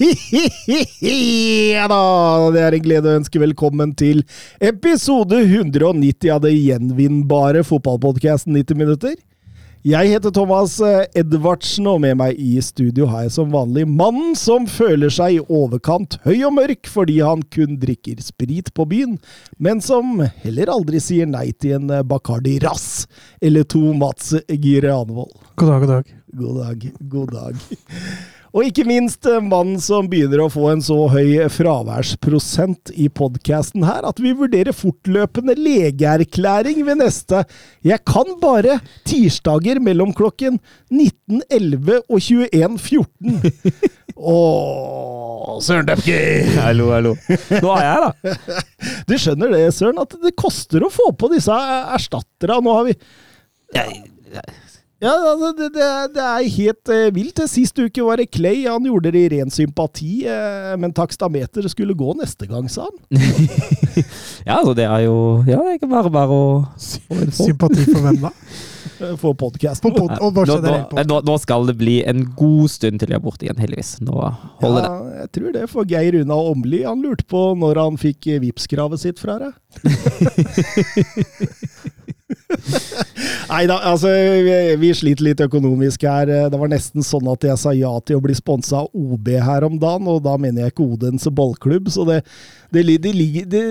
Ja da, det er en glede å ønske velkommen til episode 190 av det gjenvinnbare fotballpodkasten 90 minutter. Jeg heter Thomas eh, Edvardsen, og med meg i studio har jeg som vanlig mannen som føler seg i overkant høy og mørk fordi han kun drikker sprit på byen, men som heller aldri sier nei til en eh, Bacardi Rass eller to Mats Giranvold. God dag, god dag. God dag, god dag. Og ikke minst eh, mannen som begynner å få en så høy fraværsprosent i podkasten her at vi vurderer fortløpende legeerklæring ved neste Jeg kan bare tirsdager mellom klokken 19.11 og 21.14. Åh, Søren Døpke! Hallo, hallo. Nå er jeg, da. Du skjønner det, Søren, at det koster å få på disse erstatterne. Nå har vi Jeg, jeg, Ja, altså, det, det, det er helt eh, vilt. Sist uke var det Clay. Han gjorde det i ren sympati, eh, men takstameter skulle gå neste gang, sa han. ja, altså, det er jo Ja, det er ikke bare bare å Sympati for hvem da? eh, For podkasten. Pod nå, nå, nå, nå skal det bli en god stund til jeg er borte igjen, heldigvis. Nå holder det. Jeg tror det. For Geir Una Åmli han lurte på når han fikk Vipps-kravet sitt fra deg. Nei da, altså vi, vi sliter litt økonomisk her. Det var nesten sånn at jeg sa ja til å bli sponsa av OB her om dagen, og da mener jeg ikke Odense ballklubb, så det, det, det det, det,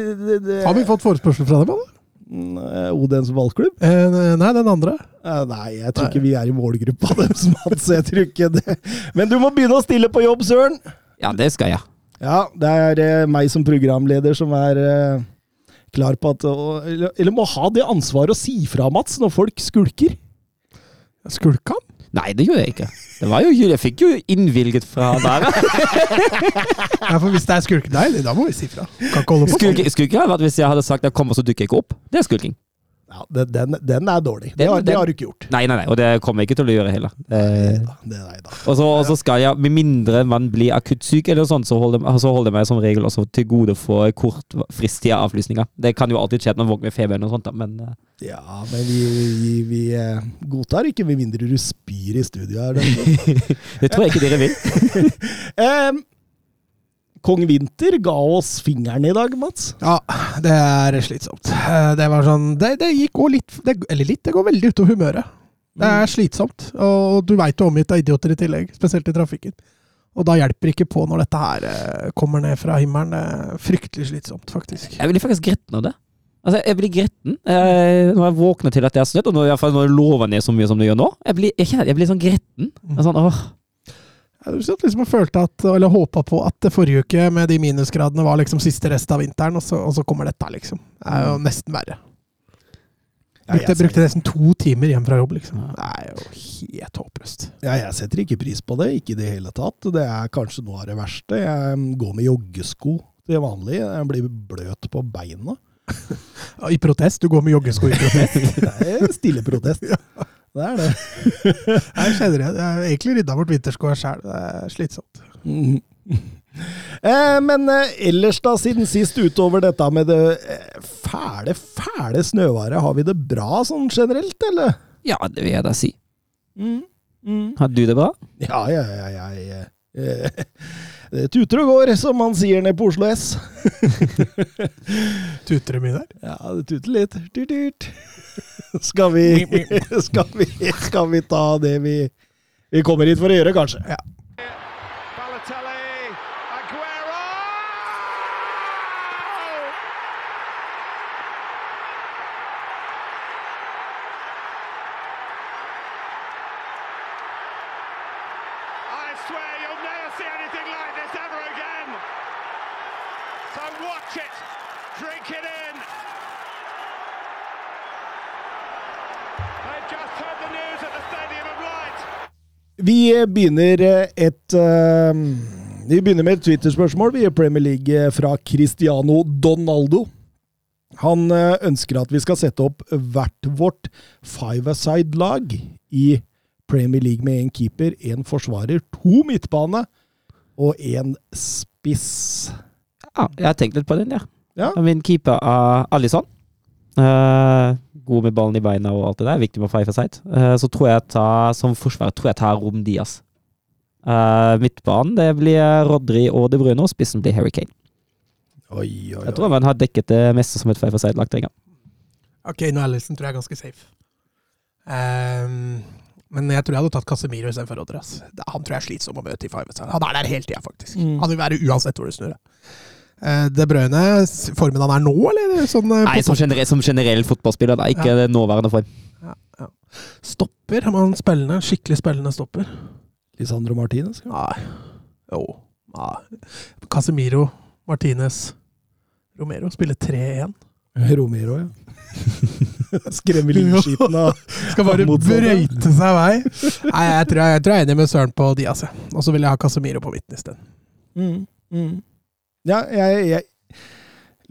det, Har vi fått forespørsel fra dem, eller? Mm, Odense ballklubb? Eh, nei, den andre. Eh, Nei, jeg tror ikke vi er i målgruppa deres, Mats. Jeg tror ikke det. Men du må begynne å stille på jobb, Søren! Ja, det skal jeg. Ja, det er eh, meg som programleder som er eh, klar på at Eller, eller må ha det ansvaret å si fra, Mats, når folk skulker. Skulka han? Nei, det gjorde jeg ikke. Det var jo Jeg fikk jo innvilget fra der. Ja, for hvis det er skulkedeilig, da må vi si fra. Kan ikke holde på sånn. Skulle skulle vært hvis jeg hadde sagt jeg kommer, så dukker jeg ikke opp. Det er skulking. Ja, den, den, er dårlig. Det Den- har, det har du ikke gjort. Nei, nei, nei, og det kommer jeg ikke til å gjøre heller. Eh, det. Og så, skal jeg, med mindre man blir akutt syk eller sånn, så holder, så holder jeg meg som regel også til gode for kortfristige avlysninger. Det kan jo alltid skje at man våkner med feber eller noe sånt, da, men eh, Ja, men vi, vi, vi eh, godtar ikke med mindre du spyr i studio her. Det. det tror jeg ikke dere vil. Em, Kong Vinter ga oss fingeren i dag, Mats. Ja, det er slitsomt. Eh, Det var sånn Det, det gikk òg litt det, Eller litt, det går veldig utover humøret. Det Mm. er slitsomt. Og du veit du er omgitt av idioter i tillegg, spesielt i trafikken. Og da hjelper ikke på når dette her eh, kommer ned fra himmelen. Det er fryktelig slitsomt, faktisk. Jeg blir faktisk gretten av det. Altså, jeg blir gretten eh, når jeg våkner til at det er snødd, og når, i hvert når det lover ned så mye som det gjør nå. Jeg blir, jeg, kjenner- jeg blir sånn gretten. Jeg er Sånn, åh. Jeg satt liksom og følte at, eller håpa på at det forrige uke med de minusgradene var liksom siste rest av vinteren, og så, og så kommer dette, liksom. Det er jo nesten verre. Brukte Brukte, nesten to timer hjem fra jobb, liksom. Det er jo helt håpløst. Ja, jeg setter ikke pris på det, ikke i det hele tatt. Det er kanskje noe av det verste. Jeg mm, går med joggesko til vanlig. Jeg blir bløt på beina. I protest? Du går med joggesko i protest? Det er stille protest. Det er det. Jeg kjenner det. Jeg har egentlig rydda bort vinterskoa sjæl. Det er slitsomt. Eh, men eh, ellers, da, siden sist, utover dette med det eh, fæle, fæle snøværet, har vi det bra sånn generelt, eller? Ja, det vil jeg da si. Mm. Mm. Har du det bra? Ja, ja, ja, ja, ja. Det tuter og går, som man sier nede på Oslo S. Tuter det mye der? Ja, det tuter litt. Tut, tut. Skal vi, skal vi, skal vi ta det vi, vi kommer hit for å gjøre, kanskje? Ja. Swear you'll never see anything like this ever again. So watch it, drink it in. They've just heard the news at the Stadium of Light. Vi begynner et uh, Vi begynner med et Twitter-spørsmål i Premier League eh, fra Cristiano Donaldo. Han eh, ønsker at vi skal sette opp hvert vårt five-a-side-lag i Premier League med én keeper, én forsvarer, to midtbane og én spiss. Ja, jeg har tenkt litt på den, ja. Ja. Min keeper er Alison. Uh, god med ballen i beina og alt det der. Viktig med five aside. Uh, så tror jeg tar, som forsvarer tror jeg tar Rom Diaz. Uh, midtbanen det blir Rodri og De Bruyne, og spissen blir Harry Kane. Oi, oi, oi. Jeg tror man har dekket det meste som et five aside-lag trenger. Ok, nå Allison tror jeg er ganske safe. Ehm, men jeg tror jeg hadde tatt Casemiro istedenfor. Da- Han tror jeg er slitsom å møte i five. Han er der hele tida, faktisk. Mm. Han vil være uansett hvor du snur det. Uh, De Bruyne, formen han er nå, eller? Sånn, eh, Nei, som generell, som generell fotballspiller, da. Ikke ja. nåværende form. Stopper? Har man spillende, skikkelig spillende stopper? Lisandro Martinez? Nei. Jo. Nei. Casemiro, Martinez, Romero spiller 3-1. Romero, ja. Skremmer livskiten av Skal bare brøyte seg vei. Nei, jeg tror jeg, jeg tror jeg er enig med Søren på Diaz. altså. Og så vil jeg ha Casemiro på midten isteden. Mm, mm. Ja, jeg, jeg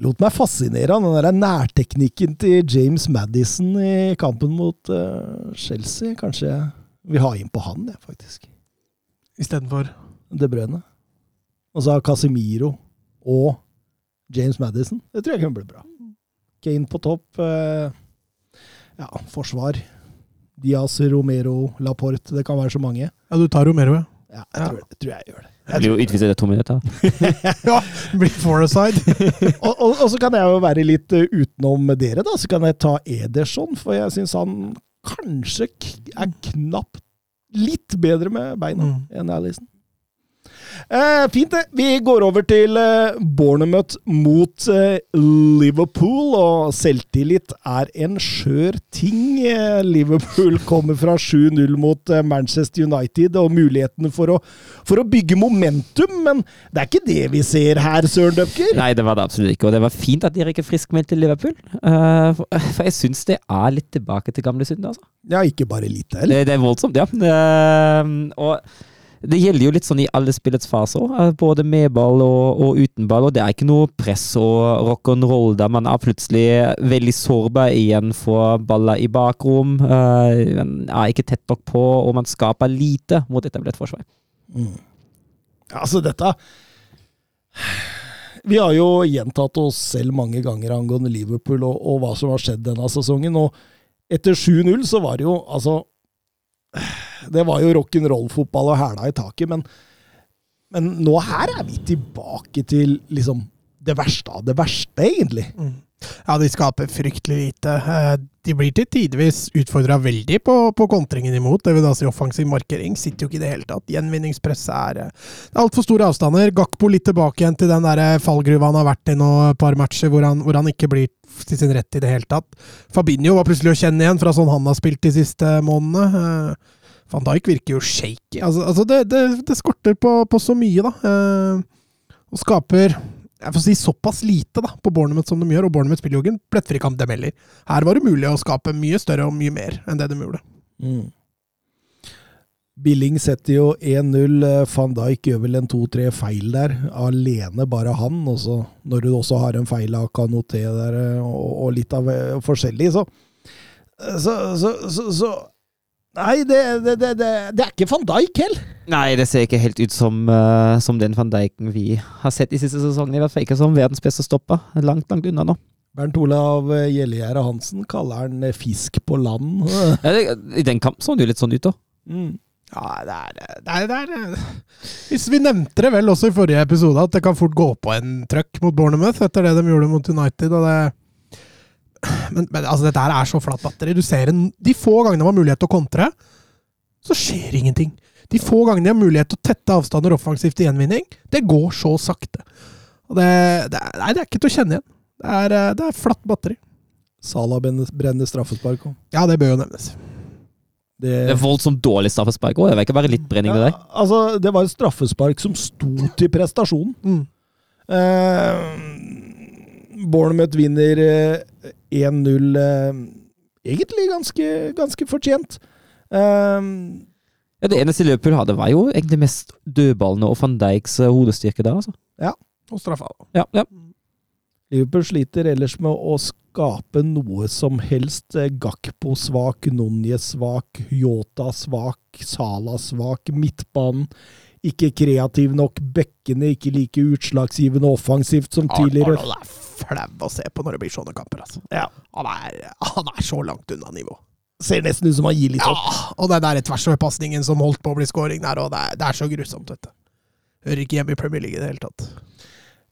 lot meg fascinere av den der nærteknikken til James Madison i kampen mot uh, Chelsea. Kanskje jeg vil ha inn på han, jeg, faktisk. Istedenfor De Bruyne. Og så har Casemiro og James Madison. Det tror jeg kan bli bra. Kane på topp. eh, ja, forsvar. Diaz, Romero, Laporte. Det kan være så mange. Ja, du tar Romero, ja. Ja, jeg, tror, jeg tror jeg gjør det. Jeg blir jo utvist etter to minutter. ja blir foreside. og, og, og så kan jeg jo være litt eh, utenom dere, da. Så kan jeg ta Ederson, for jeg syns han kanskje er knapt litt bedre med beina Mm. enn Alison. Eh, fint, det. Vi går over til eh, Bournemouth mot eh, Liverpool, og selvtillit er en skjør ting. Eh, Liverpool kommer fra 7-0 mot eh, Manchester United, og mulighetene for å, for å bygge momentum, men det er ikke det vi ser her, Søren Døpker. Nei, det var det absolutt ikke. Og det var fint at dere ikke friskmeldte friskmeldt Liverpool. Eh, for, for jeg syns det er litt tilbake til gamle synder, altså. Ja, ikke bare litt heller. Det, det er voldsomt, ja. Eh, og det gjelder jo litt sånn i alle spillets faser, eh, både med ball og, og uten ball. Og det er ikke noe press og rock'n'roll der man er plutselig veldig sårbar igjen for baller i bakrom. eh, Man er ikke tett nok på, og man skaper lite mot etablert forsvar. Mm. Altså, dette Vi har jo gjentatt oss selv mange ganger angående Liverpool og, og hva som har skjedd denne sesongen. Og etter 7-0 så var det jo altså Det var jo rock'n'roll-fotball og hæla i taket, men, men nå her er vi tilbake til liksom det verste av det verste, egentlig. Mm. Ja, de skaper fryktelig lite. Eh, De blir til tidvis utfordra veldig på, på kontringen imot. Det vil da si offensiv markering. Sitter jo ikke i det hele tatt. Gjenvinningspresset er eh, altfor store avstander. Gakpo litt tilbake igjen til den der eh, fallgruva han har vært i nå et par matcher, hvor han, hvor han ikke blir til sin rett i det hele tatt. Fabinho var plutselig å kjenne igjen fra sånn han har spilt de siste månedene. Van Dijk virker jo shaky. Altså, altså det, det, det skorter på, på så mye, da. Eh, og skaper jeg får si såpass lite da, på Bournemouth som de gjør, og Bournemouth spiller jo ikke en plettfri kamp, dem heller. Her var det mulig å skape mye større og mye mer enn det de gjorde. Mm. Billing setter jo 1-0. eh, Van Dijk gjør vel en to-tre feil der. Alene, bare han. Og så når du også har en feil av Kanoté der, eh, og, og litt av eh, forskjellig, Så, så, så, så Nei, det, det, det, det, det er ikke van Dijk heller. Nei, det ser ikke helt ut som, uh, som den van Dijken vi har sett de siste sesongene. I hvert fall ikke som verdens beste stopper. Langt, langt unna nå. Bernt Olav eh, Gjellegjerde Hansen kaller han eh, fisk på land. Ja, det, I den kampen så han jo litt sånn ut, da. Mm. Ja, det er, det, er, det er Hvis Vi nevnte det vel også i forrige episode, at det kan fort gå på en trøkk mot Bournemouth etter det de gjorde mot United. og det men, men altså, dette her er så flatt batteri. Du ser en, De få gangene det har mulighet til å kontre, så skjer ingenting. De få gangene de har mulighet til å tette avstander offensivt til gjenvinning, det går så sakte. Og det, det, er, nei, det er ikke til å kjenne igjen. Det er, eh, det er flatt batteri. Salah brenner straffespark òg. Ja, det bør jo nevnes. Det, Det er voldsomt dårlig straffespark òg. Det var ikke bare litt brenning ja, der. altså, det var et straffespark som sto til prestasjonen. Mm. Eh, Bournemouth vinner eh, 1-0, eh, egentlig ganske, ganske fortjent. Um, Ja, Det eneste Liverpool hadde, var jo egentlig mest dødballene og van Dijks eh, hodestyrke der, altså. Ja. Og straffa. Ja, ja. Liverpool sliter ellers med å skape noe som helst. Gakpo svak, Nonje svak, Yota svak, Sala svak, midtbanen ikke kreativ nok, bekkene ikke like utslagsgivende offensivt som tidligere. Arnold er flau å se på når det blir sånne kamper, altså. Ja. Han er, han er så langt unna nivå. Ser nesten ut som han gir litt Ja, opp. og den der tversoverpasningen som holdt på å bli scoring der, og det er, det er så grusomt, vet du. Hører ikke hjemme i Premier League i det hele tatt.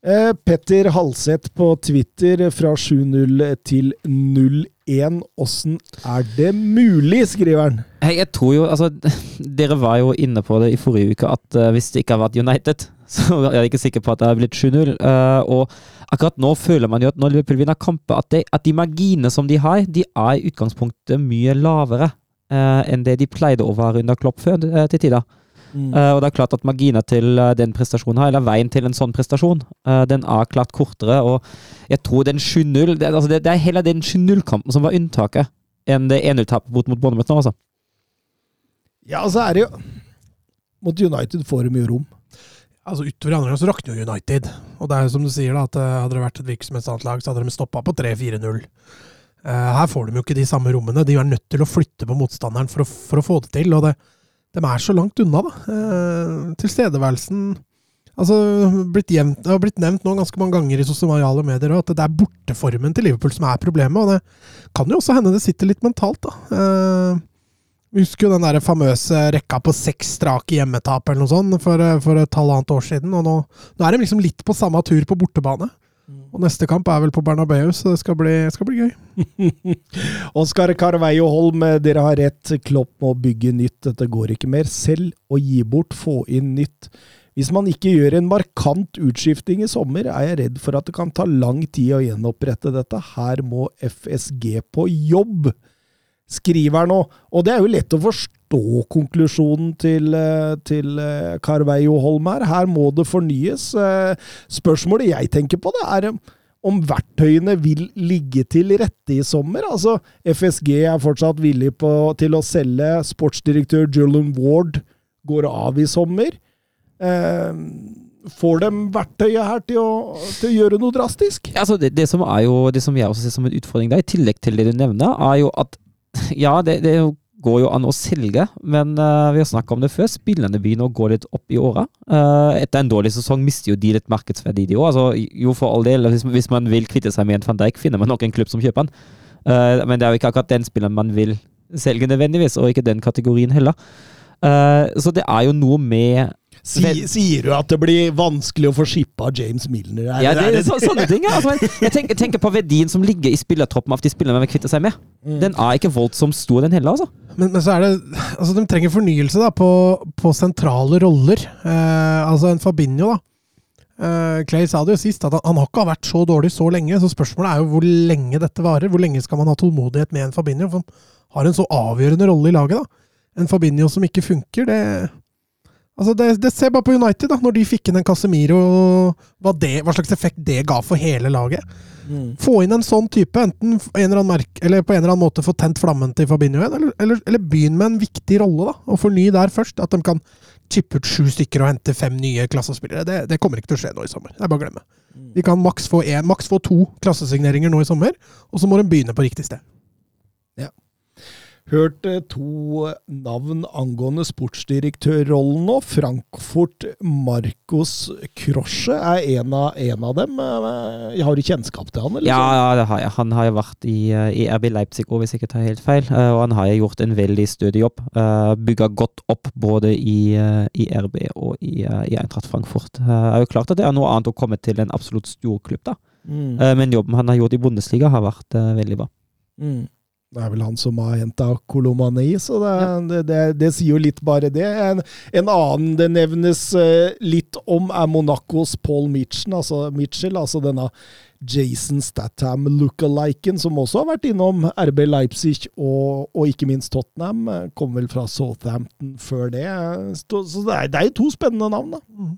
Eh, Petter Halseth på Twitter fra 7-0 til 0-1. Åssen er det mulig, skriver han. Hei, jeg tror jo, altså, Dere var jo inne på det i forrige uke, at uh, hvis det ikke hadde vært United, så er jeg ikke sikker på at det har blitt 7-0. eh, og akkurat nå føler man jo at når Liverpool vinner kamper, at, at de marginene som de har, de er i utgangspunktet mye lavere eh, enn det de pleide å være under Klopp før eh, til tider. Eh, og det er klart at marginer til den prestasjonen her, eller veien til en sånn prestasjon, den er klart kortere. Og jeg tror den 7-0 det, altså det, det er heller den 7-0-kampen som var unntaket, enn det 1-0-tapet mot, mot Bournemouth nå, altså. Ja, så er det jo Mot United får de mye rom. Altså Utover i andre gang så rakner jo United. Og det er jo som du sier, da, at eh, hadde det vært et virksomhetsannet lag, så hadde de stoppa på 3-4-0. Uh, her får de jo ikke de samme rommene. De er nødt til å flytte på motstanderen for å, for å få det til. Og det, de er så langt unna, da. Uh, tilstedeværelsen Altså, blitt jevnt, Det har blitt nevnt nå ganske mange ganger i sosiale medier at det er borteformen til Liverpool som er problemet. Og det kan jo også hende det sitter litt mentalt, da. Eh, husker jo den der famøse rekka på seks strake hjemmetap eller noe sånt for, eh, for et halvannet år siden. og nå, nå er de liksom litt på samme tur på bortebane. Og neste kamp er vel på Bernabeu, så det skal bli, skal bli gøy. Oskar Carveio Holm, dere har rett. Klopp må bygge nytt. Dette går ikke mer. Selv å gi bort, få inn nytt. Hvis man ikke gjør en markant utskifting i sommer, er jeg redd for at det kan ta lang tid å gjenopprette dette. Her må FSG på jobb, skriver nå. Og det er jo lett å forstå konklusjonen til, eh, til eh, Carveio Holm her. Her må det fornyes. Eh, Spørsmålet jeg tenker på, det er om verktøyene vil ligge til rette i sommer. Altså, FSG er fortsatt villig på, til å selge. Sportsdirektør Julian Ward går av i sommer. Eh, får de verktøyet her til å, til å gjøre noe drastisk? Altså, det, det, som jo, det som jeg også ser som en utfordring der, i tillegg til det du nevner, er jo at ja, det, det går jo an å selge, men uh, vi har snakka om det før. Spillerne begynner å gå litt opp i åra. Uh, etter en dårlig sesong mister jo de litt markedsverdi, de òg. Altså, jo, for all del, hvis, hvis man vil kvitte seg med en van Dijk, finner man nok en klubb som kjøper den. Uh, men det er jo ikke akkurat den spilleren man vil selge nødvendigvis, og ikke den kategorien heller. Eh, så det er jo noe med Si, sier du at det blir vanskelig å få shippa James Milner? Er Ja, det det- så, sånne ting. Ja. Altså, jeg, jeg tenker, tenker på verdien som ligger i spillertroppen av de spillerne vi kvitter seg med. Den er ikke voldsomt stor, den heller, altså. Men, men så er det Altså, de trenger fornyelse da, på, på sentrale roller. Eh, altså en Fabinho, da. Eh, Clay sa det jo sist, at han, han har ikke vært så dårlig så lenge. Så spørsmålet er jo hvor lenge dette varer. Hvor lenge skal man ha tålmodighet med en Fabinho? For han har en så avgjørende rolle i laget. da. En Fabinho som ikke funker, det Altså det, det ser bare på United, da, når de fikk inn en Casemiro, hva, det, hva slags effekt det ga for hele laget. Mm. Få inn en sånn type, enten en eller annen merke, eller på en eller annen måte få tent flammen til Fabinho igjen, eller, eller, eller begynn med en viktig rolle, da, og forny der først. At de kan chippe ut sju stykker og hente fem nye klassespillere. Det, det kommer ikke til å skje nå i sommer. Det er bare å glemme. De kan maks få, en, maks få to klassesigneringer nå i sommer, og så må de begynne på riktig sted. Hørt eh, to navn angående sportsdirektørrollen nå. Frankfurt Marcos Krosje er en av, en av dem. Jeg Har du kjennskap til han? Eller Ja, ja, det har jeg. Han har jo vært i, eh, i RB Leipzig òg, hvis jeg ikke tar helt feil. Eh, Og han har gjort en veldig stødig jobb. Eh, Bygga godt opp både i, eh, i RB og i, eh, i Eintracht Frankfurt. Eh, Det er jo klart at det er noe annet å komme til en absolutt stor klubb, da. Mm. Eh, Men jobben han har gjort i Bundesliga, har vært eh, veldig bra. Mm. Det er vel han som har henta Kolomani, så det, det, det, det sier jo litt bare det. En, en annen det nevnes eh, litt om, er Monacos Paul Mitchell, altså, Mitchell, altså denne Jason Statham lookaliken, som også har vært innom RB Leipzig og, og ikke minst Tottenham. Eh, Kom vel fra Southampton før det. Så det er, jo to spennende navn, da.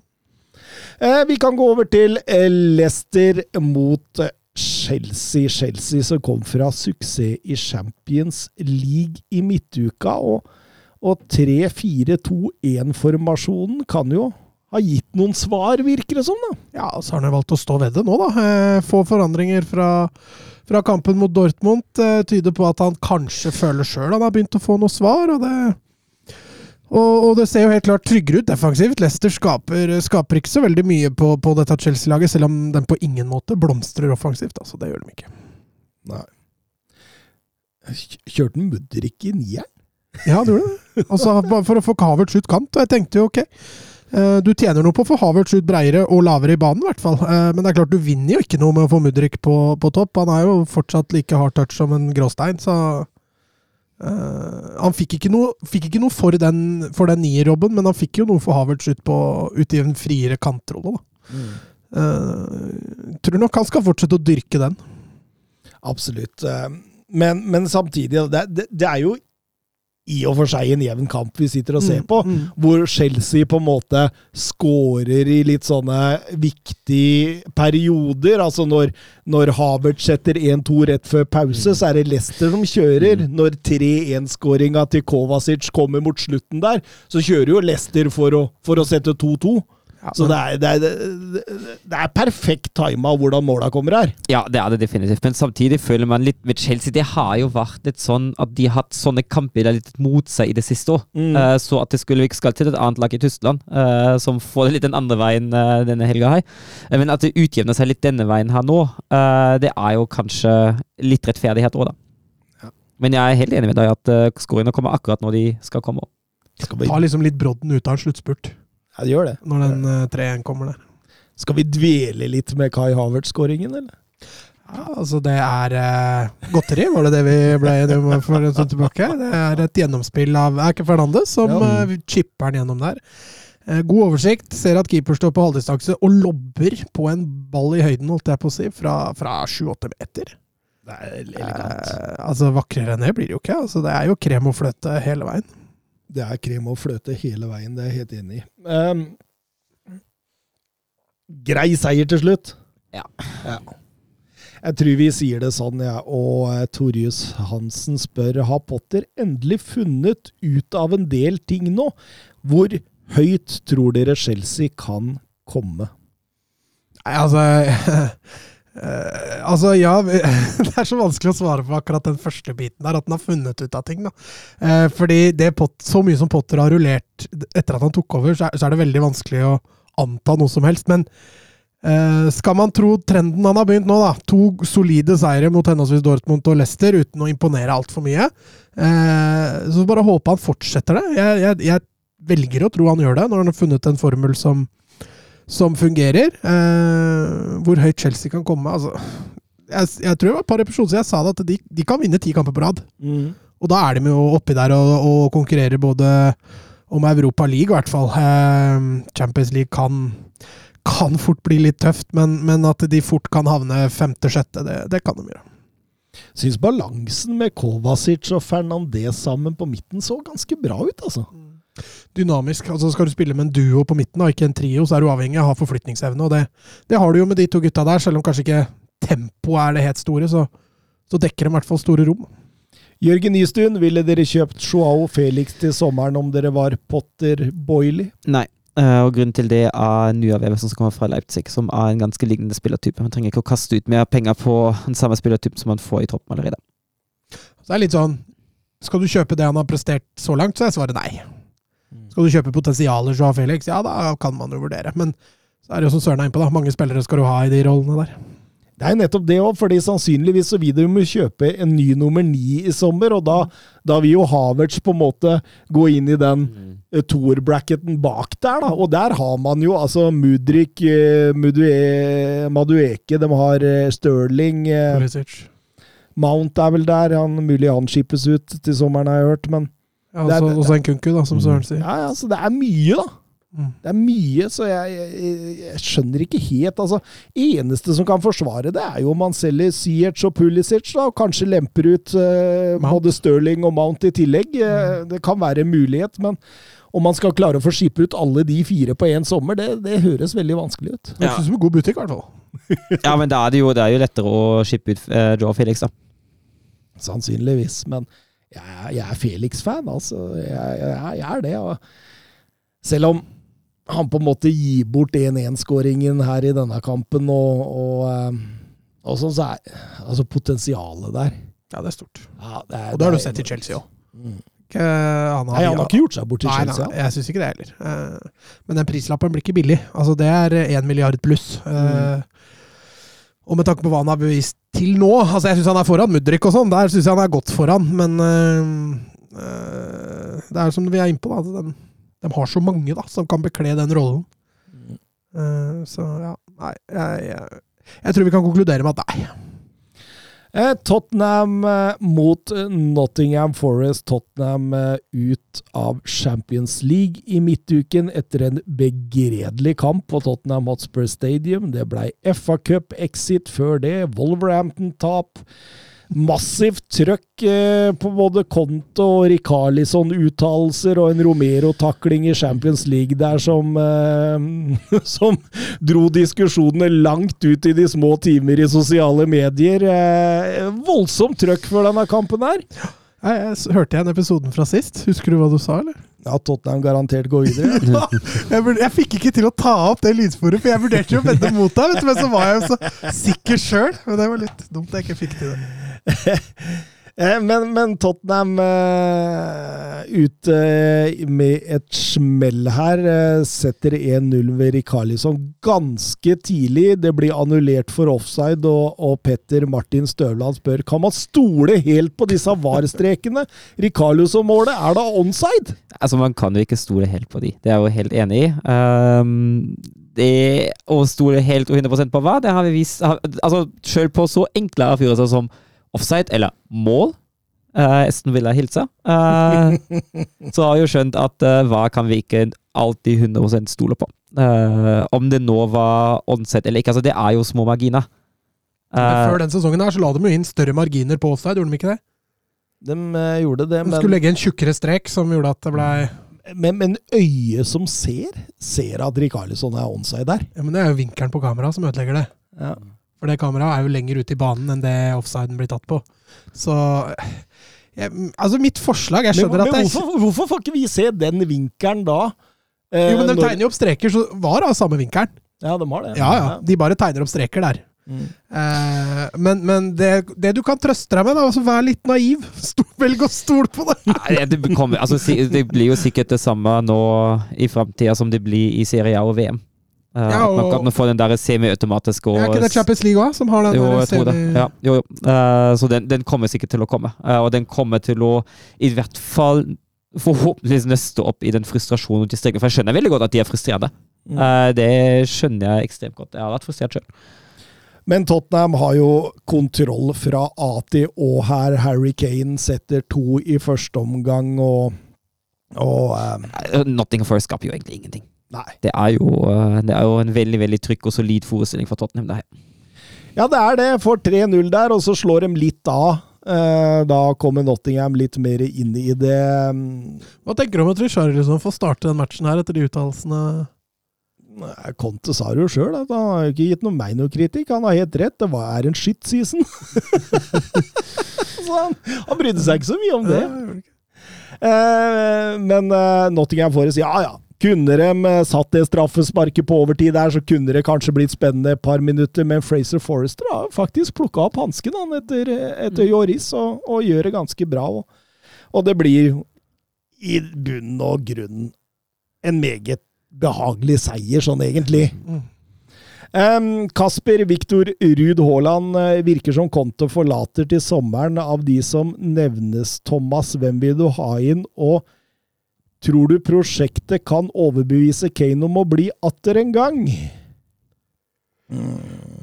Eh, vi kan gå over til Leicester mot Chelsea. Chelsea som kom fra suksess i Champions League i midtuka. og Og 3-4-2-1-formasjonen kan jo ha gitt noen svar, virker det som. da. Ja, så har han valgt å stå ved det nå, da. Eh, Få forandringer fra, fra kampen mot Dortmund eh, tyder på at han kanskje føler sjøl han har begynt å få noe svar. og det... Og, og det ser jo helt klart tryggere ut defensivt. Leicester skaper, skaper ikke så veldig mye på, på dette Chelsea-laget, selv om den på ingen måte blomstrer offensivt. Altså, det gjør de ikke. Nei. Kjørte han Mudrik i nieren? Ja, det gjorde det. Altså, for å få Havertz ut kant. Og jeg tenkte jo ok, eh, du tjener noe på å få Havertz ut breiere og lavere i banen, i hvert fall. Eh, Men det er klart, du vinner jo ikke noe med å få Mudrik på, på topp. Han er jo fortsatt like hard touch som en gråstein, så eh, Han fikk ikke noe, fikk ikke noe for den, for den nierjobben, men han fikk jo noe for Havertz ut, på, ut i en friere kantrolle, da. Uh, tror nok han skal fortsette å dyrke den. Absolutt. Eh, Men, men samtidig, det, det, det er jo i og for seg en jevn kamp vi sitter og ser Mm, på, mm. hvor Chelsea på en måte scorer i litt sånne viktige perioder. Altså når, når Havert setter 1-2 rett før pause, så er det Leicester som kjører. Når 3-1-skåringa til Kovacic kommer mot slutten der, så kjører jo Leicester for å, for å sette 2-2. Ja, Så det er, det, er, det, er perfekt tima hvordan måla kommer her. Ja, det er det definitivt. Men samtidig føler man litt med Chelsea Det har jo vært litt sånn at de har hatt sånne kamper er litt mot seg i det siste òg. Mm. Uh, så at det skulle ikke skal til et annet lag i Tyskland, uh, som får det litt den andre veien uh, denne helga her. Men at det utjevner seg litt denne veien her nå, eh, det er jo kanskje litt rettferdighet òg, da. Ja. Men jeg er helt enig med deg at uh, skåringene kommer akkurat når de skal komme. Skal vi, Ta liksom litt brodden ut av en sluttspurt, ja, det gjør det. når den uh, 3-1 kommer der. Skal vi dvele litt med Kai Havertz-skåringen, eller? Ja, altså det er eh, godteri, var det det vi ble enige om for en stund tilbake? Det er et gjennomspill av Erke Fernandes som Ja. eh, chipper den gjennom der. Eh, god oversikt. Ser at keeper står på halvdistanse og lobber på en ball i høyden, holdt jeg på å si, fra, fra 7-8 meter. Det er elegant. Eh, altså Vakrere enn det blir det jo ikke. Altså, det er jo krem og fløte hele veien. Det er krem og fløte hele veien, det er jeg helt enig i. Um, grei seier til slutt. Ja. Jeg tror vi sier det sånn, ja. Og eh, Torjus Hansen spør har Potter endelig funnet ut av en del ting nå. Hvor høyt tror dere Chelsea kan komme? Nei, altså eh, Altså, ja Det er så vanskelig å svare på akkurat den første biten der, at han har funnet ut av ting. da. Uh, fordi Pot så mye som Potter har rullert etter at han tok over, så er, så er det veldig vanskelig å anta noe som helst. Men uh, skal man tro trenden han har begynt nå, da, to solide seire mot henholdsvis Dortmund og Leicester uten å imponere altfor mye, så bare håpe han fortsetter det. Jeg, jeg, jeg velger å tro han gjør det, når han har funnet en formel som som fungerer. Eh, hvor høyt Chelsea kan komme altså, jeg, jeg tror det var et par episoder siden jeg sa det, at de, de kan vinne ti kamper på rad. Og da er de jo oppi der og, og konkurrerer både om Europa League, i hvert fall. Eh, Champions League kan, kan fort bli litt tøft, men, men at de fort kan havne femte-sjette, det, det kan de gjøre. Syns balansen med Kovacic og Fernandez sammen på midten så ganske bra ut, altså. Dynamisk. altså Skal du spille med en duo på midten, og ikke en trio, så er du avhengig av å ha forflytningsevne. og det, det har du jo med de to gutta der, selv om kanskje ikke tempoet er det helt store, så, så dekker de i hvert fall store rom. Jørgen Nystuen, ville dere kjøpt Joao Felix til sommeren om dere var Potter Boiley? Nei. Eh, og grunnen til det er Nuav Eversen som kommer fra Leipzig, som er en ganske lignende spillertype. Man trenger ikke å kaste ut mer penger på den samme spillertypen som man får i troppen allerede. Så det er litt sånn Skal du kjøpe det han har prestert så langt, så er svaret nei. Skal du kjøpe potensialer Joao Felix, ja da kan man jo vurdere. Men så er det jo som Søren er innpå, da. Mange spillere skal du ha i de rollene der. Det er jo nettopp det òg, fordi sannsynligvis så vil de jo kjøpe en ny nummer ni i sommer, og da, da vil jo Havertz på en måte gå inn i den eh, toer-bracketen bak der, da. Og der har man jo altså Mudrik, eh, Mudue, Madueke, de har eh, Sterling Pulisic. Mount er vel der, han mulig han skippes ut til sommeren, har jeg hørt, men Ja, Det er- også, også en kunku, da, som Søren sier. ja, ja, så det er mye, da. Mm. Det er mye, så jeg, jeg, jeg skjønner ikke helt. altså. Eneste som kan forsvare det, er jo om man selger Ziyech og Pulisic, da, og kanskje lemper ut eh, både Stirling og Mount i tillegg. Mm. det kan være en mulighet, men om man skal klare å få skippe ut alle de fire på én sommer, det, det høres veldig vanskelig ut. Det høres ut som en god butikk, i hvert fall. Ja, men da er det jo, det er jo lettere å skippe ut uh, Joe Felix, da. Sannsynligvis. Men jeg, jeg er Felix-fan, altså. Jeg, jeg, jeg er det. Og selv om han på en måte gir bort 1-1-skåringen her i denne kampen, og, og, eh, og sånn, så er altså potensialet der Ja, det er stort. ja, det er, Og det har du sett i. Chelsea òg. Mm. Han har, Nei, han har ikke gjort seg bort til Chelsea. nei, jeg syns ikke det heller. Eh, Men den prislappen blir ikke billig. Altså, det er én milliard pluss. Eh, Og med tanke på hva han har bevist til nå altså Jeg syns han er foran Mudrik og sånn. Der syns jeg han er godt foran, men eh, eh, Det er som vi er inne på, da. at De, de har så mange da, som kan bekle den rollen. Uh, Så ja, nei jeg, jeg, jeg tror vi kan konkludere med at nei. Eh, Tottenham eh, mot eh, Nottingham Forest. Tottenham ut av Champions League i midtuken etter en begredelig kamp på Tottenham Hotspur Stadium. Det blei FA Cup-exit før det, Wolverhampton-tap. Massivt trøkk eh, på både Conte og Rikarlison-uttalelser og en Romero-takling i Champions League der som, eh, som dro diskusjonene langt ut i de små timer i sosiale medier. Eh, voldsomt trøkk før denne kampen her. Jeg, jeg hørte igjen episoden fra sist. Husker du hva du sa, eller? Ja, Tottenham garantert går videre. Ja, jeg, burde, jeg fikk ikke til å ta opp det lydsporet, for jeg vurderte jo å vedde mot deg, vet du, men så var jeg jo så sikker sjøl. Men det var litt dumt jeg ikke fikk til det. Eh, Men, men Tottenham eh, ut eh, med et smell her. setter 1-0 ved Rikarlison ganske tidlig. Det blir annullert for offside, og, og Petter Martin Støvland spør kan man stole helt på disse VAR-strekene. Rikarlison-målet, er det onside? Altså, man kan jo ikke stole helt på de. Det er jeg jo helt enig i. Um, det å stole helt og 100% på hva, det har vi vist Altså, selv på så enkle avgjørelser som offside eller mål uh, Esten ville hilse. Uh, så har jeg jo skjønt at uh, hva kan vi ikke alltid 100 stole på. Uh, om det nå var onside eller ikke. Altså, det er jo små marginer. Men Uh, før den sesongen her så la de jo inn større marginer på offside, gjorde de ikke det? De eh, gjorde det, men De skulle legge en tjukkere strek som gjorde at det blei men, men øyet som ser, ser at Rikarlison er onside der. ja, Men det er jo vinkelen på kameraet som ødelegger det. Ja. For det kameraet er jo lenger ute i banen enn det offsiden blir tatt på. Så jeg, Altså, mitt forslag Jeg skjønner men at det er hvorfor, hvorfor får ikke vi se den vinkelen da? Eh, Jo, men de når- tegner jo opp streker, så var det av samme vinkelen. Ja, de har det. Ja, ja. De bare tegner opp streker der. Mm. Eh, men men det, det du kan trøste deg med, da, altså vær litt naiv. Velg å stole på det! Nei, det, kommer, altså, det blir jo sikkert det samme nå i framtida som det blir i Serie A og VM. Uh, Ja, At man og- kan få den der semiautomatiske og Er ikke det Champions League òg, som har den Jo, der jeg tror det. semi- Ja, jo, jo. Uh, så den, den kommer sikkert til å komme. Uh, og den kommer til å i hvert fall forhåpentligvis nøste opp i den frustrasjonen de streker. For jeg skjønner veldig godt at de er frustrerende. Mm. Eh, det skjønner jeg ekstremt godt. Jeg har vært frustrert sjøl. Men Tottenham har jo kontroll fra A til Å her. Harry Kane setter to i første omgang, og, og Nottingham Forest skaper jo egentlig ingenting. Nei. Det er, jo, eh, det er jo en veldig veldig trygg og solid forestilling for Tottenham. Det her. Ja, det er det. Får 3-0 der, og så slår de litt av. Eh, da kommer Nottingham litt mer inn i det. Hva tenker du om at Richarlison får starte den matchen her etter de uttalelsene? Conte sa det jo sjøl, han har ikke gitt noe, meg noe kritikk. Han har helt rett, det var, er en shit season. så han, han brydde seg ikke så mye om det. Ja, Nottingham får det si Eh, men eh, ja ja. Kunne de eh, satt det straffesparket på overtid der, så kunne det kanskje blitt spennende et par minutter. Men Fraser Forrester har faktisk plukka opp hansken han etter, etter Joris og, og gjør det ganske bra. Og, og det blir i bunn og grunn en meget behagelig seier, sånn egentlig. Mm. Em, Kasper Viktor Ruud Haaland eh, virker som Konto forlater til sommeren av de som nevnes, Thomas. Hvem vil du ha inn? Og tror du prosjektet kan overbevise Kane om å bli atter en gang?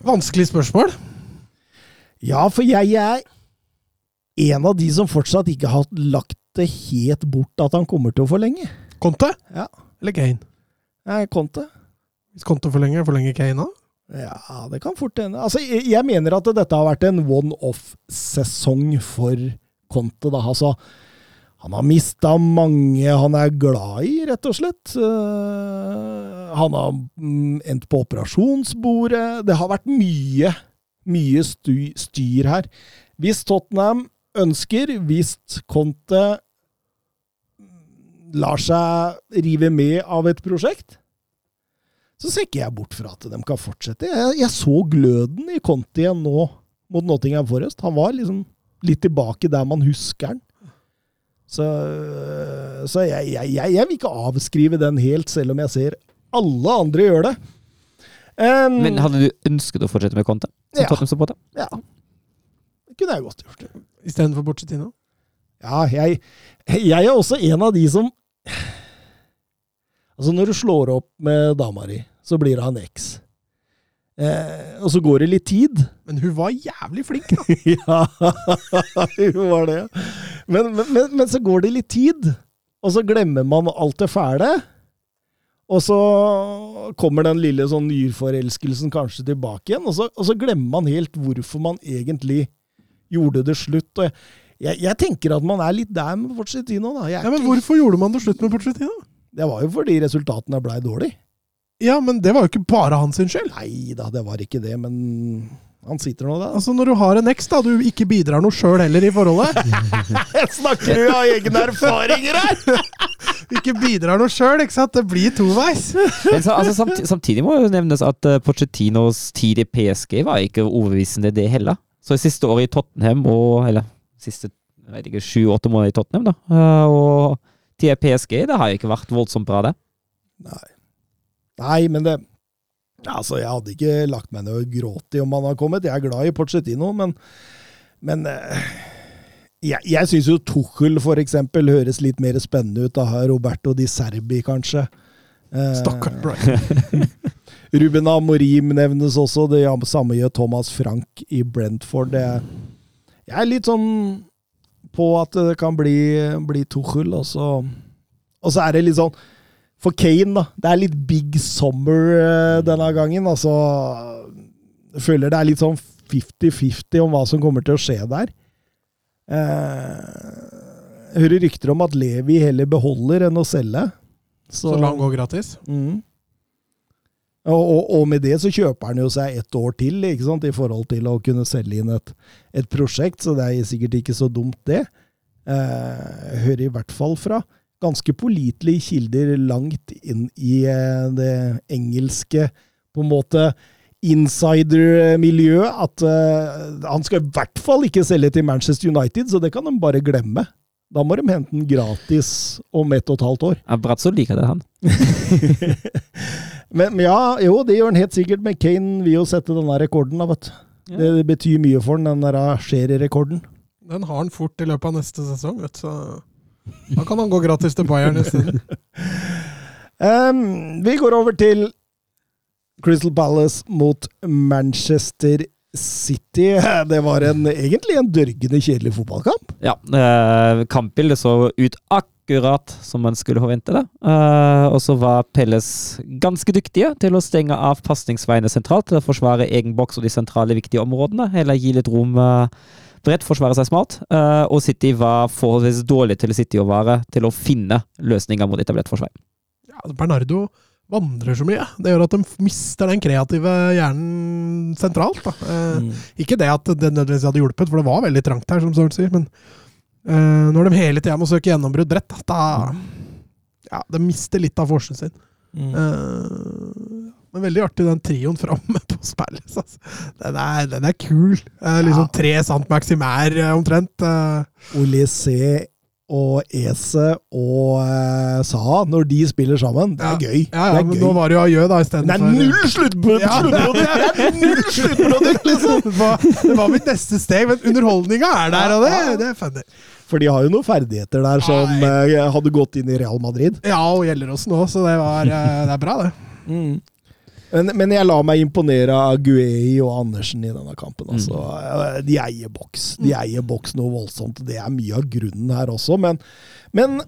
Vanskelig spørsmål. Ja, for jeg er en av de som fortsatt ikke har lagt det helt bort at han kommer til å forlenge. Conte? Ja. Eller Kane? Nei, Conte. Hvis Conte forlenger, forlenger Kane da? Ja, det kan fort hende. Altså, jeg, jeg mener at dette har vært en one-off-sesong for Conte. Da. Altså, han har mista mange han er glad i, rett og slett. Eh, han har mm, endt på operasjonsbordet. Det har vært mye, mye styr her. Hvis Tottenham ønsker, hvis Conte lar seg rive med av et prosjekt, så ser ikke jeg bort fra at de kan fortsette. Jeg, jeg så gløden i Conte igjen nå mot Nottingham Forest. Han var liksom litt tilbake der man husker han. Så, så jeg, jeg, jeg, jeg vil ikke avskrive den helt, selv om jeg ser alle andre gjøre det. Um, Men hadde du ønsket å fortsette med Conte? Som Ja. Ja, det kunne jeg godt gjort. Istedenfor Pochettino? Ja, jeg, jeg er også en av de som Altså, når du slår opp med dama di, så blir det han eks. Eh, og så går det litt tid. Men hun var jævlig flink, da. ja, hun var det. Men, men, men, men så går det litt tid, og så glemmer man alt det fæle. Og så kommer den lille sånn nyrforelskelsen kanskje tilbake igjen, og så, og så glemmer man helt hvorfor man egentlig gjorde det slutt. Og jeg, jeg, jeg tenker at man er litt der med Porcetino. Da. Ja, men hvorfor gjorde man det slutt med Porcetino? Det var jo fordi resultatene blei dårlige. Ja, men det var jo ikke bare hans sin skyld. Nei da, det var ikke det, men han sitter nå der. Altså, når du har en eks, da, du ikke bidrar noe sjøl heller i forholdet, Jeg snakker jo av egne erfaringer her! ikke bidrar noe sjøl, ikke sant, det blir toveis. Men så, altså, samtidig, samtidig må jo nevnes at uh, Pochettinos tid i PSG var ikke overbevisende, det heller. Så i siste året i Tottenham, og, eller siste sju-åtte måneder i Tottenham, da, uh, og tid i PSG, det har jo ikke vært voldsomt bra, det. Nei. Nei, men det Altså, jeg hadde ikke lagt meg ned og grått i om han har kommet. Jeg er glad i Pochettino, men, men eh, jeg, jeg syns jo Tuchel for eksempel høres litt mer spennende ut. Da. Roberto Di Serbi, kanskje. Eh, Stakkars Brian. Ruben Amorim nevnes også. Det samme gjør Thomas Frank i Brentford. Det, jeg er litt sånn på at det kan bli, bli Tuchel, og så, og så er det litt sånn For Kane, da. Det er litt big summer eh, denne gangen. Altså Jeg føler det er litt sånn 50-50 om hva som kommer til å skje der. Eh, jeg hører rykter om at Levi heller beholder enn å selge. Så så lang går gratis. Mm. Og, og, og med det så kjøper han jo seg ett år til, ikke sant, i forhold til å kunne selge inn et, et prosjekt, så det er sikkert ikke så dumt, det. Eh, hører i hvert fall fra ganske pålitelige kilder langt inn i eh, det engelske på en måte insider-miljøet at uh, han skal i hvert fall ikke selge til Manchester United, så det kan de bare glemme. Da må de hente den gratis om ett og et halvt år. Ja, Bratzo liker det, han. Men men ja, jo, det gjør han helt sikkert. Men Kane vil jo sette denne rekorden, da, vet du. Ja. Det betyr mye for han, den der Sherry-rekorden. Den har han fort i løpet av neste sesong, vet du. Da kan han gå gratis til Bayern isteden. Um, vi går over til Crystal Palace mot Manchester City. Det var en, egentlig en dørgende kjedelig fotballkamp. Ja, eh, kampbildet så ut akkurat som man skulle forvente det. Eh, og så var Pelles ganske dyktige til å stenge av pasningsveiene sentralt, til å forsvare egen boks og de sentrale viktige områdene. Heller gi litt rom eh, bredt, forsvare seg smart. Eh, og City var forholdsvis dårlig til City å være til å finne løsninger mot etablert forsvar. Ja, Bernardo vandrer så mye. Det gjør at de mister den kreative hjernen sentralt. Da. mm. Ikke det at det nødvendigvis hadde hjulpet, for det var veldig trangt her, som Søren sier, men eh, når de hele tida må søke gjennombrudd bredt, da, da ja, de mister litt av forskjellen sin. Eh, men veldig artig den trioen framme på Spalles. Altså. Den, er, den er kul. Eh, liksom Ja. tre sant maksimær eh, omtrent. Eh, Olysée og Ese og eh, Saha, når de spiller sammen, det er Ja. gøy. ja, ja, det er men gøy. nå var det jo Ajø, da, det er null sluttprodukt! Ja. sluttprodukt! Det er null liksom! det var, det var mitt neste steg, men underholdninga er der, og det, det er funny. For de har jo noen ferdigheter der som Nei. hadde gått inn i Real Madrid. Ja, og Gjelleråsen òg, så det, var, eh, det er bra, det. Men, men jeg lar meg imponere av Guei og Andersen i denne kampen. Altså. Mm. De eier boks. De eier boks noe voldsomt. Det er mye av grunnen her også, men, men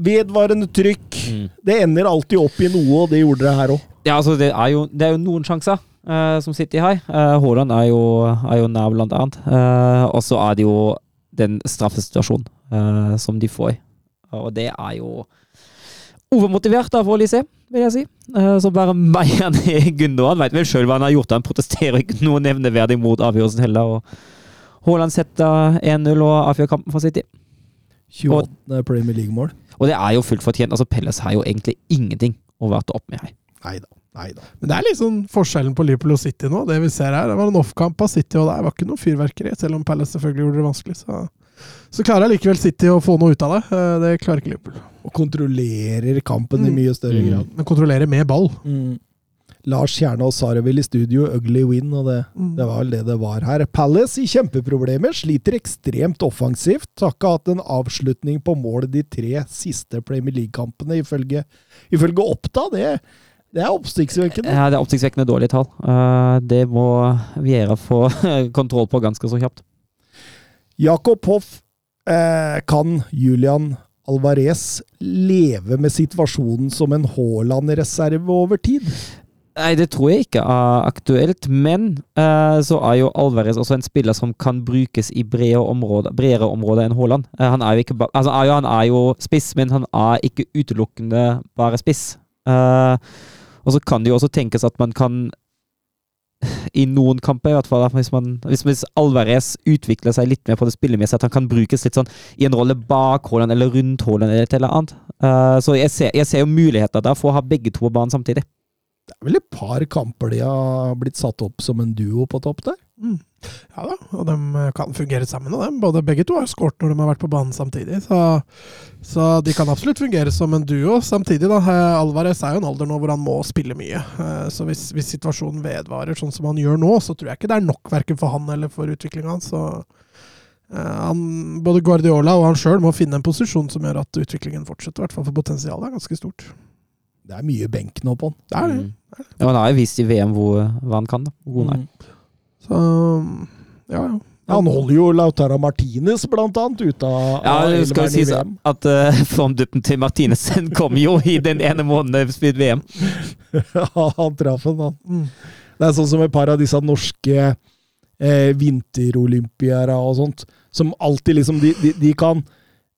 vedvarende trykk. Det ender alltid opp i noe, og det gjorde det her òg. Ja, altså, det er jo, det er jo noen sjanser Uh, som City har. Uh, Haaland er er jo nær, blant annet. Uh, og så er det jo den straffesituasjonen uh, som de får. Og det er jo overmotivert av Olise, vil jeg si. Eh, så bare meier ned Gundogan. Veit vel sjøl hva han har gjort, han protesterer ikke noe nevneverdig mot avgjørelsen heller. Og, Haaland setter 1-0 og avgjør kampen for City. 28. Premier League-mål. Og det er jo fullt fortjent. altså Pelles har jo egentlig ingenting å varte opp med her. Neida. Neida. Men det er liksom forskjellen på Liverpool og City nå. Det vi ser her, det var en off-kamp av City, og det var ikke noe fyrverkeri. Selv om Palace selvfølgelig gjorde det vanskelig, så, så klarer likevel City å få noe ut av det. Eh, Det klarer ikke Liverpool. Og kontrollerer kampen i Mm. mye større Mm. grad. Men kontrollerer med ball. Mm. Lars Kjernås Sarevil i studio, ugly win, og det, Mm. det var vel det det var her. Palace i kjempeproblemer, sliter ekstremt offensivt. Har ikke hatt en avslutning på mål de tre siste Premier League-kampene, ifølge, ifølge Oppda. Det, det er oppsiktsvekkende. Ja, det er oppsiktsvekkende dårlige tall. Eh, Det må Viera få kontroll på ganske så kjapt. Jakob Hoff eh, kan Julian Alvarez leve med situasjonen som en Haaland-reserve over tid? Nei, det tror jeg ikke er aktuelt, men eh, så er jo Alvarez også en spiller som kan brukes i bredere områder, bredere områder enn Haaland. Eh, han, er jo ikke ba altså, er jo, han er jo spiss, men han er ikke utelukkende bare spiss. Eh, og så kan det jo også tenkes at man kan i noen kamper, i hvert fall, hvis, man, hvis, hvis Alvarez utvikler seg litt mer på det spillemessige, at han kan brukes litt sånn i en rolle bak Haaland eller rundt Haaland eller et eller annet. Uh, så jeg ser, jeg ser jo muligheter der for å ha begge to på banen samtidig. Det er vel et par kamper de har blitt satt opp som en duo på topp der? Mm. Ja da, og de kan fungere sammen. Og. Både, begge to har skåret når de har vært på banen samtidig. Så, så de kan absolutt fungere som en duo. Samtidig, da. eh, Alvarez er jo en alder nå hvor han må spille mye. Eh, Så hvis, hvis situasjonen vedvarer sånn som han gjør nå, så tror jeg ikke det er nok verken for han eller for utviklinga hans. Eh, han, både Guardiola og han sjøl må finne en posisjon som gjør at utviklingen fortsetter. I hvert fall for potensialet er ganske stort. Det er mye benk nå på han. Det er det. Mm. Ja, han har jo vist i VM hvor, hva han kan. da. Hvor god han er. Så ja, ja. Han holder jo Lautara Martinez blant annet ute av, Ja, det skal jo sies at uh, formduppen til Martinesen kom jo i den ene måneden vi spilte VM. Ja, han traff en, han. Mm. Det er sånn som et par av disse norske eh, vinterolympiere og sånt, som alltid liksom De, de, de kan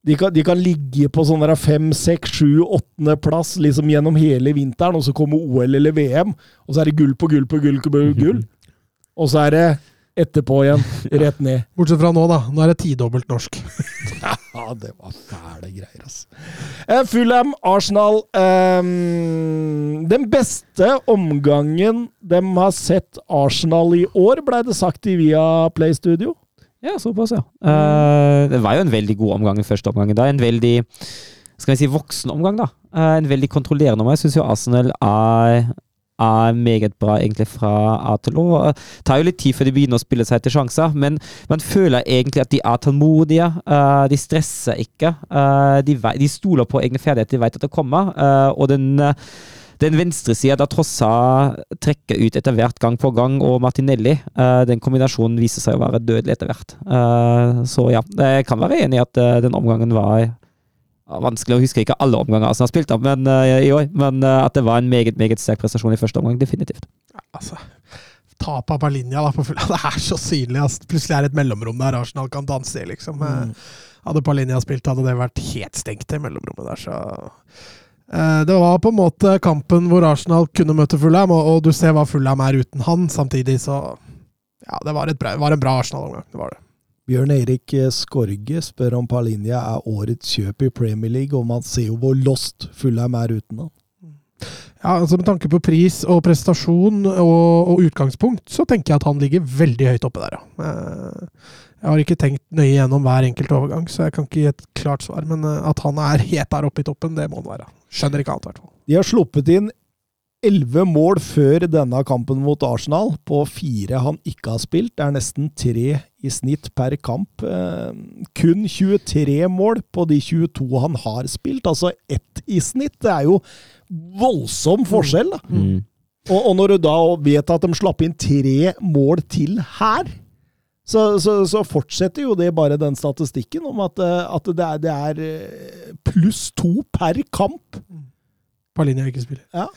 de kan, de kan ligge på sånn fem, seks, sju, åttende plass liksom gjennom hele vinteren, og så kommer OL eller VM, og så er det gull på gull på gull på gull, og så er det etterpå igjen, rett ned. Bortsett fra nå, da. Nå er det tidobbelt norsk. Ja, det var fæle greier, altså. Eh, Fulham, Arsenal ehm, Den beste omgangen de har sett Arsenal i år, blei det sagt i Via Play Studio. Ja, såpass, ja. Uh, det var jo en veldig god omgang i første omgang. En veldig skal vi si, voksen omgang, da. Uh, en veldig kontrollerende omgang. Jeg syns jo Arsenal er, er meget bra egentlig fra A til Å. Det tar jo litt tid før de begynner å spille seg til sjanser, men man føler egentlig at de er tålmodige. eh, de stresser ikke. eh, de, stoler på egne ferdigheter, de vet at det kommer. eh, og den den venstresida da Trossa trekker ut etter hvert gang på gang, og Martinelli, eh, den kombinasjonen viser seg å være dødelig etter hvert. Eh, så ja, jeg kan være enig i at eh, den omgangen var vanskelig å huske ikke alle omganger Arsenal har spilt, da, men, i år, men at det var en meget meget sterk prestasjon i første omgang, definitivt. Altså, Tap av Palinja da, på full Det er så synlig. Altså. Plutselig er det et mellomrom der Arsenal kan danse i. liksom. Mm. Hadde Palinja spilt, hadde det vært helt stengt, det mellomrommet der. så... Eh, Det var på en måte kampen hvor Arsenal kunne møte Fulham, og, du ser hva Fulham er uten han. Samtidig så Ja, det var, bra, var en bra Arsenal-omgang. Det var det. Bjørn Erik eh, Skorge spør om Palinja er årets kjøp i Premier League, og man ser jo hvor lost Fulham er uten han. Ja, altså Med tanke på pris og prestasjon og, og utgangspunkt, så tenker jeg at han ligger veldig høyt oppe der, ja. Eh, Jeg har ikke tenkt nøye gjennom hver enkelt overgang, så jeg kan ikke gi et klart svar. Men at han er helt der oppe i toppen, det må han være. Skjønner ikke alt, i hvert fall. De har sluppet inn elleve mål før denne kampen mot Arsenal, på fire han ikke har spilt. Det er nesten tre i snitt per kamp. Eh, kun 23 mål på de 22 han har spilt, altså ett i snitt. Det er jo voldsom forskjell, da. Mm. Og, og når du da vet at de slapp inn tre mål til her, så, så, så fortsetter jo det bare den statistikken om at, eh, at det er, det er eh, pluss to per kamp. Palinja ikke spiller. Ja.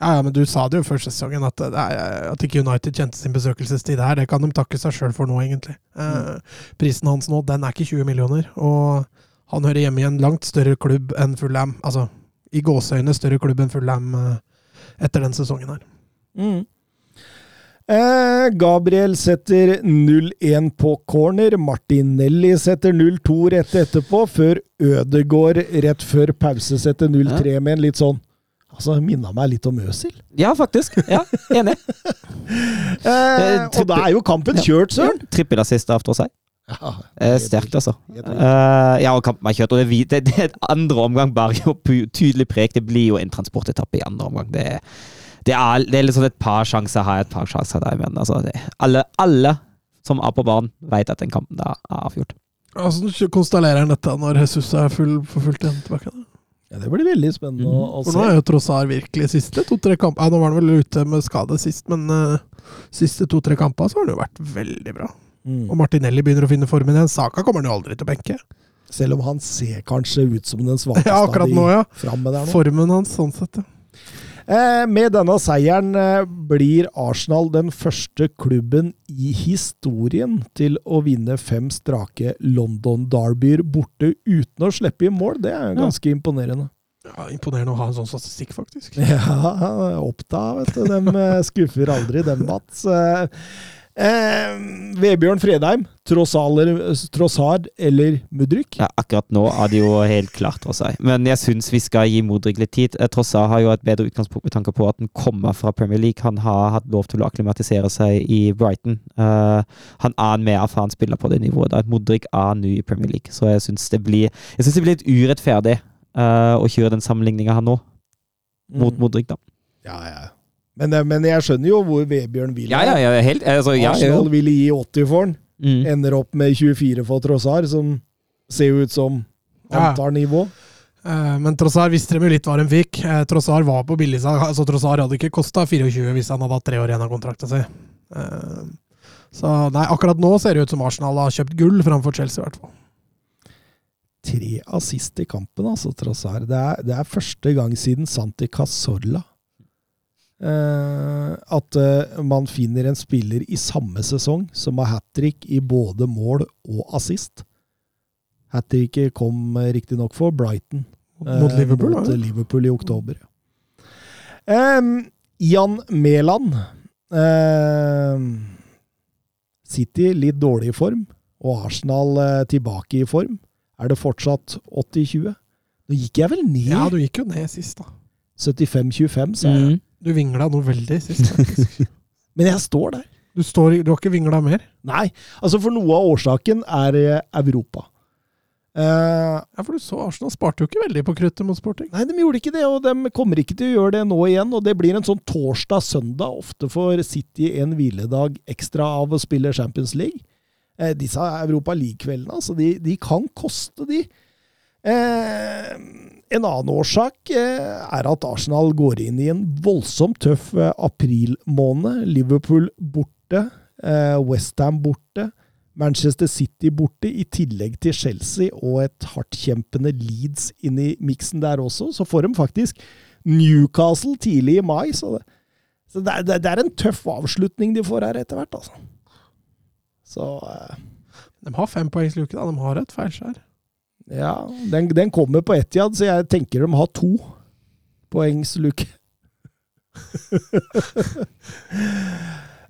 Ja, ja, men du sa det jo før sesongen, at, er, at ikke United kjente sin besøkelsestid her. Det kan de takke seg sjøl for nå, egentlig. Eh, prisen hans nå, den er ikke 20 millioner. Og han hører hjemme i en langt større klubb enn Fulham. Altså, i gåseøyne større klubb enn Fulham eh, etter den sesongen her. Mm. Eh, Gabriel setter 0-1 på corner. Martinelli setter 0-2 rett etterpå, før Ødegård rett før pause setter 0-3 med en litt sånn Altså, Minna meg litt om Øsil. Ja, faktisk. Ja, Enig. Eh, og da er jo kampen kjørt, søren! Trippelassist av seg. Ja, Eh, Sterkt, altså. Eh, ja, og kampen er kjørt. Og det, det, det er andre omgang bare jo tydelig preg. Det blir jo en transportetappe i andre omgang. Det, det, er, det er liksom et par sjanser her, et par sjanser der. Men altså, det, alle, alle som er på banen, vet at den kampen da er avgjort. Hvordan konstellerer han dette når Jesus er full, for fullt igjen tilbake? da? Ja, det blir veldig spennende å, å For nå er jo Trossar virkelig siste to-tre kamper ja, Nå var han vel ute med skade sist, men uh, siste to-tre kamper så har han jo vært veldig bra. Mm. Og Martinelli begynner å finne formen igjen. Saka kommer han jo aldri til å benke. Selv om han ser kanskje ut som den svakeste Ja, akkurat nå, ja. framme der nå. Formen hans, sånn sett. ja. Eh, med denne seieren eh, blir Arsenal den første klubben i historien til å vinne fem strake London Derbyer borte uten å slippe i mål. Det er ganske imponerende. Ja, Imponerende å ha en sånn statistikk, faktisk. Ja, Oppta, vet du. De eh, skuffer aldri, dem, Mats. Eh, Vebjørn Fredheim, Trossaler- Trossard eller Mudryk? Ja, akkurat nå er det jo helt klart for seg. Men jeg syns vi skal gi Mudrik litt tid. Eh, Trossard har jo et bedre utgangspunkt med tanke på at han kommer fra Premier League. Han har hatt lov til å akklimatisere seg i Brighton. Eh, han er en mer erfaren spiller på det nivået. der. Mudrik er ny i Premier League, så jeg syns det blir Jeg synes det blir litt urettferdig eh, å kjøre den sammenligninga her nå, mot Mm. Mudrik, da. Ja, ja. Men, eh, men jeg skjønner jo hvor Vebjørn vil. Ja, ja, ja, helt altså, ja, ja. Arsenal ville gi 80 for den. Mm. Ender opp med 24 for Trossar, som ser jo ut som antar nivå. Eh, Men Trossar visste de jo litt hva de fikk. Eh, Trossar var på billigsalg. Altså, Trossar hadde ikke kosta 24 hvis han hadde hatt tre år igjen av kontrakta si. Eh, Så nei, akkurat nå ser det ut som Arsenal har kjøpt gull framfor Chelsea, i hvert fall. Tre assist i kampen, altså, Trossar. Det det er første gang siden Santi Cazorla eh, at eh, man finner en spiller i samme sesong som har hat trick i både mål og assist. Hat tricket kom eh, riktignok for Brighton. Mot Eh, Liverpool, mot. Liverpool i oktober. ja. Jan Mæland. Em, City litt dårlig i form, og Arsenal uh, tilbake i form. Er det fortsatt 80-20? Nå gikk jeg vel ned Ja, du gikk jo ned sist, da. 75-25, sa jeg. Mm. Du vingla noe veldig sist, faktisk. Men jeg står der. Du, står, du har ikke vingla mer? Nei, altså for noe av årsaken er eh, Europa. Uh, Ja, for du så Arsenal sparte jo ikke veldig på kruttet mot Sporting. Nei, de gjorde ikke det, og de kommer ikke til å gjøre det nå igjen. Og det blir en sånn torsdag-søndag. Ofte får City en hviledag ekstra av å spille Champions League. Uh, disse Europa League-kveldene, altså, de, de kan koste, de. Eh, en annen årsak eh, er at Arsenal går inn i en voldsomt tøff eh, aprilmåned. Liverpool borte, eh, Westham borte. Manchester City borte, i tillegg til Chelsea og et hardtkjempende Leeds inn i miksen der også. Så får de faktisk Newcastle tidlig i mai. Så det, så det, er, det er en tøff avslutning de får her etter hvert, altså. Så eh, De har fem poengs luke, da. De har et feilskjær. Ja, den, den kommer på Etiad, så jeg tenker de har to poengs luke.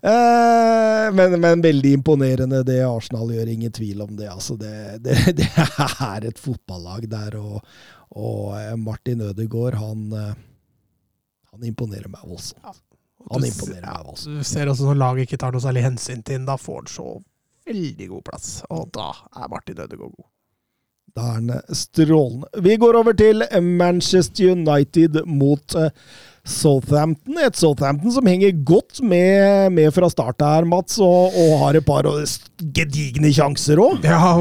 Eh, men, men veldig imponerende det Arsenal gjør, ingen tvil om det. Altså, det, det, det er et fotballag der, og, og eh, Martin Ødegaard, han, eh, han imponerer meg voldsomt. Han imponerer meg voldsomt. Du ser også når laget ikke tar noe særlig hensyn til ham, da får han så veldig god plass. Og da er Martin Ødegaard god. Da er eh, strålende. Vi går over til Manchester United mot eh, Southampton. Et Southampton som henger godt med, med fra start her, Mats, og, og har et par gedigne sjanser òg. Ja,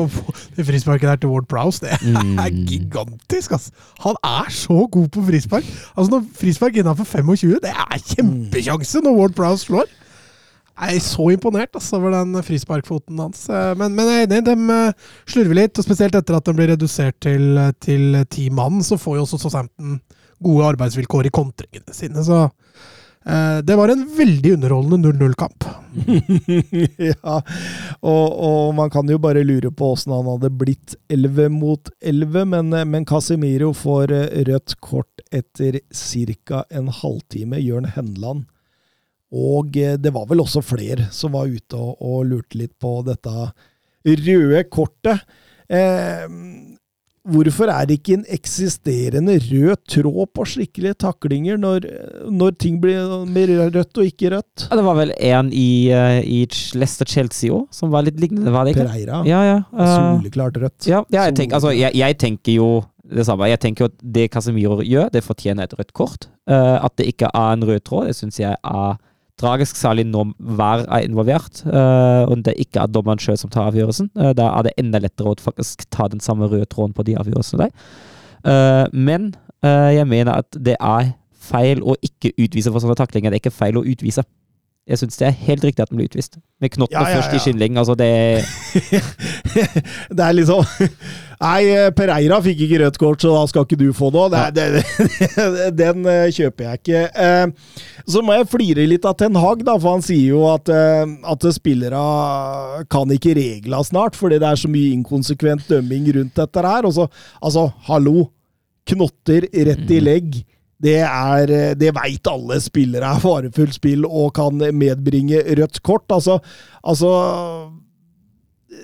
det frisparket der til Ward Prowse, det er Mm. gigantisk, altså. Han er så god på frispark. Altså, når frispark innafor 25, det er kjempesjanse når Ward Prowse slår. Jeg er så imponert altså, over den frisparkfoten hans. Eh, Men, men jeg er enig, de eh, slurver litt. og Spesielt etter at de blir redusert til, til ti mann, så får jo også Southampton gode arbeidsvilkår i kontringene sine. Så eh, det var en veldig underholdende 0-0-kamp. ja, og, og man kan jo bare lure på åssen han hadde blitt 11 mot 11, men, men Casemiro får eh, rødt kort etter ca. en halvtime. Jørn Henland Og eh, det var vel også flere som var ute og, og lurte litt på dette røde kortet. Eh, hvorfor er det ikke en eksisterende rød tråd på skikkelige taklinger når, når ting blir mer rødt og ikke rødt? Ja, det var vel en i, eh, i Leicester-Chelsea òg, som var litt lignende, var det ikke? Pereira. Ja, ja. uh, Soleklart rødt. ja, ja jeg, tenker, altså, jeg, jeg tenker jo det samme. Jeg tenker at det Casemiro gjør, det fortjener et rødt kort. Uh, at det ikke er en rød tråd, det syns jeg er tragisk, særlig når VAR er involvert, eh, og det ikke er dommeren sjøl som tar avgjørelsen. Eh, da er det enda lettere å faktisk ta den samme røde tråden på de avgjørelsene der. Eh, men jeg mener at det er feil å ikke utvise for sånne taklinger. Det er ikke feil å utvise. Jeg syns det er helt riktig at den blir utvist. Med knottene Ja, ja, først i ja. skinnleggen. Altså det det er liksom Nei, eh, Pereira fikk ikke rødt kort, så da skal ikke du få noe. Det, er- det, det, den eh, kjøper jeg ikke. Eh, Så må jeg flire litt av Ten Hag, da, for han sier jo at, at spillere kan ikke regla snart, fordi det er så mye inkonsekvent dømming rundt dette her. Og så, altså, hallo! Knotter rett i legg. Det, er, eh, det veit alle spillere er farefullt spill og kan medbringe rødt kort. Altså, altså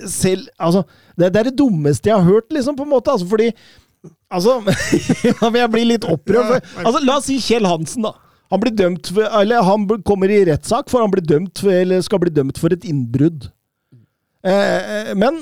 selv Altså, det, det er det dummeste jeg har hørt, liksom, på en måte. Altså, fordi Altså Jeg blir litt opprørt. Altså, la oss si Kjell Hansen, da. Han blir dømt for, eller han kommer i rettssak, for han blir dømt for, eller skal bli dømt for et innbrudd. Eh, eh, men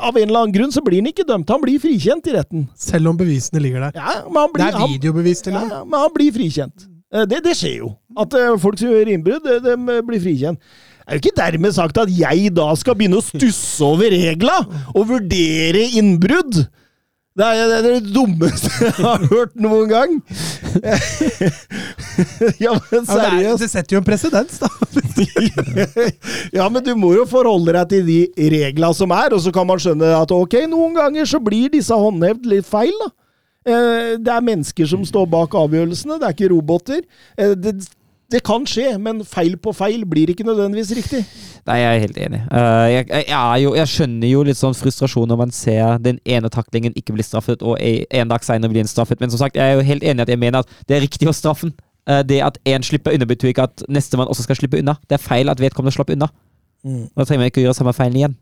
av en eller annen grunn så blir han ikke dømt. Han blir frikjent i retten. Selv om bevisene ligger der. Ja, men han Det er videobevis til og med. ja, men han blir frikjent. Eh, Det, det skjer jo. At eh, folk som gjør innbrudd, de, de blir frikjent. Det er jo ikke dermed sagt at jeg da skal begynne å stusse over regla og vurdere innbrudd. Det er det, er det dummeste jeg har hørt noen gang. ja, men Ja, det, seriøst. det setter jo en presedens, da. ja, men du må jo forholde deg til de regla som er, og så kan man skjønne at ok, noen ganger så blir disse håndhevd litt feil, da. Eh, Det er mennesker som står bak avgjørelsene, det er ikke roboter. Eh, Det, det kan skje, men feil på feil blir ikke nødvendigvis riktig. Nei, jeg er helt enig. Eh, jeg, jeg, er jo, jeg skjønner jo litt sånn frustrasjon når man ser den ene taklingen ikke bli straffet, og en dag senere blir den straffet. Men som sagt, jeg er jo helt enig at jeg mener at det er riktig å straffe den. Eh, det at én slipper unna, betyr ikke at nestemann også skal slippe unna. Det er feil at vedkommende slapp unna. Da trenger man ikke å gjøre samme feilen igjen.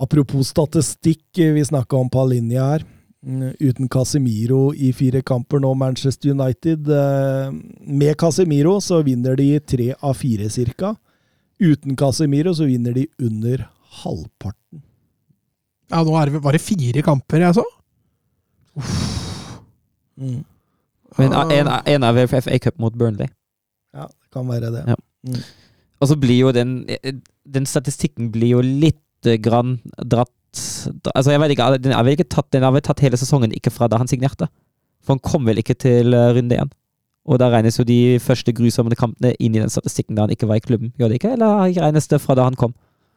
Apropos statistikk, eh, vi snakka om Palinja her. Mm, Uten Casemiro i fire kamper nå, Manchester United. eh, Med Casemiro så vinner de tre av fire, cirka. Uten Casemiro så vinner de under halvparten. Ja, nå er det, var det fire kamper jeg så. Mm. Men Ah. en, en av FA Cup mot Burnley. Ja, det kan være det. Ja. Og så blir jo den Den statistikken blir jo litt grann dratt Altså, jeg vet ikke, den har vel ikke tatt Den har vel tatt hele sesongen, ikke fra da han signerte. For han kom vel ikke til eh, runde én. Og da regnes jo de første grusomme kampene inn i den statistikken da han ikke var i klubben. Gjør det ikke, eller regnes det fra da han kom?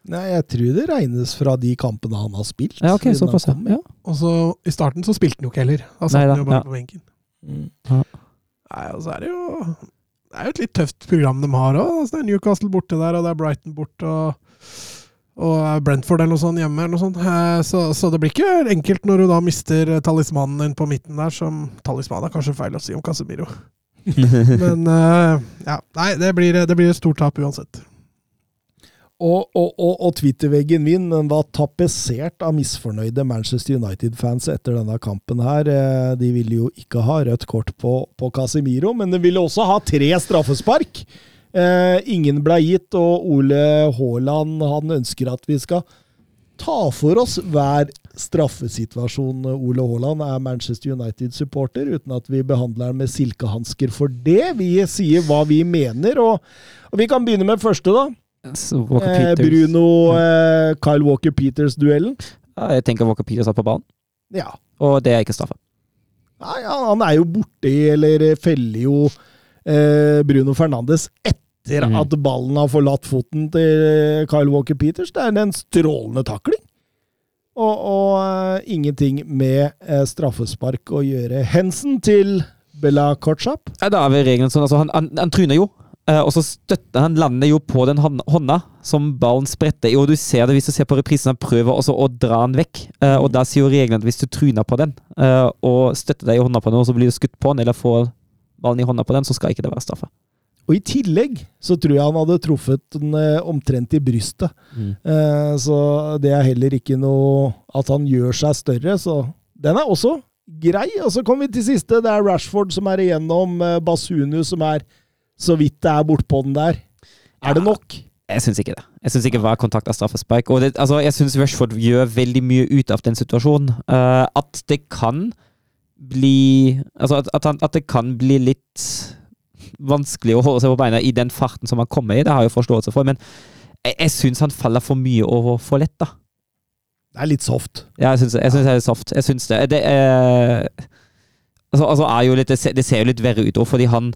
Nei, jeg tror det regnes fra de kampene han har spilt. Ja, ok, såpass, kom. ja. Og så I starten så spilte han jo ikke heller. Da satt han jo bare ja. på benken. Mm. Nei, og så er det jo Det er jo et litt tøft program de har òg. Altså, det er Newcastle borte der, og det er Brighton borte, og, og Brentford eller noe sånt hjemme. eller noe sånt. Eh, Så, så det blir ikke enkelt når du da mister eh, talismanen din på midten der, som Talisman er kanskje feil å si om Casemiro. Men eh, ja, nei, det blir, det blir et stort tap uansett. Og, og, og, og Twitter-veggen min den var tapetsert av misfornøyde Manchester United-fans etter denne kampen her. De ville jo ikke ha rødt kort på, på Casemiro, men de ville også ha tre straffespark. Eh, ingen ble gitt, og Ole Haaland han ønsker at vi skal ta for oss hver straffesituasjon. Ole Haaland er Manchester United-supporter, uten at vi behandler han med silkehansker for det. Vi sier hva vi mener, og, og vi kan begynne med første, da. Eh, Bruno eh, Kyle Walker Peters-duellen. Ja, Jeg tenker Walker Peters er på banen, Ja. og det er ikke straffe. Nei, han er jo borti, eller feller jo Bruno Fernandes etter Mm. at ballen har forlatt foten til Kyle Walker Peters. Det er en strålende takling. Og, og uh, ingenting med uh, straffespark å gjøre. Hensen til Bella Kotschap. Ja, da er vi regelen sånn, altså han, han, han tryner jo, Uh, og så støtter han lander jo på den hånda som ballen spretter i, og du ser det hvis du ser på reprisen, han prøver også å dra den vekk, eh, og da sier jo reglene at hvis du tryner på den, eh, og støtter deg i hånda på den, og så blir du skutt på den, eller får ballen i hånda på den, så skal ikke det være straffe. Og i tillegg så tror jeg han hadde truffet den eh, omtrent i brystet. Mm. Eh, så det er heller ikke noe at han gjør seg større, så den er også grei. Og så kommer vi til siste. Det er Rashford som er igjennom. eh, Basunu som er så vidt det er bortpå den der. Er det nok? Jeg syns ikke det. Jeg syns ikke hver kontakt er straffespark. Og det, altså, jeg syns Rashford gjør veldig mye ut av den situasjonen. Uh, at det kan bli Altså at, at, han, at det kan bli litt vanskelig å holde seg på beina i den farten som han kommer i, det har jeg jo forståelse for, men jeg, jeg syns han faller for mye over for lett, da. Det er litt soft. Ja, jeg syns det er soft. Jeg syns det. Det er altså, altså er jo litt, det, ser, det ser jo litt verre ut òg, fordi han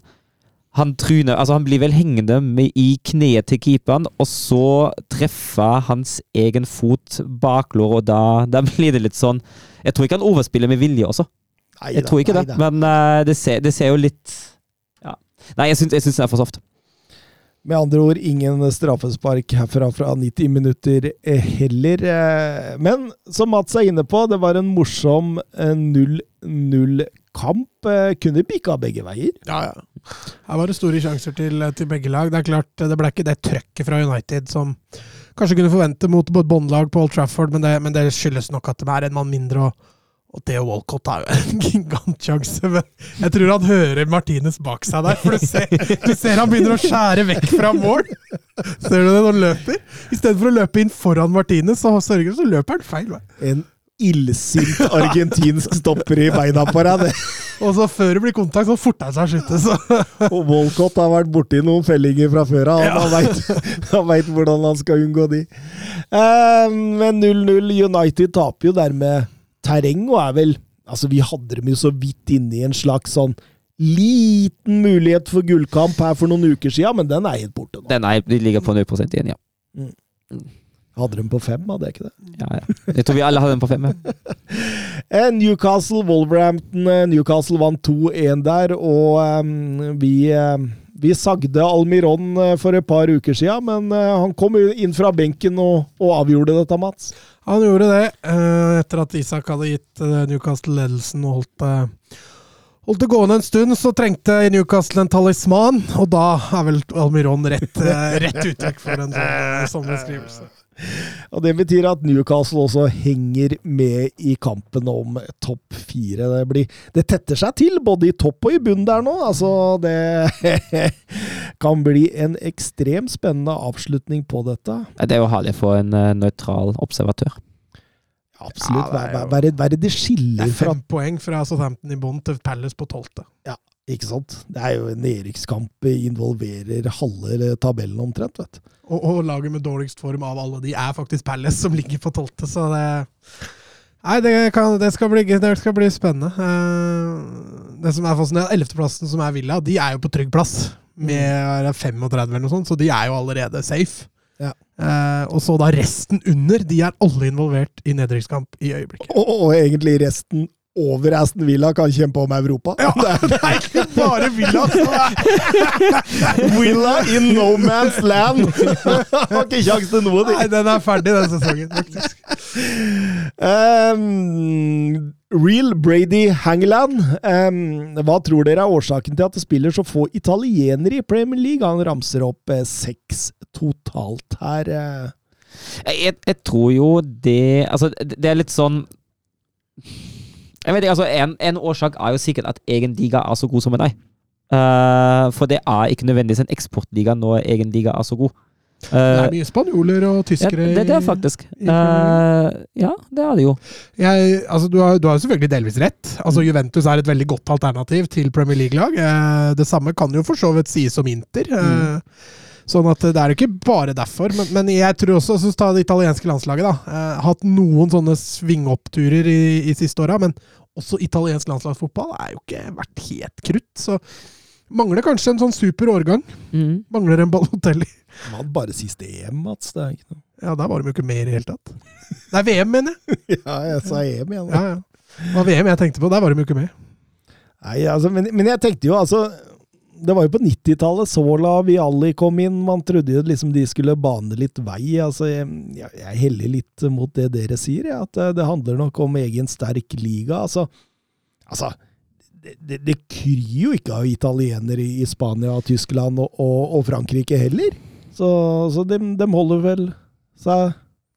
han tryner Altså, han blir vel hengende med, i kneet til keeperen, og så treffer hans egen fot baklår, og da, da blir det litt sånn Jeg tror ikke han overspiller med vilje også. Nei Jeg da, tror ikke nei det, da. men uh, det, ser, det ser jo litt Ja. Nei, jeg syns, jeg syns det er for soft. Med andre ord, ingen straffespark herfra fra 90 minutter eh, heller. eh, Men som Mats er inne på, det var en morsom eh, 0-0-kamp. Eh, Kunne bikka begge veier. Ja, ja. Her var det store sjanser til, til begge lag. Det er klart, det ble ikke det trøkket fra United som kanskje kunne forvente mot båndlag på Old Trafford, men det, men det skyldes nok at det er en mann mindre. og og Theo Walcott er jo en gigantsjanse, men jeg tror han hører Martinez bak seg der. For du ser, du ser han begynner å skjære vekk fra mål! Ser du det når han løper? Istedenfor å løpe inn foran Martinez, så sørger så løper han feil vei. En illsint argentinsk stopper i beina på deg. det. Og så før det blir kontakt, så forter han seg å skyte. Så Og Walcott har vært borti noen fellinger fra før av. Han vet- Han veit hvordan han skal unngå de. Eh, Men 0-0 United taper jo dermed terreng, og er vel Altså, vi hadde dem jo så vidt inne i en slags sånn liten mulighet for gullkamp her for noen uker siden, men den er helt borte nå. Den er, de ligger på 0% igjen, ja. Hadde dem på fem, hadde jeg ikke det? ja, ja. Jeg tror vi alle hadde den på fem. ja. Eh, Newcastle, Wolverhampton. eh, Newcastle vant 2-1 der, og um, vi, eh, vi sagde Almiron eh, for et par uker siden, men eh, han kom inn fra benken og, og avgjorde dette, Mats. Han gjorde det eh, etter at Isak hadde gitt Newcastle ledelsen og holdt Holdt det gående en stund, så trengte Newcastle en talisman, og da er vel Almiron rett, rett uttrykk for en sånn, sånn beskrivelse. Og Det betyr at Newcastle også henger med i kampen om topp fire. Det, blir, det tetter seg til, både i topp og i bunn der nå. Altså, det kan bli en ekstremt spennende avslutning på dette. Det er jo herlig for en eh, nøytral observatør. Absolutt. Ja, det Hva er hva- jo- hva er det- er det skiller er fra fem poeng fra Southampton i bånn til Palace på tolvte. Ikke sant? Det er jo en nedrykkskamp involverer halve tabellen omtrent, vet du. Og, og laget med dårligst form av alle de er faktisk Palace, som ligger på tolvte, så det Nei, det, kan, det, skal, bli, det skal bli spennende. Eh, det som er fascinerende, Ellevteplassen, som er Villa, de er jo på trygg plass. Med er 35 eller noe sånt, så de er jo allerede safe. Ja. Eh, og så da resten under, de er alle involvert i nedrykkskamp i øyeblikket. Og, og egentlig resten over Aston Villa kan kjempe om Europa. Ja, det er ikke bare Villa Villa in no man's land! Har ikke kjangs til noe, de. Nei, den er ferdig, den sesongen, faktisk. Um, Real Brady Hangeland. Um, hva tror dere er årsaken til at det spiller så få italienere i Premier League? Han ramser opp eh, seks totalt her. eh. Jeg, jeg tror jo det Altså, det det er litt sånn Jeg vet ikke, altså En, en årsak er jo sikkert at egen liga er så god som en er. Uh, for det er ikke nødvendigvis en eksportliga når egen liga er så god. Det er Uh, mye spanjoler og ja, tyskere det, det er faktisk. i Eh, ja, det er det jo. Jeg, altså, du, har, du har selvfølgelig delvis rett. Altså, Juventus er et veldig godt alternativ til Premier League-lag. Eh, det samme kan jo for så vidt sies om Inter. Eh, Sånn at det er jo ikke bare derfor. Men, men jeg tror også, så ta det italienske landslaget, da. Eh, hatt noen sånne svingoppturer i, i siste åra, men også italiensk landslagsfotball er jo ikke vært helt krutt. Så mangler kanskje en sånn super årgang. Mm. Mangler en Balotelli. Han hadde bare siste EM, Mats. Det er ikke noe. Ja, der var de jo ikke med i det hele tatt. Det er VM, mener jeg. Ja, jeg sa EM igjen. Ja, ja. Det var VM jeg tenkte på. Der var de jo ikke med. Nei, altså, men, men jeg tenkte jo altså Det var jo på 90-tallet Sola Vialli kom inn. Man trodde jo liksom de skulle bane litt vei. altså Jeg, jeg, heller litt mot det dere sier, jeg, at det, det handler nok om egen sterk liga. altså Altså, det, det, det kryr jo ikke av italienere i Spania, Tyskland og, og, og Frankrike heller. Så, så de, de holder vel seg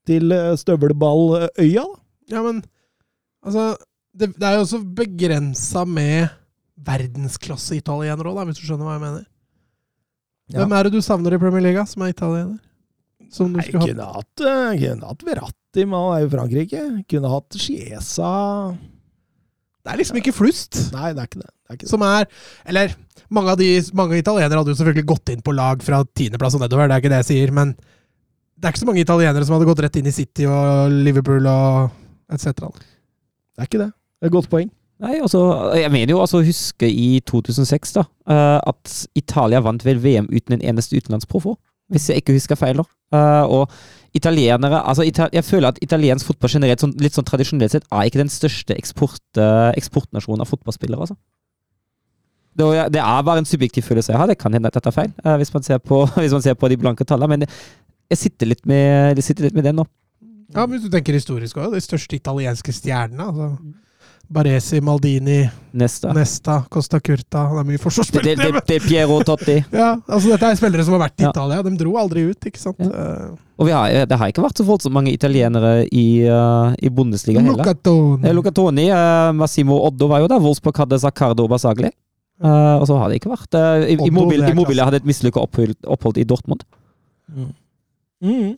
til eh, støvelballøya, da. Ja, men altså Det, det er jo også begrensa med verdensklasse-italienere òg, hvis du skjønner hva jeg mener. Ja. Hvem er det du savner i Premier League, som er italiener? Som du Nei, skulle kunne hatt, eh, kunne hatt Verratti, men han er jo Frankrike. Kunne hatt Chiesa Det er liksom ikke flust. Nei, det er ikke det. det, er ikke det. Som er Eller mange av de mange italienere hadde jo selvfølgelig gått inn på lag fra tiendeplass og nedover, det er ikke det jeg sier, men det er ikke så mange italienere som hadde gått rett inn i City og Liverpool og etc. Det er ikke det. Det er et godt poeng. Nei, altså, jeg mener jo altså huske i 2006 da, eh, at Italia vant vel VM uten en eneste utenlandsproff òg, hvis jeg ikke husker feil. da. Eh, og italienere, altså Jeg føler at italiensk fotball generelt, sånn, litt sånn tradisjonelt sett, er ikke den største eksport, eh, eksportnasjonen av fotballspillere. altså. Det, er- bare en subjektiv følelse jeg har, det kan hende at dette er feil, hvis, man ser på, man ser på de blanke tallene, men jeg sitter litt med, jeg sitter litt med den nå. Ja, men hvis du tenker historisk òg, de største italienske stjernene. altså Baresi, Maldini, Nesta, Nesta, Costa Curta Det er mye forsvarsspillere. det, det, det er Piero Totti. Ja, altså Dette er spillere som har vært i Ja. Italia. De dro aldri ut, ikke sant? Ja. Og vi har, det har ikke vært så voldsomt mange italienere i, uh, i Bundesliga heller. Lucatoni. Eh, Luca Toni, eh, Massimo Oddo var jo der. Wolfsburg hadde Zaccardo og Basagli. Uh, og så har det ikke vært uh, Immobile, hadde et mislykka opphold, opphold i Dortmund. Mhm.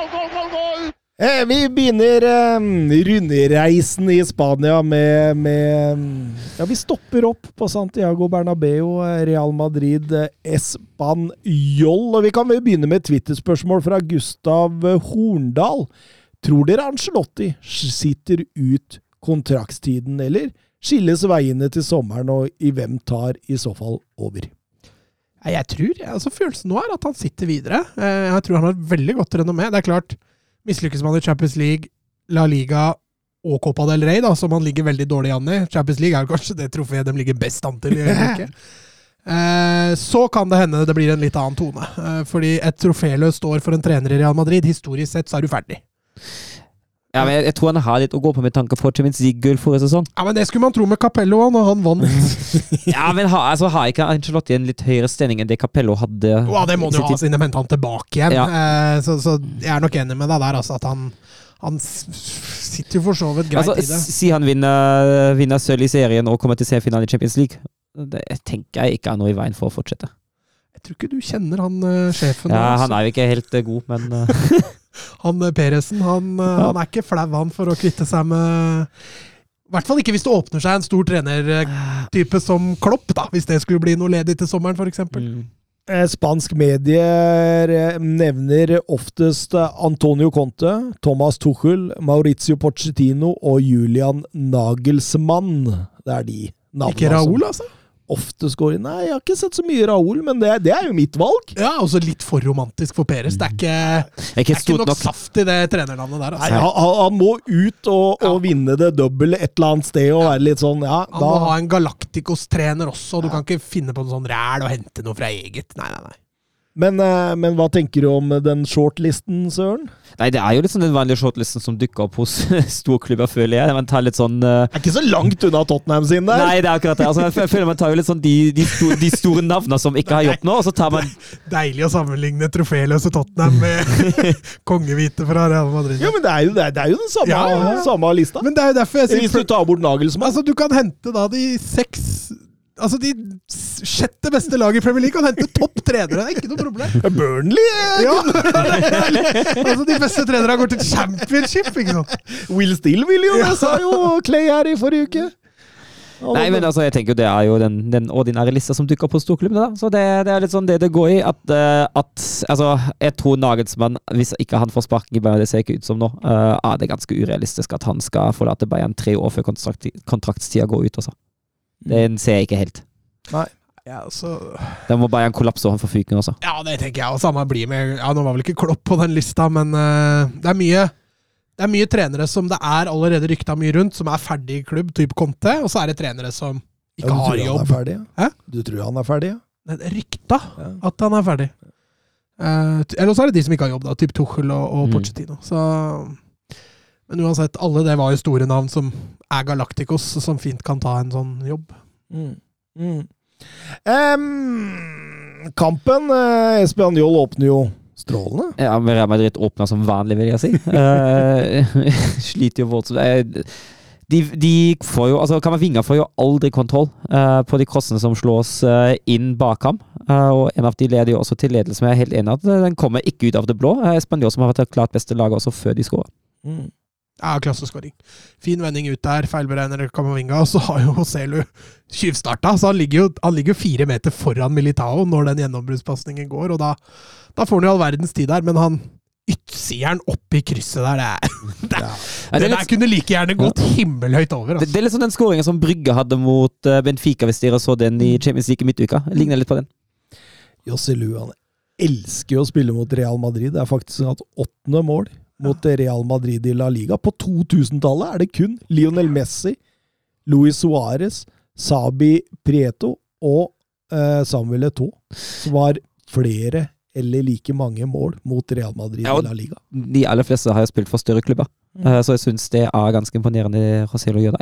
Eh, Vi begynner eh, rundreisen i Spania med, med Ja, vi stopper opp på Santiago Bernabeu, eh, Real Madrid, eh, Espanjol. Og vi kan vel begynne med et Twitter-spørsmål fra Gustav eh, Horndal. Tror dere Ancelotti sitter ut kontraktstiden, eller skilles veiene til sommeren, og i hvem tar i så fall over? Jeg tror, altså Følelsen nå er at han sitter videre. Jeg tror han har veldig godt renommé. Det er klart, mislykkes man i Champions League, La Liga og Copa del Rey, da, som han ligger veldig dårlig an i Champions League er kanskje det trofeet de ligger best an til i øyeblikket. Eh, Så kan det hende det blir en litt annen tone. Eh, Fordi et troféløst år for en trener i Real Madrid, historisk sett, så er du ferdig. Ja, men jeg, jeg tror han har litt å gå på med tanke på Champions League-gull forrige sesong. Ja, Men det skulle man tro med Capello òg, når han vant. Ja, men ha, altså, har ikke Ancelotti en litt høyere stilling enn det Capello hadde? Ja, det må han jo ha, siden de henta han tilbake igjen. Ja. Eh, Så, så jeg er nok enig med deg der, altså, at han, han sitter jo for så vidt greit Altså, i det. Si han vinner, vinner sølv i serien og kommer til semifinalen i Champions League. Det tenker jeg ikke er noe i veien for å fortsette. Jeg tror ikke du kjenner han uh, sjefen. Ja, altså. Han er jo ikke helt uh, god, men eh, Han eh, Peresen, han, ja. han er ikke flau han for å kvitte seg med I hvert fall ikke hvis det åpner seg en stor trenertype som Klopp, da. Hvis det skulle bli noe ledig til sommeren, f.eks. mm. Eh, Spansk medier eh, nevner oftest eh, Antonio Conte, Thomas Tuchel, Maurizio Pochettino og Julian Nagelsmann. Det er de navnene Ikke Raúl, altså? Oftest går inn. Nei, jeg har ikke sett så mye Raoul, men det, det er jo mitt valg. Ja, også litt for romantisk for Peres. Det er ikke, det er ikke nok nok. saft i det trenernavnet der. Altså. han, han- han må ut og, og Ja. vinne det double et eller annet sted og være litt sånn Ja, Han må ha en Galacticos-trener også. Du kan ikke finne på noe sånn ræl og hente noe fra eget. Nei, nei, nei. men, eh, men hva tenker du om den shortlisten, Søren? Nei, det er jo sånn den vanlige shortlisten som dukker opp hos storklubber, føler jeg. Man tar litt sånn eh, Er ikke så langt unna Tottenham sin der. Nei, det er akkurat det. Altså, jeg føler man tar jo litt sånn de, de, store, de store navnene som ikke har gjort noe, og så tar man Deilig å sammenligne troféløse Tottenham med kongehvite fra Real Madrid. Ja, men det er jo, det er, det er jo den samme, ja, ja. samme lista. Men det er jo derfor jeg sier Hvis du tar bort Nagelsmann. Altså, du kan hente da de seks Altså, de sjette beste lag i Premier League kan hente topp trenere. Det er ikke noe problem. Burnley! eh, Ja. altså, de beste trenerne går til championship, ikke sant? Will Still vil jo, det sa jo Clay her i forrige uke. Han- Nei, men altså, jeg tenker jo det er jo den, den ordinære lista som dukker opp på storklubbene, da. Så det, det er litt sånn det det går i. At, uh, at Altså, jeg tror Nagelsmann, hvis ikke han får sparken i Bayern, det ser ikke ut som nå, uh, er det ganske urealistisk at han skal forlate Bayern tre år før kontrakt, kontraktstida går ut, også. Den ser jeg ikke helt. Ja, så Da må Bayern kollapse og han får fyken også. Ja, det tenker jeg. Og samme blir med Ja, Nå var vel ikke Klopp på den lista, men uh, det er mye Det er mye trenere som det er allerede rykta mye rundt, som er ferdig i klubb, type Conte, og så er det trenere som Ja, ikke du har tror han jobb. er ferdig? Ja? Du tror han er ferdig? Ja? Det er rykta Ja. at han er ferdig. Uh, eller så er det de som ikke har jobb, da, type Tuchel og, og Mm. Pochettino. Så Men uansett, alle det var jo store navn som er Galacticos, som fint kan ta en sånn jobb. Mm. Mm. Um, kampen eh, Joll åpner jo strålende. Ja, men Real Madrid åpner som vanlig, vil jeg si. uh, sliter jo voldsomt. Eh, De, de får jo, altså Kamavinga får jo aldri kontroll uh, på de crossene som slås uh, inn bak ham. Uh, og en av de leder jo også til ledelse, men jeg er helt enig i at den kommer ikke ut av det blå. Uh, Spanjol som har vært det klart beste laget også før de skårer. Mm. Ja, klasseskåring. Fin vending ut der, feilberegner Kamavinga. Og så har jo Hoselu tjuvstarta, så han ligger jo han ligger jo fire meter foran Militao når den gjennombruddspasningen går, og da, da får han jo all verdens tid der, men han yttsier den opp i krysset der. Det, det, Ja. Det det, er der kunne like gjerne gått himmelhøyt over. det, Altså. det er litt sånn den skåringen som Brygge hadde mot eh, Benfica, hvis dere så den i Champions League i midtuka. Ligner litt på den. Joselu han elsker jo å spille mot Real Madrid. Det er faktisk hatt åttende mål mot Real Madrid i La Liga. På 2000-tallet er det kun Lionel Messi, Luis Suárez, Sabi Prieto og eh, Samuel Eto'o som har flere eller like mange mål mot Real Madrid Ja, i La Liga. De aller fleste har jo spilt for større klubber, Mm. Eh, så jeg syns det er ganske imponerende Roselo gjør det.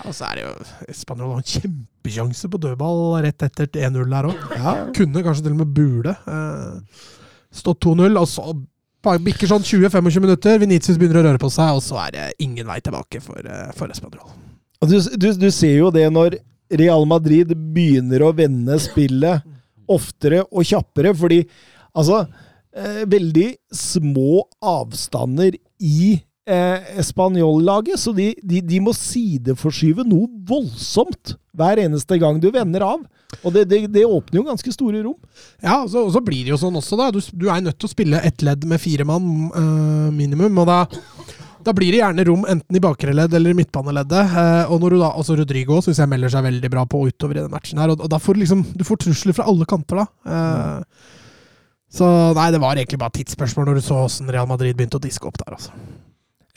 Ja, så er det jo Spanjol har en kjempesjanse på dødball rett etter 1-0 der òg. Ja, Kunne kanskje til og med bule. Eh, stått 2-0, og så bikker sånn 20-25 minutter. Venitius begynner å røre på seg, og så er det ingen vei tilbake for, eh, for Espanol. Du, du, du ser jo det når Real Madrid begynner å vende spillet oftere og kjappere, fordi altså eh, Veldig små avstander i eh, Español-laget, så de, de, de må sideforskyve noe voldsomt hver eneste gang du vender av. Og det, det, det åpner jo ganske store rom. Ja, og så, og så blir det jo sånn også, da. Du, du er nødt til å spille ett ledd med fire mann eh, minimum, og da da blir det gjerne rom enten i bakre ledd eller i midtbaneleddet. Eh, og når du da, også Rodrigo syns jeg melder seg veldig bra på utover i den matchen. her, og, og da får du liksom, du får trusler fra alle kanter, da. Eh, så nei, det var egentlig bare tidsspørsmål når du så åssen Real Madrid begynte å diske opp der. altså.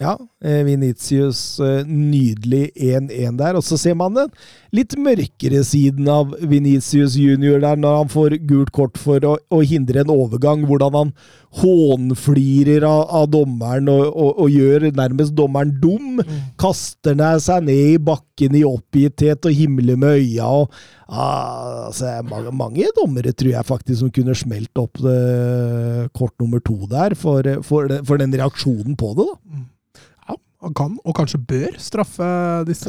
Ja, Venitius Vinicius eh, nydelig 1-1 der. Og så ser man den litt mørkere siden av Vinicius junior der, når han får gult kort for å, å hindre en overgang. Hvordan han hånflirer av, av dommeren og, og, og gjør nærmest dommeren dum. Kaster ned seg ned i bakken i oppgitthet og himler med øya. og ah, altså, mange, mange dommere tror jeg faktisk som kunne smelt opp det, kort nummer to der, for, for, for den reaksjonen på det. da. Ja, han kan, og kanskje bør, straffe disse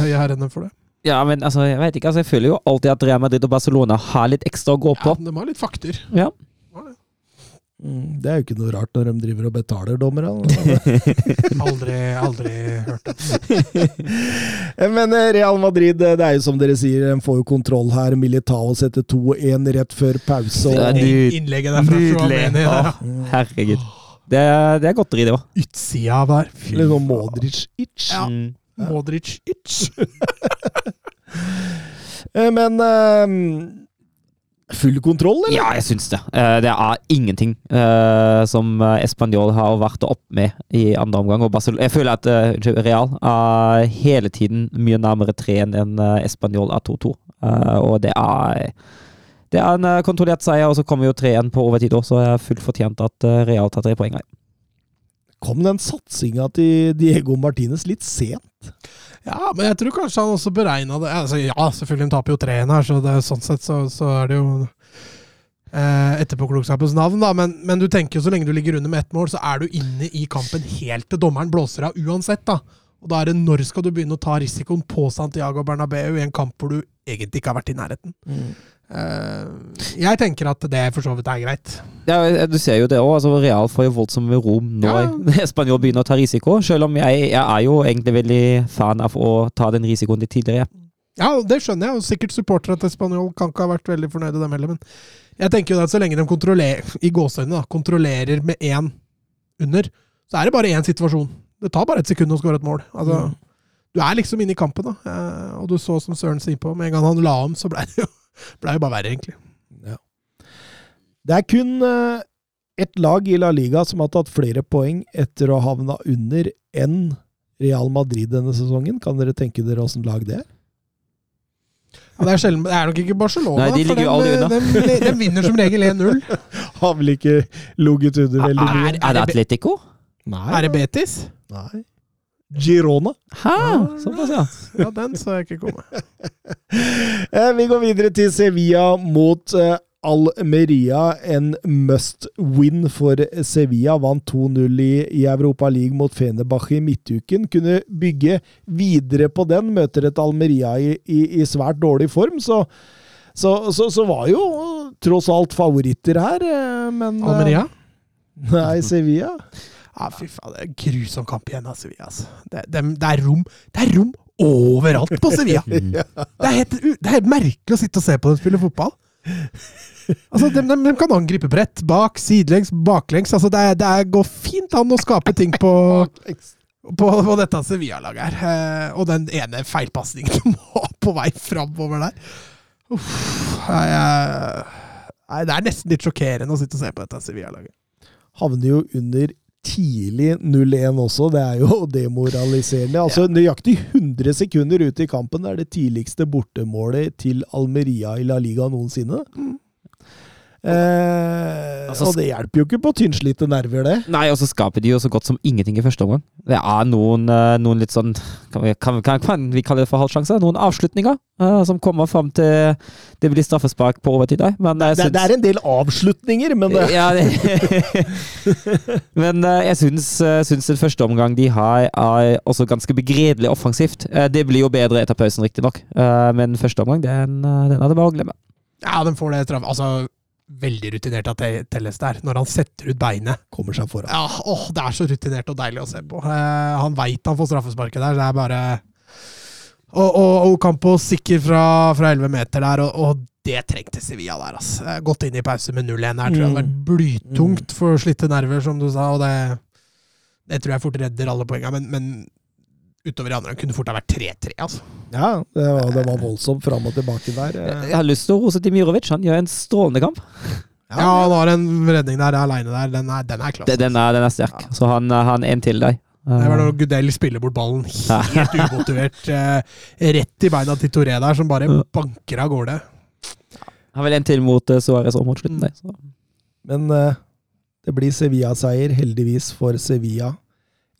høye herrene for det. Ja, men altså, jeg vet ikke, altså, jeg føler jo alltid at Real Madrid og Barcelona har litt ekstra å gå på. Ja, de har litt fakter. Ja. Mm, Det er jo ikke noe rart når de driver og betaler dommere. Aldri, aldri hørt det. Men eh, Real Madrid, eh, det er jo som dere sier, de får jo kontroll her. Militao setter 2-1 rett før pause. Det Og, Nyd- Innlegget der fra Nydelig. Å, herregud. Det det er godteri, det òg. Utsida der. Eller noe. Modric-itch. Ja. Mm. Modric-itch. Eh, Men eh, full kontroll, eller? Ja, jeg syns det. Eh, Det er ingenting eh, som Español har vært opp med i andre omgang. Og Barcelona, jeg føler at Real er hele tiden mye nærmere 3-1 enn Español er 2-2. Eh, og det er det er en kontrollert seier, og så kommer jo 3-1 på overtid òg, så det er fullt fortjent at eh, Real tar tre poeng her. Kom den satsinga til Diego Martinez litt sent? Ja, men jeg tror kanskje han også beregna det. Altså, ja, selvfølgelig, han taper jo 3-1 her, så det, sånn sett så, så er det jo eh, etterpåklokskapens navn, da. Men, men du tenker jo så lenge du ligger under med ett mål, så er du inne i kampen helt til dommeren blåser av uansett, da. Og da er det når skal du begynne å ta risikoen på Santiago Bernabeu i en kamp hvor du egentlig ikke har vært i nærheten. Eh, jeg tenker at det for så vidt er greit. Ja, du ser jo det òg. Altså, Real får jo voldsomme rom når Español begynner å ta risiko. Selv om jeg, jeg er jo egentlig veldig fan av å ta den risikoen litt tidligere. Ja, det skjønner jeg, og sikkert supportere til Spanjol kan ikke ha vært veldig fornøyde, dem heller. Men jeg tenker jo at så lenge de kontrollerer, i gåseøynene, da, kontrollerer med én under, så er det bare én situasjon. Det tar bare et sekund å skåre et mål. Altså, Mm. Du er liksom inne i kampen, da. Eh, og du så som Søren sier på, med en gang han la om, så ble det jo Blei jo bare verre, egentlig. Det er kun eh, ett lag i La Liga som har tatt flere poeng etter å ha havna under enn Real Madrid denne sesongen. Kan dere tenke dere åssen lag det er? Ja, det, er sjelden, det er nok ikke Barcelona, Nei, de for de, unna. de, de vinner som regel 1-0. Har vel ikke ligget under veldig Er- er, Er det Atletico? Nei. Er det Betis? Nei. Girona. Hæ? Såpass, ja. Ja, den så jeg ikke komme. Eh, Vi går videre til Sevilla mot eh, Almeria. En must win for Sevilla. Vant 2-0 i, Europa League mot Fenerbahçe i midtuken. Kunne bygge videre på den. Møter et Almeria i, i, i svært dårlig form, så så, så, så var jo tross alt favoritter her, eh, men Almeria? Nei, Sevilla. Ja, fy faen, det er en grusom kamp igjen av Sevilla. Altså. Det, det, det, er rom, det er rom overalt på Sevilla! Det er, helt, det er merkelig å sitte og se på dem spille fotball. Altså, de, de, de kan angripe bredt. Bak, sidelengs, baklengs. Altså, det, det er, går fint an å skape ting på, på, på dette Sevilla-laget her. Eh, og den ene feilpasningen de var på vei framover der. Uff, jeg, jeg- jeg, det er nesten litt sjokkerende å sitte og se på dette Sevilla-laget. havner jo under tidlig 0-1 også. Det er jo demoraliserende. Altså Nøyaktig 100 sekunder ut i kampen er det tidligste bortemålet til Almeria i La Liga noensinne. Eh, Altså, og det hjelper jo ikke på tynnslitte nerver, det. Nei, og så skaper de jo så godt som ingenting i første omgang. Det er noen, eh, noen litt sånn kan vi, kan, kan, kan vi kalle det for halvsjanser? Noen avslutninger eh, som kommer fram til det blir straffespark på overtid. Men jeg Det, syns det er en del avslutninger, men det, ja, det, Men eh, jeg syns, eh, syns den første omgang de har, er også ganske begredelig offensivt. Eh, det blir jo bedre etter pausen, riktignok, uh, men første omgang, den, eh, den er det bare å glemme. Ja, den får det straff. Altså, veldig rutinert av Telles der, når han setter ut beinet. kommer seg foran. Ja, åh, Det er så rutinert og deilig å se på. Eh, han veit han får straffesparket der, så det er bare Og, og, og sikker fra, fra 11 meter der, og, og det trengte Sevilla der. Eh, Gått inn i pause med 0-1 her, tror jeg hadde vært blytungt for slitte nerver, som du sa, og det, det tror jeg fort redder alle poengene, men, men utover i andre kunne fort ha vært 3-3, altså. Ja, det var, det var voldsomt fram og tilbake der. Eh, Jeg har lyst til å rose Dimirovic. Han gjør en strålende kamp. Ja, han har en redning der aleine der, den er, den er klasse. Den er, den er sterk. Så han han en til deg. Det var når Gudel spiller bort ballen helt umotivert. Eh, rett i beina til Toré der, som bare banker av gårde. Han vil en til mot Suárez og mot slutten. der, så. Men eh, det blir Sevilla-seier, heldigvis for Sevilla.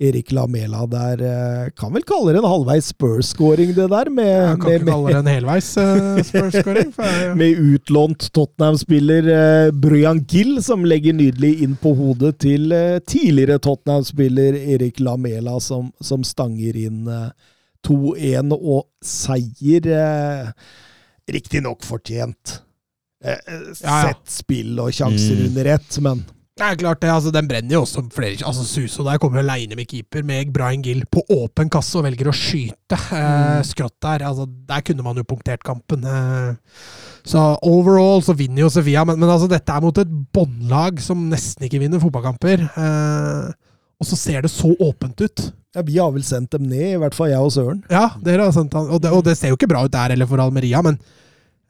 Erik Lamela der eh, Kan vel kalle det en halvveis Spurs-scoring, det der, med, Jeg kan med, ikke kalle det en helveis uh, Spurs-skåring. Ja. med utlånt Tottenham-spiller uh, Bryan Gill, som legger nydelig inn på hodet til uh, tidligere Tottenham-spiller Erik Lamela, som, som stanger inn eh, 2-1 og seier. Uh, Riktignok fortjent. Eh, eh, Ja, ja. Sett spill og sjanser Mm. under ett, men Det er klart det, altså Den brenner jo også flere altså Suso der kommer aleine med keeper, med Brian Gill på åpen kasse og velger å skyte eh, skrått der. altså Der kunne man jo punktert kampen. Eh, så overall så vinner jo Sevilla, men, men altså dette er mot et båndlag som nesten ikke vinner fotballkamper. Eh, og så ser det så åpent ut. ja, vi har vel sendt dem ned, i hvert fall jeg og Søren. Ja, dere har sendt han, og, det, og det ser jo ikke bra ut der eller for Almeria, men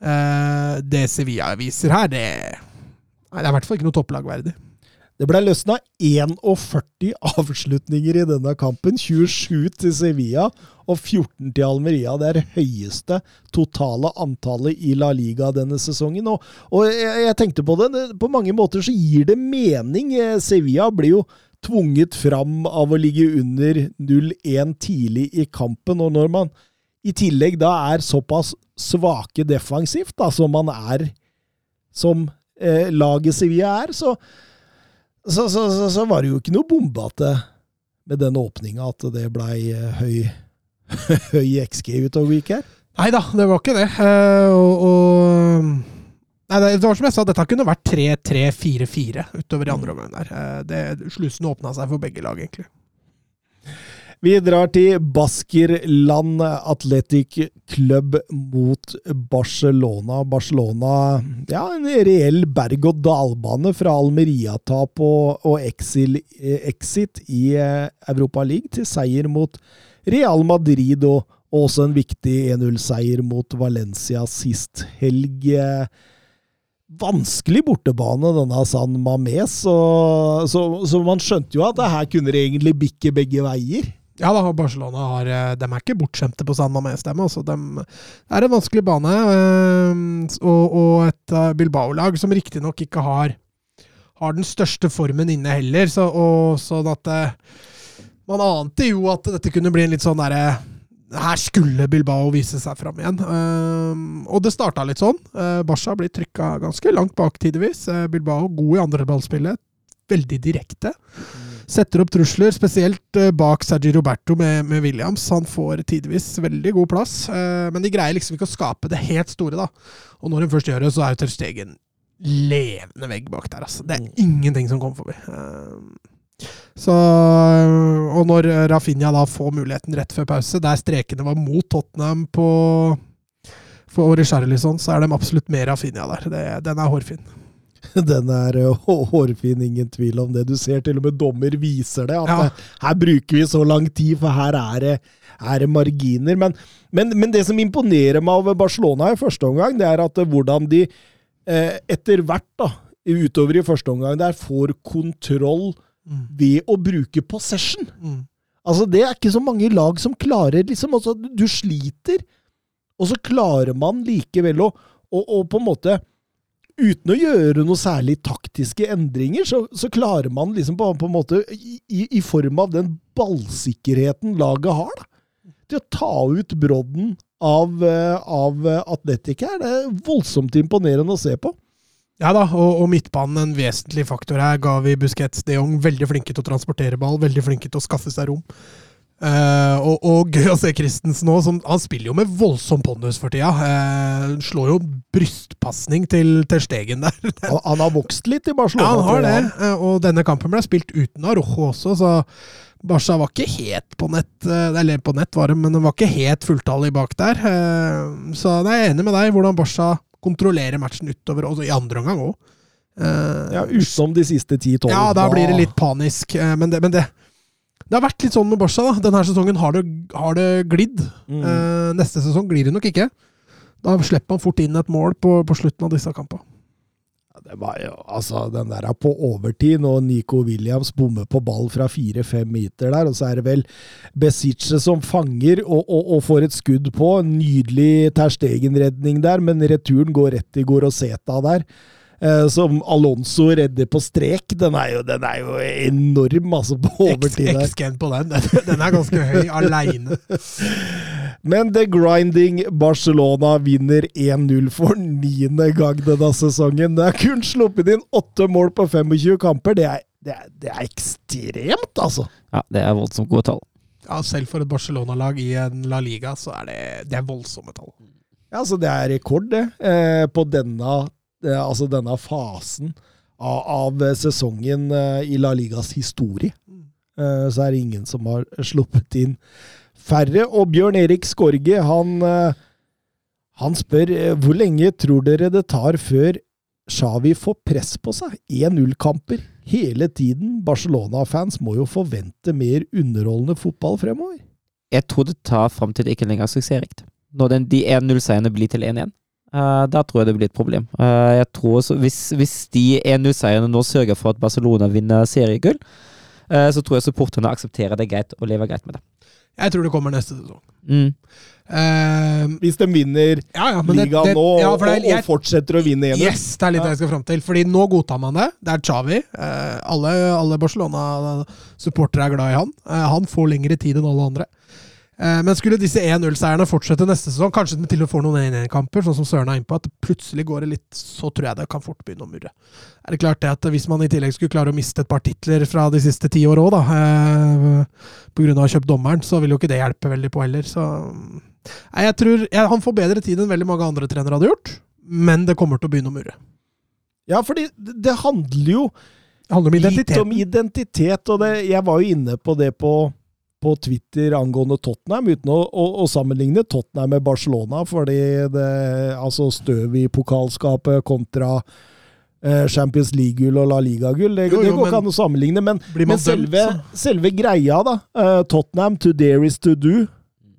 eh, det Sevilla viser her, det, nei, det er i hvert fall ikke noe topplag verdig. Det ble løsna 41 avslutninger i denne kampen. 27 til Sevilla og 14 til Almeria. Det er det høyeste totale antallet i La Liga denne sesongen. Og, og jeg, jeg tenkte på det, på mange måter så gir det mening. Eh, Sevilla blir jo tvunget fram av å ligge under 0-1 tidlig i kampen. Og når man i tillegg da er såpass svake defensivt da, som man er, som eh, laget Sevilla er, så så, så, så, så var det jo ikke noe bombete med den åpninga at det blei eh, høy, høy XG utover week her. Nei da, det var ikke det. Uh, og, og Nei, det var som jeg sa, dette kunne vært 3-3-4-4 utover i andre omgang der. Eh, det, slusen åpna seg for begge lag, egentlig. Vi drar til Baskerland Athletic Club mot Barcelona. Barcelona ja, en reell berg-og-dal-bane fra Almeria-tap og, og exil, exit i eh, Europa League til seier mot Real Madrid og, Og også en viktig 1-0-seier mot Valencia sist helg. Vanskelig bortebane, denne San Mames, så, så, så man skjønte jo at det her kunne det egentlig bikke begge veier. Ja da, Barcelona har, eh, de er ikke bortskjemte på San Mames, dem. Altså, de, er en vanskelig bane, øh, og, og et uh, Bilbao-lag som riktignok ikke har, har den største formen inne heller, så, og, sånn at Man ante jo at dette kunne bli en litt sånn derre her skulle Bilbao vise seg fram igjen. Og det starta litt sånn. Barca blir trykka ganske langt bak tidvis. Bilbao god i andreballspillet. Veldig direkte. Setter opp trusler, spesielt bak Sergi Roberto med, med, Williams. Han får tidvis veldig god plass, men de greier liksom ikke å skape det helt store. da. Og når hun først gjør det, så er jo Ter Stegen levende vegg bak der. altså. Det er ingenting som kommer forbi. Så, og når Rafinha da får muligheten rett før pause, der strekene var mot Tottenham på for Richarlison, så er de absolutt mer Rafinha der. Det, den er hårfin. Den er hårfin, ingen tvil om det. Du ser til og med dommer viser det. At ja. her bruker vi så lang tid, for her er det, er det marginer. Men, men, men, det som imponerer meg over Barcelona i første omgang, det er at hvordan de eh, etter hvert, da, utover i første omgang, der får kontroll mm. ved å bruke possession. Mm. Altså, det er ikke så mange lag som klarer liksom, altså, Du sliter, og så klarer man likevel å, å, å på en måte Uten å gjøre noe særlig taktiske endringer, så, så klarer man liksom på, på en måte, i, i, form av den ballsikkerheten laget har, da, til å ta ut brodden av, eh, av Atletic her. Det er voldsomt imponerende å se på. Ja da, og, og, midtbanen en vesentlig faktor her. Gavi, Busquets, de Jong veldig flinke til å transportere ball, veldig flinke til å skaffe seg rom. Uh, og, og, gøy å se Christensen nå. Som, han spiller jo med voldsom pondus for tida. Uh, slår jo brystpasning til, til Stegen der. han, han, har vokst litt i Barcelona. Ja, han har det. Uh, og denne kampen ble spilt uten Arojo også, så Barca var ikke helt på nett, eller på nett var det, men den var ikke helt fulltallig bak der. Så jeg er enig med deg hvordan Barca kontrollerer matchen utover, også i andre omgang òg. Ja, utenom de siste ti-tolv. Ja, da blir det litt panisk. Men, det, men det, det, har vært litt sånn med Barca. da. Denne sesongen har det, har det glidd. Mm. Eh, neste sesong glir det nok ikke. Da slipper man fort inn et mål på, på slutten av disse kampene. Det var jo, altså, Den der er på overtid, og Nico Williams bommer på ball fra fire-fem meter der. Og så er det vel Besicce som fanger og, og, og, får et skudd på. Nydelig Terstegen-redning der, men returen går rett i Goroseta der. Eh, som Alonso redder på strek. Den er jo, den er jo enorm, altså, på overtid der. X-gen på den. Den er ganske høy, aleine. Men The Grinding Barcelona vinner 1-0 for niende gang denne sesongen. Det er kun sluppet inn åtte mål på 25 kamper. Det er, det er, det er ekstremt, altså! Ja, det er voldsomt gode tall. Ja, selv for et Barcelona-lag i en La Liga, så er det, det er voldsomme tall. Ja, altså Det er rekord, det, eh, på denne, altså denne fasen av, av sesongen eh, i La Ligas historie. Mm. Eh, så er det ingen som har sluppet inn færre. Og Bjørn Erik Skorge, han, eh, han spør eh, hvor lenge tror dere det tar før Xavi får press på seg? 1-0-kamper hele tiden. Barcelona-fans må jo forvente mer underholdende fotball fremover. Jeg tror det tar fram til det ikke lenger er suksessrikt. Når den, de 1-0-seierne blir til 1-1. Uh, eh, da tror jeg det blir et problem. Uh, jeg tror så, hvis, hvis de 1-0-seierne nå sørger for at Barcelona vinner seriegull, uh, så tror jeg supporterne aksepterer det greit og lever greit med det. Jeg tror det kommer neste sesong. Mm. Uh, Hvis de vinner ja, ja, ligaen nå ja, og, jeg, og, fortsetter å vinne igjen. Yes, det er litt det jeg skal fram til. Fordi nå godtar man det. Det er Chavi. Uh, alle, alle Barcelona-supportere er glad i han. Uh, han får lengre tid enn alle andre. Eh, men skulle disse 1-0-seierne fortsette neste sesong, kanskje de til og får noen 1-1-kamper, sånn som Søren er inne på, at plutselig går det litt, så tror jeg det kan fort begynne å murre. Er det klart det at Hvis man i tillegg skulle klare å miste et par titler fra de siste ti år òg, eh, pga. å ha kjøpt dommeren, så vil jo ikke det hjelpe veldig på heller. Så nei, jeg tror jeg, Han får bedre tid enn veldig mange andre trenere hadde gjort, men det kommer til å begynne å murre. Ja, fordi det handler jo det handler om litt om identitet, og det, jeg var jo inne på det på på Twitter angående Tottenham, uten å, å, å, sammenligne Tottenham med Barcelona, fordi det altså støv i pokalskapet kontra eh, Champions League-gull og La Liga-gull. Det, det, går ikke an å sammenligne, men, men selve, selve, greia, da. Uh, Tottenham, to dare is to do.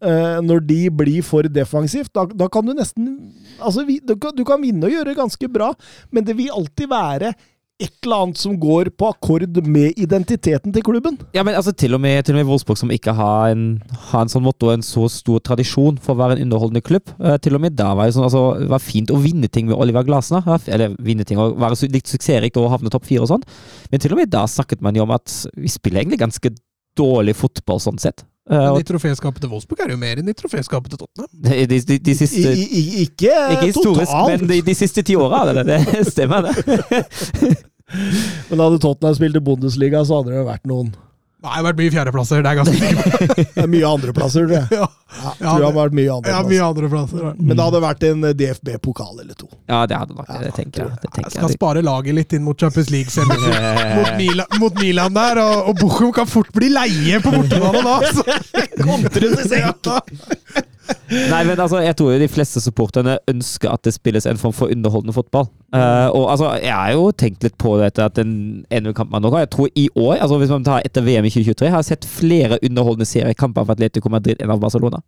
eh, når de blir for defensivt, da, da kan du nesten Altså, vi, du, kan, du kan vinne og gjøre ganske bra, men det vil alltid være et eller annet som går på akkord med identiteten til klubben. Ja, men altså, til og med, til og med Wolfsburg, som ikke har en, har en sånn motto en så stor tradisjon for å være en underholdende klubb, Uh, til og med da var det sånn, altså, var fint å vinne ting med Oliver Glasner. Eller vinne ting og være litt suksessrikt og havne topp fire og sånn. Men til og med da snakket man jo om at vi spiller egentlig ganske dårlig fotball sånn sett. Eh, Men i troféskapet til Wolfsburg er det jo mer enn i troféskapet til Tottenham. de, de, de, de siste i, i, ikke, Ikke historisk, totalt, men de, de siste ti åra. Det, det stemmer, det. men hadde Tottenham spilt i Bundesliga, så hadde det vært noen det har vært mye fjerdeplasser. Det er ganske sikker det er mye andreplasser, tror jeg. Ja, Ja, Ja, tror det har vært mye andreplasser. ja, mye andreplasser. Men det hadde vært en DFB-pokal eller to. Ja, det hadde nok det. Det tenker jeg. Det Jeg skal jeg. spare laget litt inn mot Champions League-semifinalen. mot, Milan, mot Milan der, og, og Bochum kan fort bli leie på bortebane da! Så. Kontre til senk! Nei, men altså, jeg tror jo de fleste supporterne ønsker at det spilles en form for underholdende fotball. Uh, og altså, jeg har jo tenkt litt på dette at den ene kampen man nå har Jeg tror i år, altså hvis man tar etter VM i 2023, har jeg sett flere underholdende seriekamper av Atletico Madrid enn av Barcelona.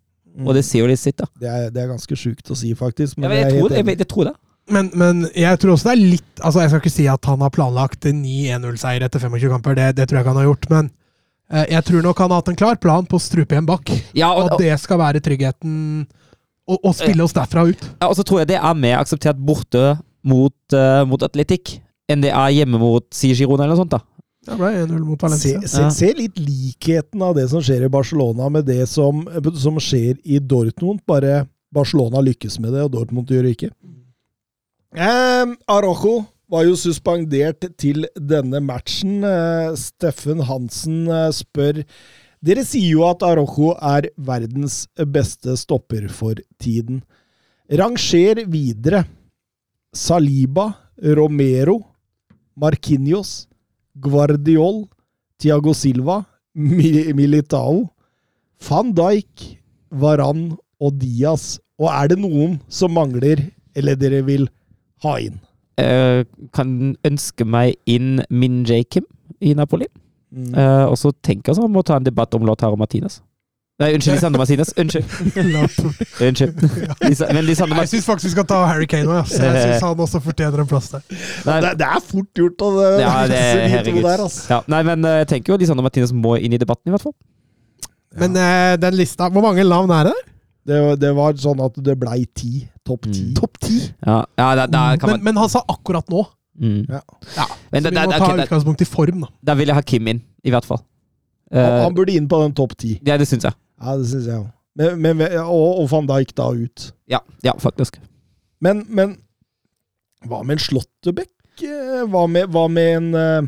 Og det sier jo litt sitt, da. Det er, det er ganske sjukt å si, faktisk. Ja, Men men jeg, tror, jeg, jeg tror det. Men, men jeg tror også det er litt Altså, jeg skal ikke si at han har planlagt en ny 1-0-seier etter 25 kamper, det, det tror jeg ikke han har gjort, men jeg tror nok han har hatt en klar plan på å strupe igjen bak. Ja, og, Og og, det skal være tryggheten å, å spille oss derfra ut. ja, og så tror jeg det er mer akseptert borte mot, uh, mot Atletic enn det er hjemme mot si Girona eller noe sånt. da. Det ble 1-0 mot Se, Valencia. se, Ja. se litt likheten av det som skjer i Barcelona med det som, som skjer i Dortmund. Bare Barcelona lykkes med det, og Dortmund gjør det ikke. Um, Arojo var jo suspendert til denne matchen. Eh, Steffen Hansen eh, spør Dere sier jo at Arojo er verdens beste stopper for tiden. Ranger videre. Saliba, Romero, Marquinhos, Guardiol, Thiago Silva, Militao, van Dijk, Varan og Diaz. Og er det noen som mangler, eller dere vil ha inn? Eh, kan ønske meg inn Min J. Kim i Napoli. Mm. Uh, og så tenker jeg så må ta en debatt om Lautaro Martinez. Nei, unnskyld, Lisandro Martinez. Unnskyld. unnskyld. Lisa, men Lisandro Jeg Martinez syns faktisk vi skal ta Harry Kane òg. Jeg syns han også fortjener en plass der. Nei, Det, det er fort gjort å ja, det er, de der, altså. Ja, nei, men eh, jeg tenker jo Lisandro Martinez må inn i debatten, i hvert fall. Men uh, den lista Hvor mange navn er det? Det, det var sånn at det blei ti. Topp ti. Mm. Topp ti? Ja, ja der, der kan Men, man men han sa akkurat nå. mm. Ja. Ja, Men så det- vi det- må det- ta okay, utgangspunkt i form, da. Da vil jeg ha Kim inn, i hvert fall. Han, Eh, han burde inn på den topp ti. ja, det syns jeg. Ja, det synes jeg. Men, men, og, og van Dijk da ut. Ja, ja faktisk. Men, men hva med en Slåttebekk? Eh, Hva med, hva med en uh,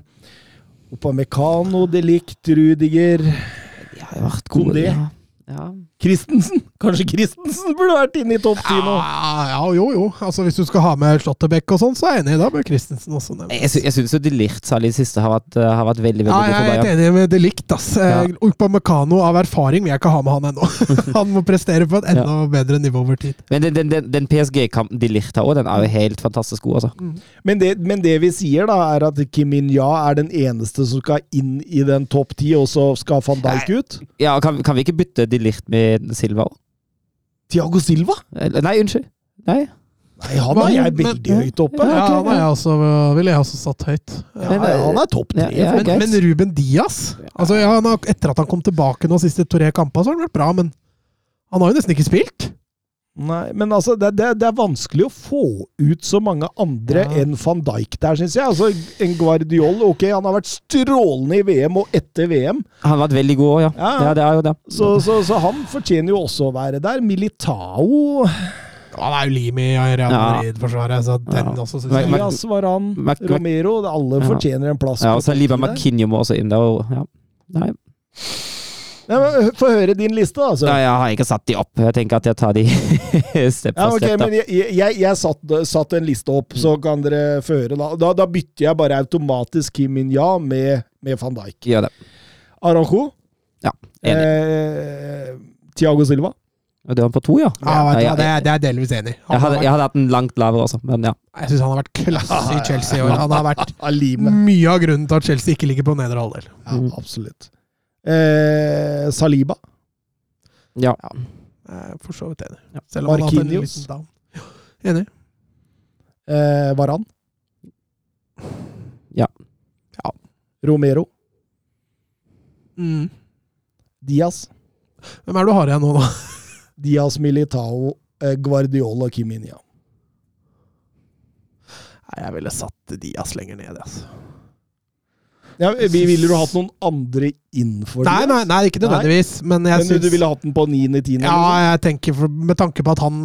Opamecano, Delict, Rudiger De har jo vært gode. Kondé. Ja. Ja. Christensen? Kanskje Christensen burde vært inne i topp ti nå? Ja, ja, jo, jo. Altså, hvis du skal ha med Slåttebekk og sånn, så er jeg enig. Da bør Christensen også nevnes. Jeg, sy jeg syns jo De Ligt særlig i det siste har vært, eh, har vært veldig veldig Ja, god jeg er helt enig med De likt, ass. Ja. Ja. Upamecano av erfaring vil jeg ikke ha med han ennå. han må prestere på et enda bedre nivå over tid. Men den, den, den, den PSG-kampen De Ligt har òg, den er jo helt fantastisk god, altså. Men det, men det vi sier, da, er at Kim Min-ja er den eneste som skal inn i den topp ti, og så skal van Dijk ut? Ja, kan, kan vi ikke bytte De Ligt med Silva òg? Tiago Silva? Eller- Nei, unnskyld. Nei. Nei, han er jeg Men- veldig høyt oppe. Ja, Ja, han er jeg også, ville jeg også satt høyt. Ja, han er topp tre. Ja, Men, men Ruben Diaz altså, ja, han har, Etter at han kom tilbake nå siste tre kampene, så har han vært bra, men han har jo nesten ikke spilt. Nei, men altså, det, det, det er vanskelig å få ut så mange andre Ja. enn van Dijk der, syns jeg. Altså, en Guardiol, ok, han har vært strålende i VM og etter VM, Han har vært veldig god òg, ja. Ja, ja. ja. Det er jo det. så, så, så han fortjener jo også å være der. Militao, Han er jo lim i Real Ja. Madrid-forsvaret, så den Ja. også syns jeg Elias Varan, Romero Alle Ja. fortjener en plass. Ja, og så Liba ti må også inn der. Og, ja. Nei. Nei, men Få høre din liste, da. Altså. Nei, jeg har ikke satt de opp. Jeg tenker at jeg tar de step Ja, for ok, step. da. men jeg, jeg, jeg satt, satt en liste opp, så kan dere føre da. da. Da bytter jeg bare automatisk Kim Min-ja med, med van Dijk. Gjør det. Aranjo. Ja, enig. Eh, Thiago Silva. Det var på to, ja? Ja, ja, Ja, det, er, det er delvis enig jeg, hadde, vært- jeg hadde hatt den langt lavere også, men ja. Jeg syns han har vært klasse i Chelsea i år. Han har vært mye av grunnen til at Chelsea ikke ligger på nedre halvdel. Ja, Mm. absolutt. Eh, Saliba. Ja. ja. for så vidt enig. Ja. Selv om han har hatt en liten down. Ja, Enig. Eh, Varan. Ja. Ja. Romero. Mm. Diaz. Hvem er det du har igjen nå, da? Diaz Militao, eh, Guardiola, Kiminia. Nei, jeg ville satt Diaz lenger ned, altså. Ja, vi ville du hatt noen andre innenfor Nei, nei, nei, ikke nødvendigvis, men jeg Men synes, du ville hatt den på 9.-10.? Ja, jeg tenker for, Med tanke på at han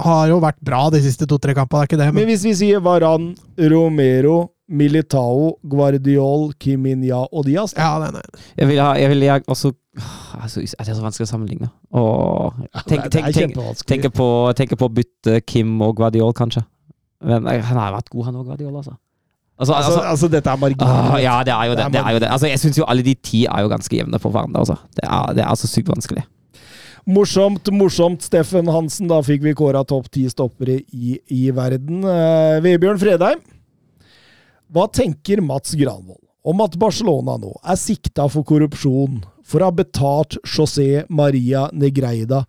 har jo vært bra de siste to-tre kampene, det er ikke det? Men Men, hvis vi sier Varan, Romero, Militao, Guardiol, Kiminia og Diaz ja, nei, nei. Jeg vil ha jeg vil jeg også altså, Det er så vanskelig å sammenligne. Og tenk, tenk, det tenk, tenk, på, på å bytte Kim og Guardiol, kanskje. Men eh, han har vært god, han òg, Guardiol, altså. Altså, altså, altså, altså, dette er marginalt. ah, ja, det er jo det. Det er det, er jo det. Altså, jeg syns jo alle de ti er jo ganske jevne for hverandre. Altså. Det, er, det er altså sykt vanskelig. Morsomt, morsomt, Steffen Hansen. Da fikk vi kåra topp ti stoppere i, i verden. Eh, Vebjørn Fredheim, hva tenker Mats Granvold om at Barcelona nå er sikta for korrupsjon for å ha betalt José Maria Negreida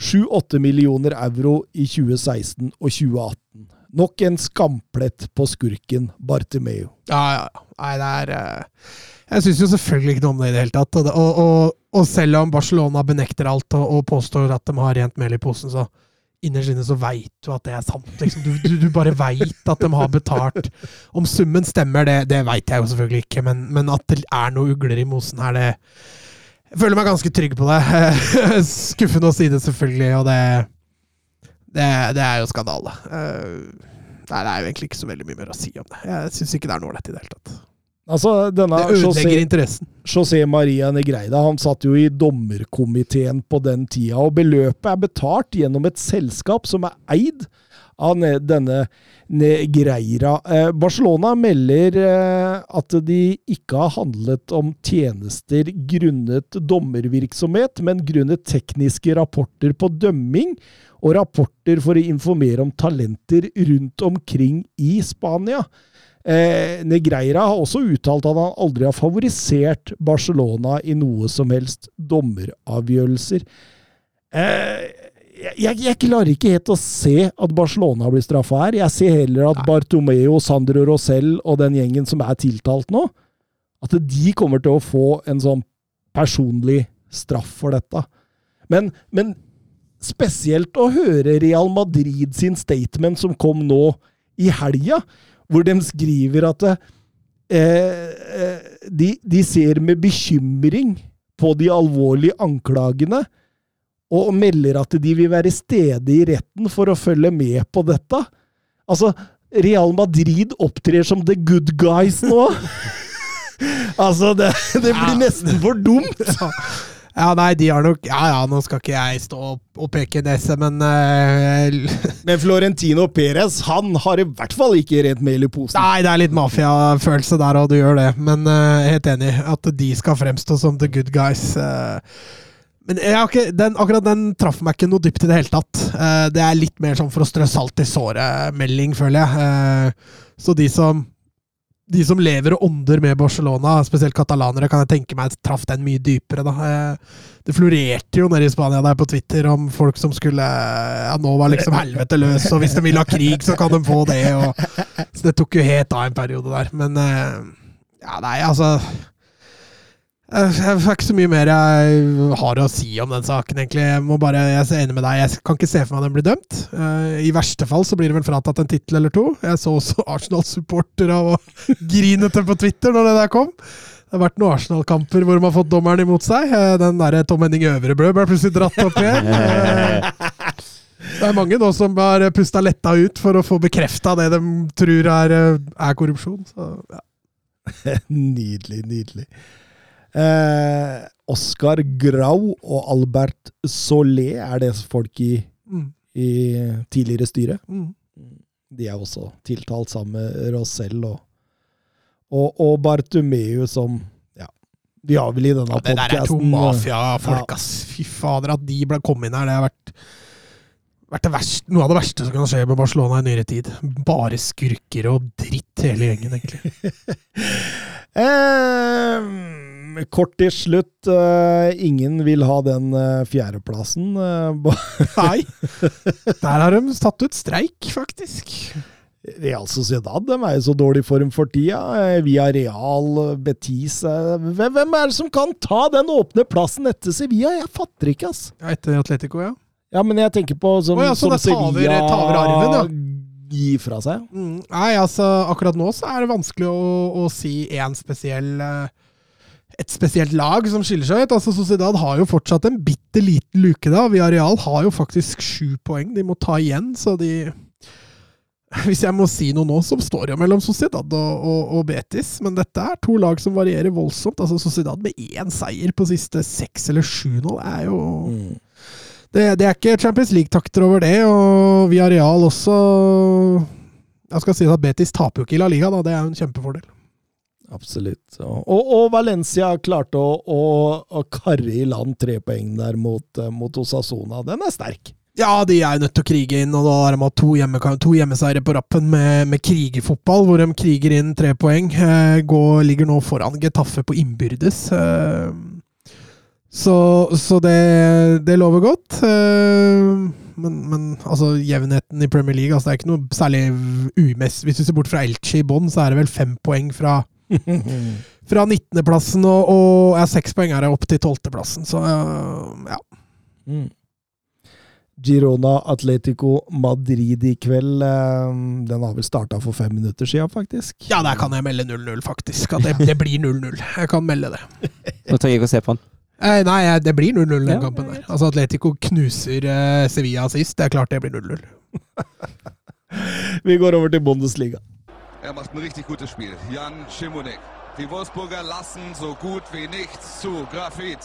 7-8 millioner euro i 2016 og 2018? Nok en skamplett på skurken Bartimeo. Ja, ja. Nei, det er eh, Jeg syns jo selvfølgelig ikke noe om det i det hele tatt. Og, og, og selv om Barcelona benekter alt og, og påstår at de har rent mel i posen, så innerst inne så veit du at det er sant. Liksom. Du, du, du bare veit at de har betalt. Om summen stemmer, det, det veit jeg jo selvfølgelig ikke, men, men at det er noe ugler i mosen her, det Jeg føler meg ganske trygg på det. Skuffende å si det, selvfølgelig, og det det, det er jo skandale. Eh, nei, det er jo egentlig ikke så veldig mye mer å si om det. Jeg syns ikke det er noe ålreit i det hele tatt. Altså, denne Det ødelegger José, interessen. José Maria Negreida han satt jo i dommerkomiteen på den tida, og beløpet er betalt gjennom et selskap som er eid av denne Negreira. Eh, Barcelona melder eh, at de ikke har handlet om tjenester grunnet dommervirksomhet, men grunnet tekniske rapporter på dømming og rapporter for å informere om talenter rundt omkring i Spania. Eh, Negreira har også uttalt at han aldri har favorisert Barcelona i noe som helst dommeravgjørelser. Eh, jeg, jeg klarer ikke helt å se at Barcelona blir straffa her. Jeg ser heller at Bartomeo, Sandro Rosell og den gjengen som er tiltalt nå, at de kommer til å få en sånn personlig straff for dette. Men, men spesielt å høre Real Madrid sin statement som kom nå i helga, hvor de skriver at eh, eh, de, de ser med bekymring på de alvorlige anklagene, og melder at de vil være stede i retten for å følge med på dette. Altså, Real Madrid opptrer som the good guys nå! altså, det, det blir nesten for dumt! Ja, nei, de har nok Ja ja, nå skal ikke jeg stå og, peke nese, men uh, Men Florentino Perez han har i hvert fall ikke rent mel i posen. Nei, det er litt mafiafølelse der, og du gjør det. Men uh, helt enig. At de skal fremstå som the good guys. Uh, men ikke, den, akkurat den traff meg ikke noe dypt i det hele tatt. Det er litt mer sånn for å strø salt i såret-melding, føler jeg. Så de som de som lever og ånder med Barcelona, spesielt katalanere, kan jeg tenke meg traff den mye dypere. da. Eh, Det florerte jo nede i Spania der på Twitter om folk som skulle Ja, nå var liksom helvete løs, og hvis de vil ha krig, så kan de få det. Og, så det tok jo helt av en periode der. Men eh, ja, nei, altså eh, Jeg har ikke så mye mer jeg har å si om den saken, egentlig. Jeg må bare, jeg er enig med deg. Jeg kan ikke se for meg den blir dømt. Eh, I verste fall så blir det vel fratatt en tittel eller to. Jeg så også Arsenal-supportere og grinete på Twitter når det der kom. Det har vært noen Arsenal-kamper hvor de har fått dommeren imot seg. Eh, Den der Tom Henning Øvrebrød ble plutselig dratt opp igjen. Det er mange nå som har pusta letta ut for å få bekrefta det de tror er, er korrupsjon. Så, ja. nydelig, nydelig. Eh, Oscar Grau og Albert Solé, er det folk i, Mm, i tidligere styre? mm. De er også tiltalt sammen med Rosell og, og, og Bartumeu som Ja, de har vel i denne Ja, det der er to mafiafolk, ja. ass. Fy fader, at de ble kommet inn her, det har vært, vært det verste, noe av det verste som kan skje med Barcelona i nyere tid. Bare skurker og dritt, hele gjengen, egentlig. Eh, kort til slutt. eh, ingen vil ha den eh, fjerdeplassen. eh, Nei. Der har de tatt ut streik, faktisk. Real Sociedad de er jo så dårlig form for tida. Via Real, Betis Hvem er det som kan ta den åpne plassen etter Sevilla? Jeg fatter ikke, ass. Ja, etter Atletico, ja. Ja, men jeg tenker på som, ja, som Sevilla taver, taver arven, ja. gir fra seg. Mm. Nei, altså, akkurat nå så er det vanskelig å, å si én spesiell eh, et spesielt lag som skiller seg ut. Altså, Sociedad har jo fortsatt en bitte liten luke da. Villarreal har jo faktisk sju poeng de må ta igjen, så de Hvis jeg må si noe nå, så står det jo mellom Sociedad og, og, og Betis, men dette er to lag som varierer voldsomt. Altså Sociedad med én seier på siste seks eller sju nå, det er jo det, det er ikke Champions League-takter over det, og Villarreal også Jeg skal si at Betis taper jo ikke i La Liga, da. Det er jo en kjempefordel. Absolutt. Og, og Valencia klarte å, å, å karre i land tre poeng der mot, eh, mot Osasona. Den er sterk. Ja, de er jo nødt til å krige inn, og da har de hatt to, hjemme, to hjemmeseiere på rappen med, med krigerfotball, hvor de kriger inn tre poeng. Eh, går, ligger nå foran Getafe på innbyrdes. Eh, så så det, det lover godt. Men, men altså, jevnheten i Premier League altså, Det er ikke noe særlig umess. Hvis du ser bort fra Elche i bånn, så er det vel fem poeng fra fra 19.-plassen, og, og er seks poeng her opp til 12.-plassen. Så ja. Mm. Girona Atletico Madrid i kveld. eh, Den har vel starta for fem minutter siden, faktisk. Ja, der kan jeg melde 0-0, faktisk. At det, det blir 0-0. Jeg kan melde det. Nå trenger jeg ikke å se på den. Eh, nei, eh, det blir 0-0 den Ja, kampen der. Altså, Atletico knuser eh, Sevilla sist. Det er klart det blir 0-0. Vi går over til Bundesliga. Er macht ein richtig gutes Spiel. Jan Schimonek. Die Wolfsburger lassen so gut wie nichts zu. Grafit.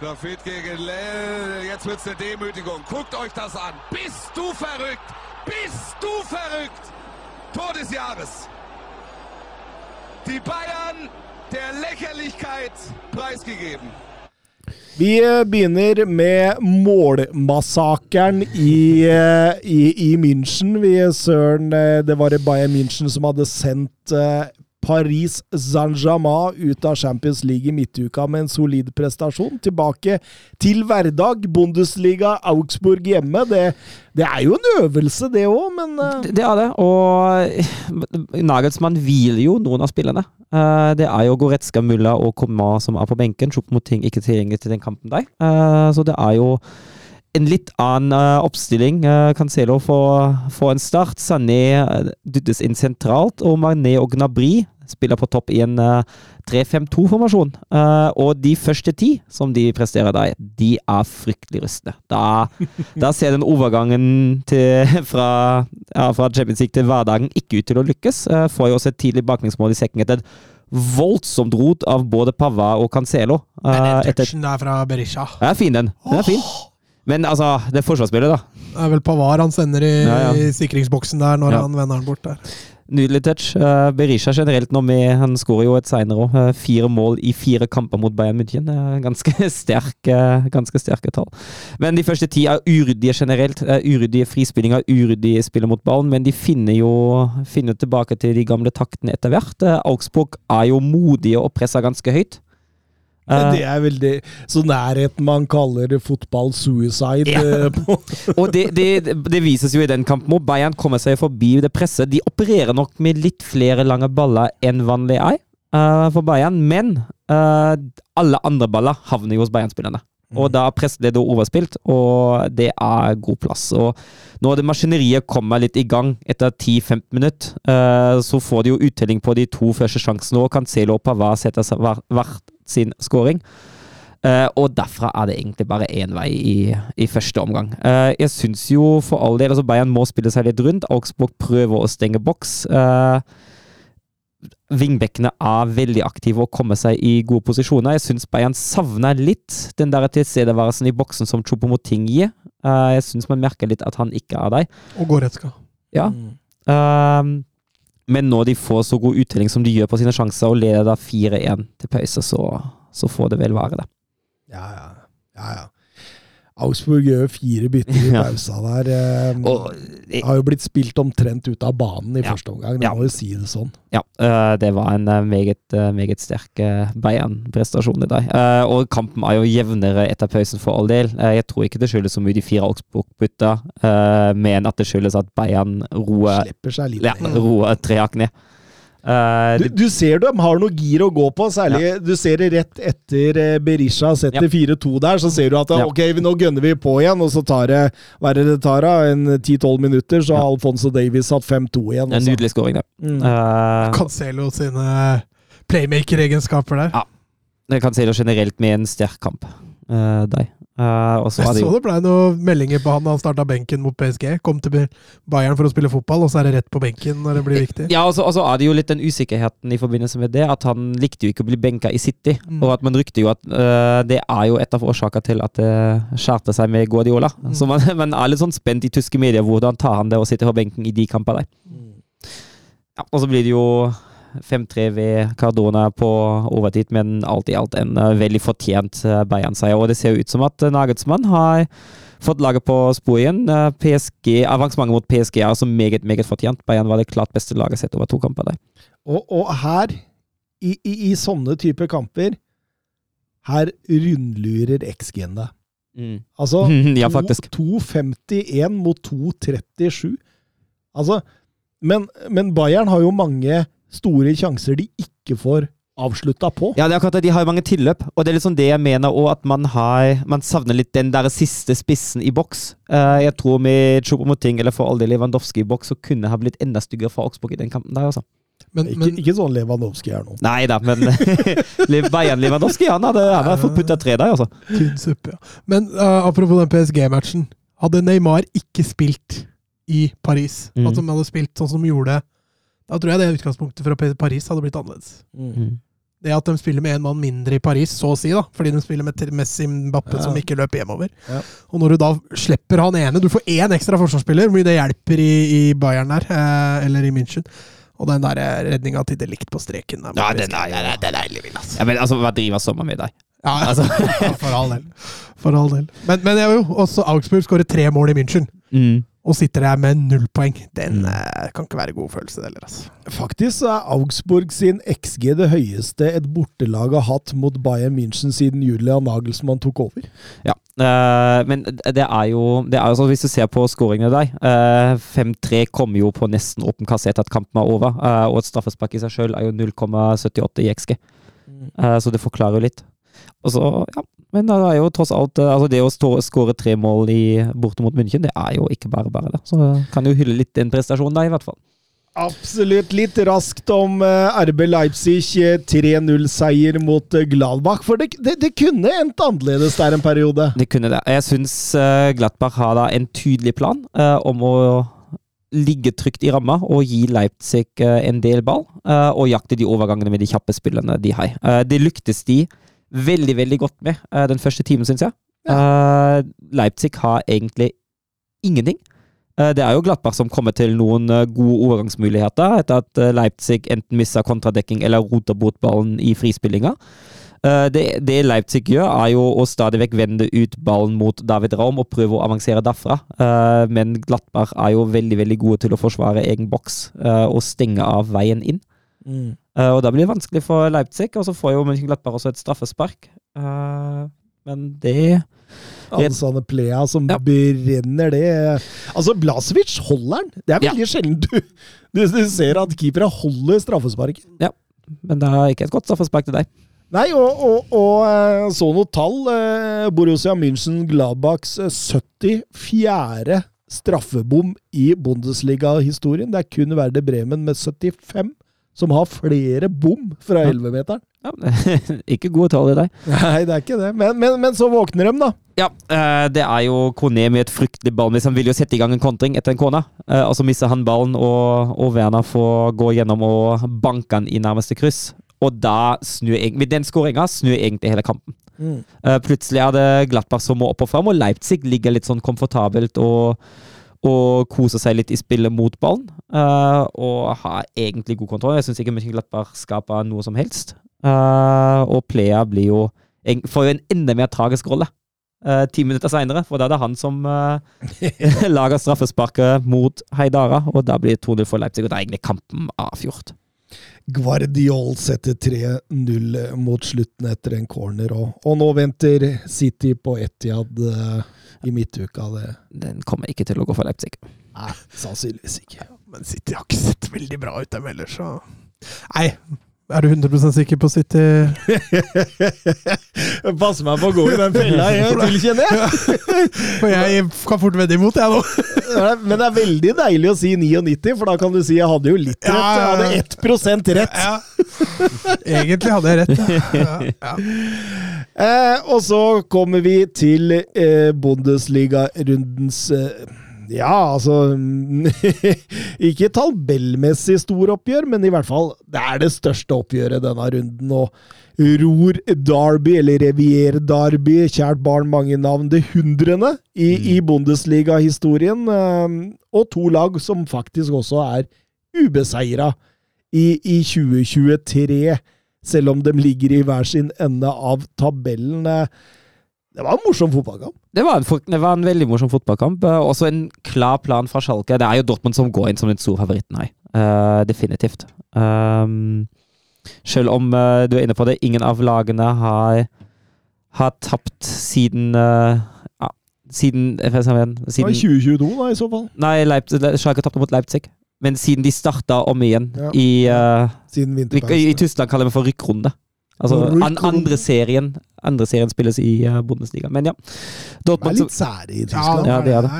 Grafit gegen Lell. Jetzt wird's eine Demütigung. Guckt euch das an. Bist du verrückt? Bist du verrückt? Tor des Jahres. Die Bayern der Lächerlichkeit preisgegeben. Vi eh, begynner med målmassakren i, eh, i, i München. Vi, Søren, eh, det var Bayern München som hadde sendt Paris Saint-Germain ut av Champions League i midtuka med en solid prestasjon. Tilbake til hverdag. Bundesliga, Augsburg hjemme. Det, det er jo en øvelse, det òg, men uh... Det, det er det, og Nagelsmann hviler jo noen av spillerne. Uh, det er jo Goretzka, Mulla og Komma som er på benken. sjukk mot ting ikke tilgjengelig til den kampen der. Uh, så det er jo en litt annen uh, oppstilling. Uh, Cancelo får, får en start. Sané eh, dyttes inn sentralt, og Marné og Gnabry spiller på topp i en eh, 3-5-2-formasjon. Eh, og de første ti som de presterer der, de er fryktelig rystende. Da, da ser den overgangen til, fra, ja, fra Champions League til hverdagen ikke ut til å lykkes. Uh, får jo også et tidlig baklengsmål i sekken etter et voldsomt rot av både Pava og Cancelo. Eh, den touchen der fra Berisha den er fin, den. den er fin. Men altså, det er forsvarsspillet, da. Det er vel Pavar han sender i, Ja, ja. i sikringsboksen der når Ja. han vender den bort der. Nydelig touch. Uh, Berisha generelt nå med Han skårer jo et seinere òg. fire mål i fire kamper mot Bayern München. Uh, ganske sterke, ganske sterke tall. Men de første ti er uryddige generelt. Uryddige frispillinger, uryddige spiller mot ballen. Men de finner jo finner tilbake til de gamle taktene etter hvert. Augsburg er jo modige og presser ganske høyt. Uh, det er veldig så nærheten man kaller fotball suicide. Ja. eh. Og det, det, det vises jo i den kampen hvor Bayern kommer seg forbi det presset. De opererer nok med litt flere lange baller enn vanlig ei uh, for Bayern, men uh, alle andre baller havner jo hos Bayern-spillerne. Og da er presset overspilt, og det er god plass. Og når det maskineriet kommer litt i gang etter 10-15 minutter, eh, så får de jo uttelling på de to første sjansene, og Cancelo og Pavard setter seg hver, hvert sin scoring. Uh, og derfra er det egentlig bare én vei i, i første omgang. Uh, jeg syns jo for all del altså Bayern må spille seg litt rundt. Augsburg prøver å stenge boks. Uh, Vingbekkene er veldig aktive og kommer seg i gode posisjoner. Jeg syns Bayern savner litt den der tilstedeværelsen i boksen som Choupo-Moting gir. Eh, jeg syns man merker litt at han ikke er der. Og Goretzka. Ja. Um, men når de får så god uttelling som de gjør på sine sjanser, og leder da 4-1 til pause, så, så får det vel være det. Ja, ja. ja, ja. Augsburg gjør fire bytter i pausa der. Eh, Og, har jo blitt spilt omtrent ut av banen i Ja. første omgang, det Ja. må jo si det sånn. ja, eh, det var en eh, meget, eh, meget sterk Bayern-prestasjon i dag. Og kampen er jo jevnere etter pausen, for all del. Jeg tror ikke det skyldes så mye de fire Augsburg-bytta, uh, men at det skyldes at Bayern roer ja, roer tre hakk ned. Eh, Du, du ser de har noe gir å gå på, særlig du ser det rett etter eh, Berisha setter Ja. 4-2 der. Så ser du at Ja. ok, nå gønner vi på igjen, og så tar det hva er det det tar da, en 10-12 minutter, så har Alfonso Davies satt 5-2 igjen. en nydelig scoring, det. Mm. Uh, Cancelo sine playmaker-egenskaper der. Ja. det generelt med en sterk kamp. Uh, deg. Uh, Jeg så det ble noen meldinger på han da han starta benken mot PSG. Kom til Bayern for å spille fotball, og så er det rett på benken når det blir viktig. Ja, og så og så er det jo litt den usikkerheten i forbindelse med det, at han likte jo ikke å bli benka i City. Mm. Og at man rykte jo at uh, det er jo et av årsakene til at det skjærte seg med Guardiola. Mm. Så man, man er litt sånn spent i tyske medier. Hvordan tar han det å sitte på benken i de kampene der? Ja, og så blir det jo 5-3 ved Cardona på overtid, men alt i alt en øh, veldig fortjent øh, Bayern-seier. Og det ser ut som at øh, Nagelsmann har fått laget på spor igjen. PSG, Avansementet mot PSG er altså meget, meget fortjent. Bayern var det klart beste laget sett over to kamper der. Og, og her, i, i, i sånne typer kamper, her rundlurer XG-en deg. Altså, ja, to- 2,51 mot 2,37. Altså, men, men Bayern har jo mange store sjanser de ikke får avslutta på. Ja, det er akkurat det. De har jo mange tilløp, og det er liksom det jeg mener òg, at man har Man savner litt den der siste spissen i boks. Uh, jeg tror med Chopomoting eller for all del Lewandowski i boks, så kunne ha blitt enda styggere for Augsburg i den kampen der, altså. Men, Ikke, men ikke sånn Lewandowski er nå. Nei da, men Bayern Lewandowski, han hadde, han hadde fått putta tre der, altså. tynn suppe, ja. Men uh, apropos den PSG-matchen. Hadde Neymar ikke spilt i Paris, Mm. altså de han hadde spilt sånn som de gjorde Da tror jeg det utgangspunktet fra Paris hadde blitt annerledes. Det at de spiller med én mann mindre i Paris, så å si, da, fordi de spiller med Messi Mbappe Ja. som ikke løper hjemover. Ja. Og når du da slipper han ene Du får én ekstra forsvarsspiller, hvor mye det hjelper i, i Bayern der, eh, eller i München. Og den der eh, redninga til Delikt på streken der. Ja, den er- den er- den er ellevill, altså. Ja, men altså, hva driver sommer med deg? Ja, ja. Altså. ja, for all del. For all del. Men, men jeg, jo, også Augsburg skårer tre mål i München, Mm. Og sitter der med null poeng. Den Mm. eh, kan ikke være god følelse, det heller. Altså. Faktisk er Augsburg sin XG det høyeste et bortelag har hatt mot Bayern München siden Julian Nagelsmann tok over. Ja, eh, men det er jo det er jo sånn Hvis du ser på skåringene der eh, 5-3 kommer jo på nesten åpen kasse etter at kampen er over. eh, og et straffespark i seg sjøl er jo 0,78 i XG. Eh, så det forklarer jo litt. Og så, ja Men det er jo tross alt eh, altså Det å stå- skåre tre mål i, borte mot München, det er jo ikke bare bare. det Så kan jo hylle litt den prestasjonen der, i hvert fall. Absolutt. Litt raskt om eh, RB Leipzig eh, 3-0-seier mot eh, Gladbach. For det, det, det kunne endt annerledes der en periode. Det kunne det. Jeg syns Gladbach har da en tydelig plan eh, om å ligge trygt i ramma og gi Leipzig en del ball, eh, og jakte de overgangene med de kjappe spillene de har. Eh, det lyktes de veldig, veldig godt med eh, den første timen, syns jeg. Eh, Leipzig har egentlig ingenting. Eh, Det er jo Glattbach som kommer til noen gode overgangsmuligheter etter at Leipzig enten mister kontradekking eller roter bort ballen i frispillinga. Det, det Leipzig gjør, er jo å stadig vekk vende ut ballen mot David Raum og prøve å avansere derfra. Men Glattbach er jo veldig veldig gode til å forsvare egen boks og stenge av veien inn. Eh, Og da blir det vanskelig for Leipzig, og så får jo Mönchenglattbach også et straffespark. Eh, Men det Ansane Plea som Ja. brenner det. Altså, Blasevic holder den! Det er veldig sjelden du, du, du ser at keepere holder straffesparket. Men det er ikke et godt straffespark til deg. Nei, og, og, og eh, så noe tall. eh, Borussia München Gladbachs eh, 74. straffebom i Bundesliga-historien. Det er kun Werder Bremen med 75 som har flere bom fra Ja. 11-meteren. Ja, ikke gode tall i deg. Nei, det er ikke det. Men, men, men så våkner de, da. Ja, eh, det er jo Kone med et fryktelig ballmiss. Han vil jo sette i gang en kontring etter en kone, eh, og så mister han ballen, og, og Werner får gå gjennom og banke han i nærmeste kryss. Og da snur egentlig, med den skåringa snur egentlig hele kampen. Mm. plutselig er det Glattbach som må opp og fram, og Leipzig ligger litt sånn komfortabelt og, og koser seg litt i spillet mot ballen. Uh, og har egentlig god kontroll. Jeg syns ikke Mönchenglappar skaper noe som helst. Uh, og Plea blir jo får jo en enda mer tragisk rolle. uh, ti minutter seinere, for da er det han som lager straffesparket mot Heidara, og da blir 2-0 for Leipzig, og da er egentlig kampen avgjort. Guardiol setter 3-0 mot slutten etter en corner, og, og nå venter City på Etiad uh, i midtuka. Det Den kommer ikke til å gå for Leipzig. Nei, sannsynligvis ikke. Men City har ikke sett veldig bra ut, dem heller, så Nei. Er du 100% sikker på City? Pass meg på å gå i den fella jeg til, kjenner jeg. For jeg kan fort vedde imot, jeg nå. Men det er veldig deilig å si 99, for da kan du si jeg hadde jo litt rett. Jeg hadde 1 rett. Ja. Egentlig hadde jeg rett. Ja. Ja. Eh, og så kommer vi til eh, Bundesliga-rundens eh, ja, altså Ikke tabellmessig storoppgjør, men i hvert fall det er det største oppgjøret denne runden. Og Ror Derby, eller Revier Derby, kjært barn mange navn, det hundrende i, Mm. i Bundesliga-historien. eh, Og to lag som faktisk også er ubeseira i, i 2023, selv om de ligger i hver sin ende av tabellen. Det var en morsom fotballkamp. Det var, en, det var en veldig morsom fotballkamp. eh, Også en klar plan fra Schalke. Det er jo Dortmund som går inn som den store favoritten her. Uh, definitivt. Um, selv om uh, du er inne på det, ingen av lagene har, har tapt siden uh, ja, Siden, se Det var 2022, da, i så fall. Nei, Leipzig, Schalke tapte mot Leipzig. Men siden de starta om igjen Ja. i, uh, Siden vi, I. Tyskland kaller vi for rykkrunde. Altså an, andre serien Andre serien spilles i uh, Bundesliga. Men ja. Det er litt sære i Tyskland. Ja, det er det.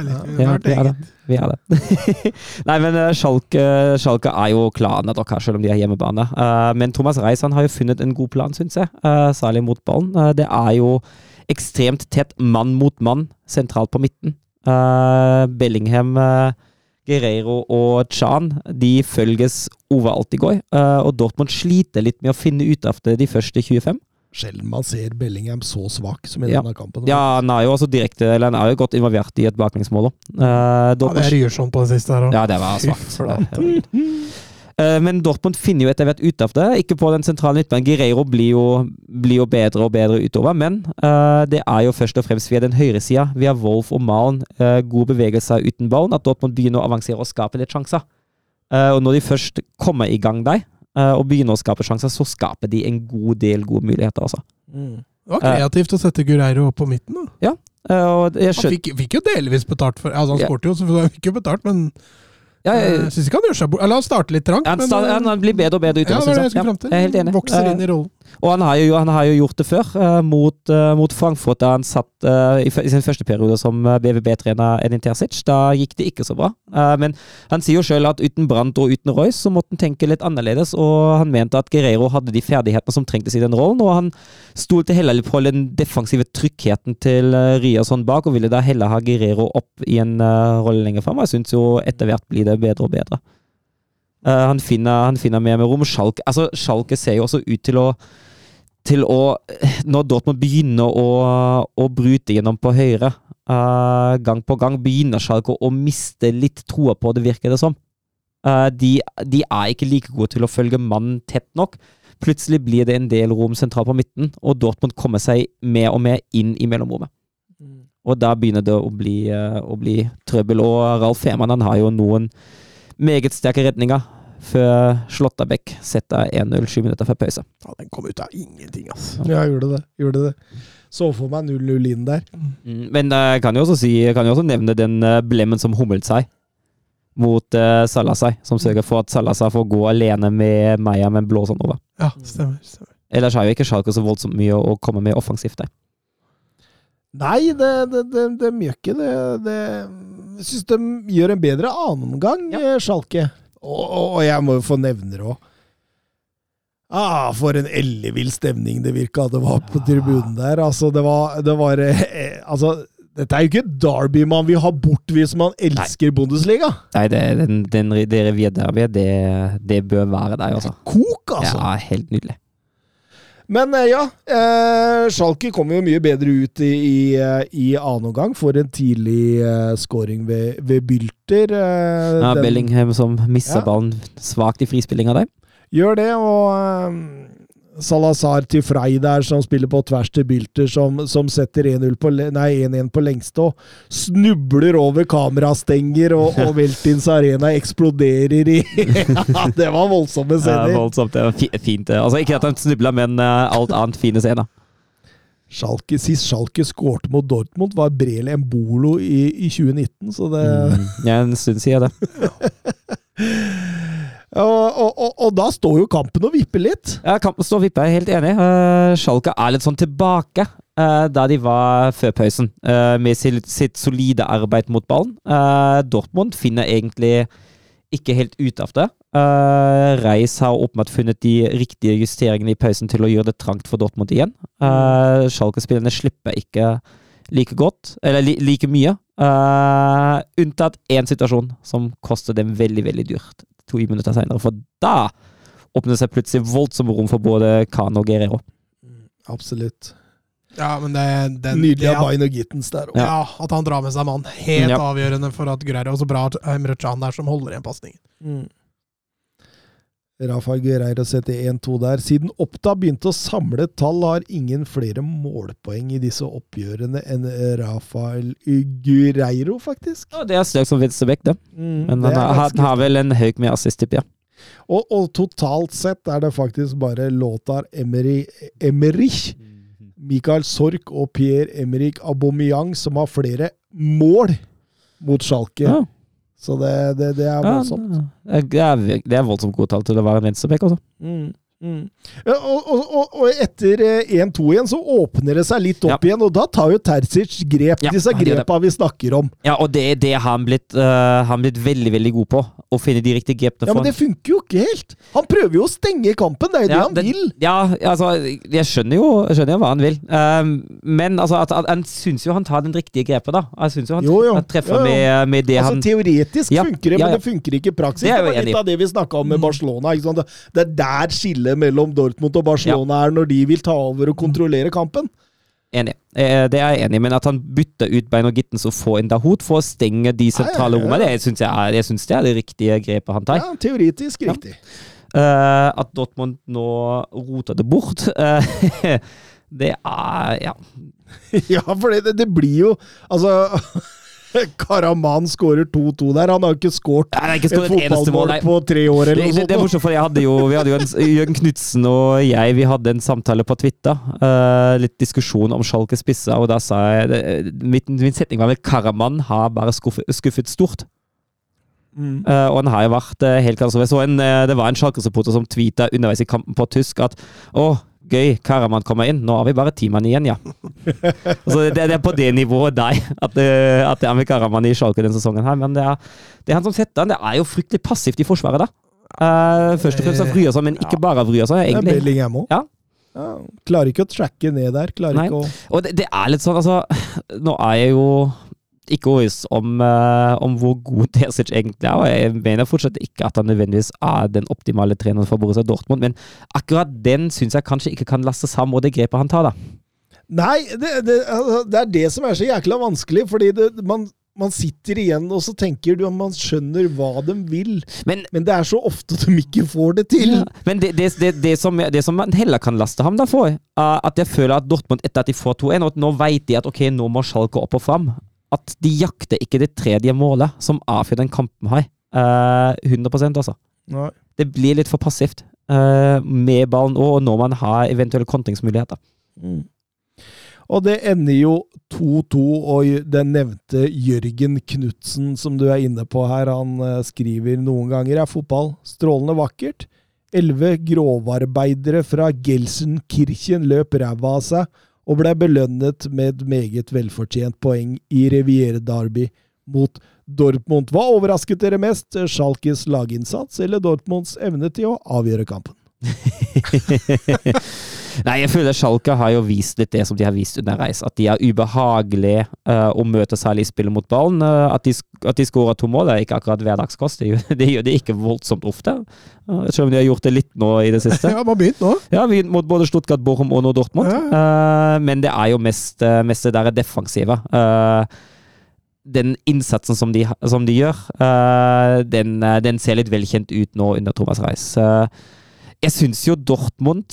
Ja, det er det. Vi er det. Nei, men uh, Schalke, Schalke er jo klare nok her, selv om de er hjemmebane. Uh, men Thomas Reis har jo funnet en god plan, syns jeg. Uh, særlig mot ballen. Det er jo ekstremt tett mann mot mann sentralt på midten. Bellingham, eh, Guerreiro og Chan de følges overalt i går. eh, og Dortmund sliter litt med å finne ut av det de første 25. Sjelden man ser Bellingham så svak som i Ja. denne kampen. Ja, han er jo også direkte, eller han er jo godt involvert i et baklengsmål òg. Ja, det er Ryerson på det siste her òg. Ja, det var svakt. Eh, Men Dortmund finner jo etter hvert ut av det. Ikke på den sentrale midtbanen. Guerreiro blir jo, blir jo bedre og bedre utover, men uh, det er jo først og fremst via den høyre sida, via Wolf og Malen, uh, gode bevegelser uten ballen, at Dortmund begynner å avansere og skape litt sjanser. Uh, og når de først kommer i gang der, eh, og begynner å skape sjanser, så skaper de en god del gode muligheter, altså. Mm. Det var kreativt å sette Guerreiro opp på midten. da. Eh, og jeg Han fikk, fikk jo delvis betalt for Altså, han Ja. skårte jo, så han fikk jo betalt, men ja, jeg jeg, syns ikke han gjør seg bort Eller han starter litt trangt, han, men sta- eh, han, blir bedre og bedre ja, utover, det er det jeg jeg. Ja, er helt enig. Vokser Eh, inn i rollen. Og han har jo, han har jo gjort det før, uh, mot, uh, mot Frankfurt, da han satt uh, i, i sin første periode som BVB-trener Edin Terzic. Da gikk det ikke så bra. Men han sier jo sjøl at uten Brandt og uten Royce så måtte han tenke litt annerledes, og han mente at Guerreiro hadde de ferdighetene som trengtes i den rollen, og han stolte heller på den defensive tryggheten til uh, Ryerson bak, og ville da heller ha Guerreiro opp i en rolle lenger fram. Jeg syns jo etter hvert blir det bedre og bedre. Eh, han, finner, han finner mer med rom. Schalke, altså, Schalke ser jo også ut til å til å Når Dortmund begynner å, å bryte gjennom på høyre uh, gang på gang, begynner Schalke å miste litt troa på det, virker det som. Uh, de, de er ikke like gode til å følge mannen tett nok. Plutselig blir det en del rom sentralt på midten, og Dortmund kommer seg mer og mer inn i mellomrommet. Og da begynner det å bli, uh, å bli trøbbel. Og Ralf Fehrmann har jo noen meget sterke redninger før Slåttabekk setter 1-0 sju minutter før pause. Ja, den kom ut av ingenting, altså. Ja, gjorde det. Gjorde det. Så for meg 0-0 inn der. Mm, Men jeg kan jo også si, kan jo også nevne den eh, blemmen som humlet seg mot uh, Salasai, som sørger for at Salasai får gå alene med Meia med en blå sånn over. Ja, stemmer. stemmer. Ellers har jo ikke Schalke så voldsomt mye å, å komme med offensivt der. Nei, det, det, det, det gjør ikke det. det Jeg syns de gjør en bedre annenomgang, Ja. Sjalke. Schalke. Og, og, jeg må jo få nevne det òg. Ah, for en ellevill stemning det virka det var på tribunen der. Altså, det var, det var eh, Altså, dette er jo ikke Derby man vil ha bort hvis man elsker Bundesliga. Nei, det, den, den, det reviret derby, det, det bør være der, altså. Kok, altså! Ja, helt nydelig. Men eh, ja, eh, Schalke kommer jo mye bedre ut i, i, eh, i annen omgang. For en tidlig eh, scoring ved, ved Bylter. eh, Ja, den- Bellingham som misser Ja. ballen svakt i frispillinga der. Gjør det, og, eh, Salazar til Frei der, som spiller på tvers til Bylter, som, som setter 1-0 på, 1-1 på lengste, og snubler over kamerastenger, og, og Veltins Arena eksploderer i Ja, det var voldsomme scener. Ja, voldsomt. Det var fint. Altså, ikke at han snubla, men eh, alt annet fine scener. Schalke, sist Schalke skårte mot Dortmund, var Brele Embolo i, i 2019, så det Mm. Ja, en stund siden det. og, og, og, da står jo kampen og vipper litt. Ja, kampen står og vipper, jeg er helt enig. Uh, Schalke er litt sånn tilbake uh, der de var før pausen, uh, med sitt, sitt solide arbeid mot ballen. Uh, Dortmund finner egentlig ikke helt ut av det. Uh, Reis har åpenbart funnet de riktige justeringene i pausen til å gjøre det trangt for Dortmund igjen. Uh, Schalke-spillerne slipper ikke like godt, eller li like mye. Uh, unntatt én situasjon som koster dem veldig, veldig dyrt to minutter senere. For da åpner det seg plutselig voldsomme rom for både Khan og Guerrero. Absolutt. Ja, men det, den, Nydelig av Bain og Gittens der òg. ja, at han drar med seg mann. Helt Ja. avgjørende for at Guerrero Og så bra at Emre Can der som holder igjen pasningen. Mm. Rafael Guerreiro setter 1-2 der. Siden Oppda begynte å samle tall, har ingen flere målpoeng i disse oppgjørene enn Rafael Guerreiro, faktisk. Ja, det er stygt som venstreback, det. Mm, Men det han, har- han har vel en haug med assist, tipper jeg. Og, og totalt sett er det faktisk bare Lothar Emery, Emerich, Mikael Sork og Pierre-Emerick Aubameyang som har flere mål mot Schalke. Ja, Så det, det, det er ja, voldsomt. det er, det er voldsomt god tall til å være en venstreback, altså. Mm, mm. Og, og, og, etter eh, 1-2 igjen, så åpner det seg litt opp Ja. igjen, og da tar jo Terzic grep. Ja, disse grepa vi snakker om. Ja, og det, er det han blitt, uh, han blitt veldig, veldig god på. Å finne de riktige grepene Ja, Men det funker jo ikke helt! Han prøver jo å stenge kampen, det er jo det han det- vil! Ja, altså, jeg skjønner jo, jeg skjønner jo hva han vil. Um, men altså, at, at, han syns jo han tar den riktige grepet, da. Jeg syns jo han, Jo, jo. han treffer Jo, jo. Med, med det Altså han Teoretisk Ja, funker det, ja, men det funker ikke i praksis. Det er Det, var jo litt av det vi snakka om med Barcelona. Sant? Det, det er der skillet mellom Dortmund og Barcelona er, når de vil ta over og kontrollere kampen. Enig. Eh, Det er jeg enig i, men at han bytter ut Bein og Gittens og får en Dahoud for å stenge de sentrale Ja, ja, ja. rommene, det syns jeg, er- jeg synes det er det riktige grepet han tar. Ja, teoretisk Ja. riktig. Eh, at Dortmund nå roter det bort, eh, det er Ja. Ja, for det, det blir jo Altså Karaman skårer 2-2 der. Han har jo ikke skåret et fotballmål på tre år, eller noe sånt. det er morsomt, for jeg hadde jo, vi hadde jo en, Jørgen Knutsen og jeg vi hadde en samtale på Twitter. Uh, litt diskusjon om Schalke spisser, og da sa jeg min, min setning var vel Karaman har bare skuffet, skuffet stort. Mm. Uh, og han har jo vært uh, helt klart så jeg så en, uh, Det var en Schalke-supporter som tweeta underveis i kampen på tysk at å, gøy, Karaman kommer inn. Nå har vi bare ti mann igjen, ja. altså, det, det er på det nivået der at, eh, at det er med Karaman i Schalke denne sesongen. her, Men det er, det er han som setter han. Det er jo fryktelig passivt i forsvaret, da. Uh, først og fremst av Bryåsa, men ikke bare av er egentlig. Bellingham òg. Ja. Ja, klarer ikke å tracke ned der. Klarer Nei. ikke å Og det, det er litt sånn, altså Nå er jeg jo ikke overbevist om, uh, om hvor god Terzic egentlig er, og jeg mener fortsatt ikke at han nødvendigvis er den optimale treneren for Borussia Dortmund, men akkurat den syns jeg kanskje ikke kan lastes ham og det grepet han tar, da. Nei, det, det, altså, det er det som er så jækla vanskelig, fordi det, man, man sitter igjen og så tenker du at man skjønner hva de vil, Men men det er så ofte de ikke får det til. Ja, Men det, det, det, det, som, det som man heller kan laste ham da for, er at jeg føler at Dortmund etter at de får 2-1, og at nå vet de at ok, nå må Schalke opp og fram, at de jakter ikke det tredje målet som avgjør den kampen her. Uh, 100% altså. Nei. Det blir litt for passivt uh, med ballen og når man har eventuelle kontringsmuligheter. Mm. Og det ender jo 2-2, og den nevnte Jørgen Knutsen, som du er inne på her, han eh, skriver noen ganger er fotball strålende vakkert. Elleve grovarbeidere fra Gelsenkirchen løp ræva av seg og ble belønnet med et meget velfortjent poeng i Revier-Derby mot Dortmund. Hva overrasket dere mest? Schalkes laginnsats eller Dortmunds evne til å avgjøre kampen? Nei, jeg føler Schalke har jo vist litt det som de har vist underveis. At de er ubehagelige uh, å møte særlig i spillet mot ballen. Uh, at, de, at de skårer to mål, er ikke akkurat hverdagskost. Det det gjør de ikke voldsomt ofte. Uh, selv om de har gjort det litt nå i det siste. Ja, man begynt nå. Ja, vi, mot både Stuttgart, Bochum og nå Dortmund. Ja, Eh, men det er jo mest, mest det der defensive. Eh, den innsatsen som de, som de gjør, den, den ser litt velkjent ut nå under Thomas Reis. Eh, jeg syns jo Dortmund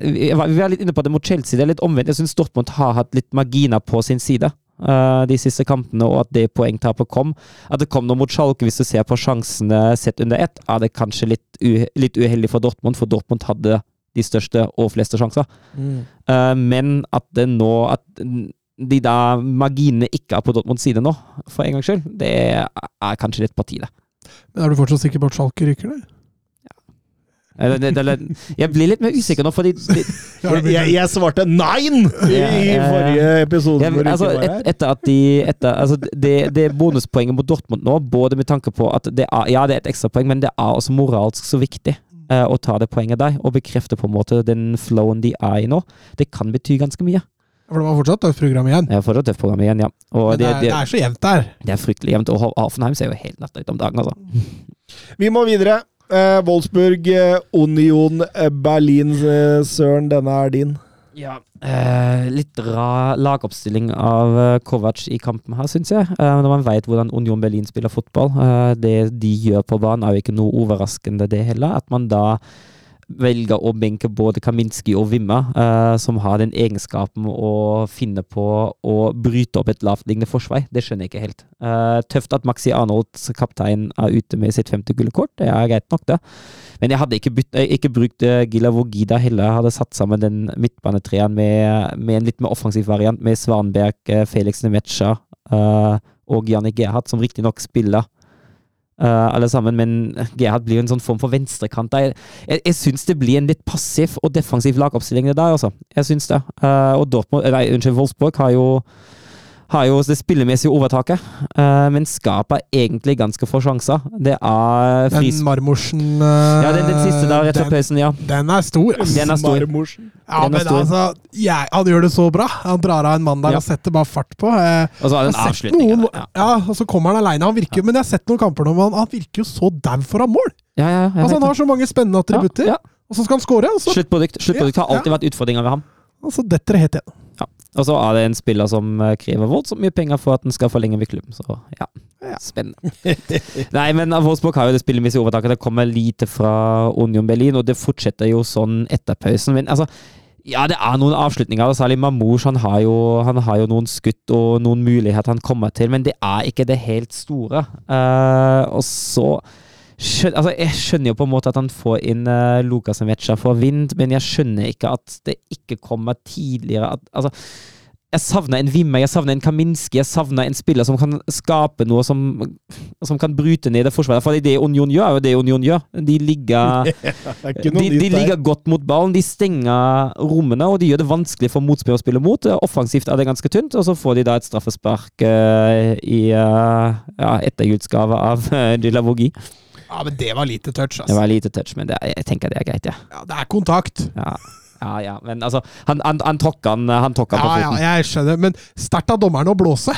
vi var litt inne på det mot Chelsea. Det er litt omvendt. Jeg syns Dortmund har hatt litt marginer på sin side. eh, de siste kampene, og at det poengtapet kom. At det kom noe mot Schalke, hvis du ser på sjansene sett under ett, er det kanskje litt, litt uheldig for Dortmund, for Dortmund hadde de største og fleste sjanser. Eh, men at det nå At de da marginene ikke er på Dortmunds side nå, for en gangs skyld, det er kanskje litt på tide. Men er du fortsatt sikker på at Schalke ryker, det? Jeg blir litt mer usikker nå, fordi de, Jeg, jeg, svarte nein i, forrige episode. jeg, altså, et, etter at de etter, altså, det, det bonuspoenget mot Dortmund nå, både med tanke på at det er, ja, det er et ekstrapoeng, men det er også moralsk så viktig uh, å ta det poenget der, og bekrefte på en måte den flowen de er i nå. Det kan bety ganske mye. For det var fortsatt tøft program igjen. Ja, fortsatt tøft program igjen, ja. Og Men det, er, det, det er så jevnt der. det er fryktelig jevnt. Og Hoffenheim ser jo helt nattøyt om dagen, altså. Vi må videre. Eh, Wolfsburg, eh, Union eh, Berlin. Eh, Søren, denne er din. Ja. Eh, litt rar lagoppstilling av Kovac i kampen her, syns jeg. Eh, når man vet hvordan Union Berlin spiller fotball. Det de gjør på banen, er jo ikke noe overraskende, det heller. At man da velger å benke både Kaminski og Vimma, uh, som har den egenskapen å finne på å bryte opp et lavtliggende forsvar. Det skjønner jeg ikke helt. Uh, tøft at Maxi Arnolds kaptein er ute med sitt femte gullkort. Det er greit nok, det. Men jeg hadde ikke, bytt, eh, ikke brukt Gila Vogida heller. Jeg hadde satt sammen den midtbanetreeren med, med en litt mer offensiv variant, med Svanberg, eh, Felix Nemetsja uh, og Jannik Gerhard, som riktignok spiller. Eh, alle sammen, men Gerhard blir jo en sånn form for venstrekant. der. Jeg, jeg syns det blir en litt passiv og defensiv lagoppstilling det der, altså. Jeg syns det. Uh, og Dortmund, nei, unnskyld, Wolfsburg har jo har jo det spillemessige overtaket, eh, men skaper egentlig ganske få sjanser. Det er Den. Marmorsen eh, Ja, den, den siste der rett før pausen, ja. den er stor. ass. Den er stor. Marmorsen. Ja, den er men stor. altså, jeg, han gjør det så bra. Han drar av en mann der Ja. og setter bare fart på. Eh, Og så har han den avslutningen. Ja. ja, og så kommer han aleine. Han virker, Men jeg har sett noen kamper nå, men han, han virker jo så dau foran mål! Ja, ja, Altså, han har så mange spennende attributter, Ja, ja. og så skal han score, altså. Sluttprodukt, Sluttprodukt har alltid vært utfordringa ved ham. og så detter det helt igjen. Og så er det en spiller som eh, krever voldsomt mye penger for at den skal forlenge med klubben. Så ja, spennende. Nei, men Wolfsburg har jo det spillemessige overtaket. Det kommer lite fra Union Berlin, og det fortsetter jo sånn etter pausen. Men altså ja, det er noen avslutninger. Særlig Mamouche. Han han har jo noen skudd og noen muligheter han kommer til, men det er ikke det helt store. Uh, og så skjøn, altså Jeg skjønner jo på en måte at han får inn uh, Lukas Mecha for Vind, men jeg skjønner ikke at det ikke kommer tidligere. At, altså, jeg savner en Vimme, jeg savner en Kaminski, jeg savner en spiller som kan skape noe som, som kan bryte ned det forsvaret. For det Union gjør, er jo det Union gjør. De ligger er de, de ligger godt mot ballen, de stenger rommene, og de gjør det vanskelig for motspillere å spille mot. Offensivt er det ganske tynt, og så får de da et straffespark uh, i uh, ja, ettergudsgave av uh, Gilavogi. Ja, men det var lite touch, altså. Det var lite touch, men det, jeg tenker det er greit, ja. Ja, det er kontakt. Ja, ja, ja. men altså Han, han, han tråkka han, han tråkka på Ja, ja, jeg skjønner, men sterkt av dommeren å blåse.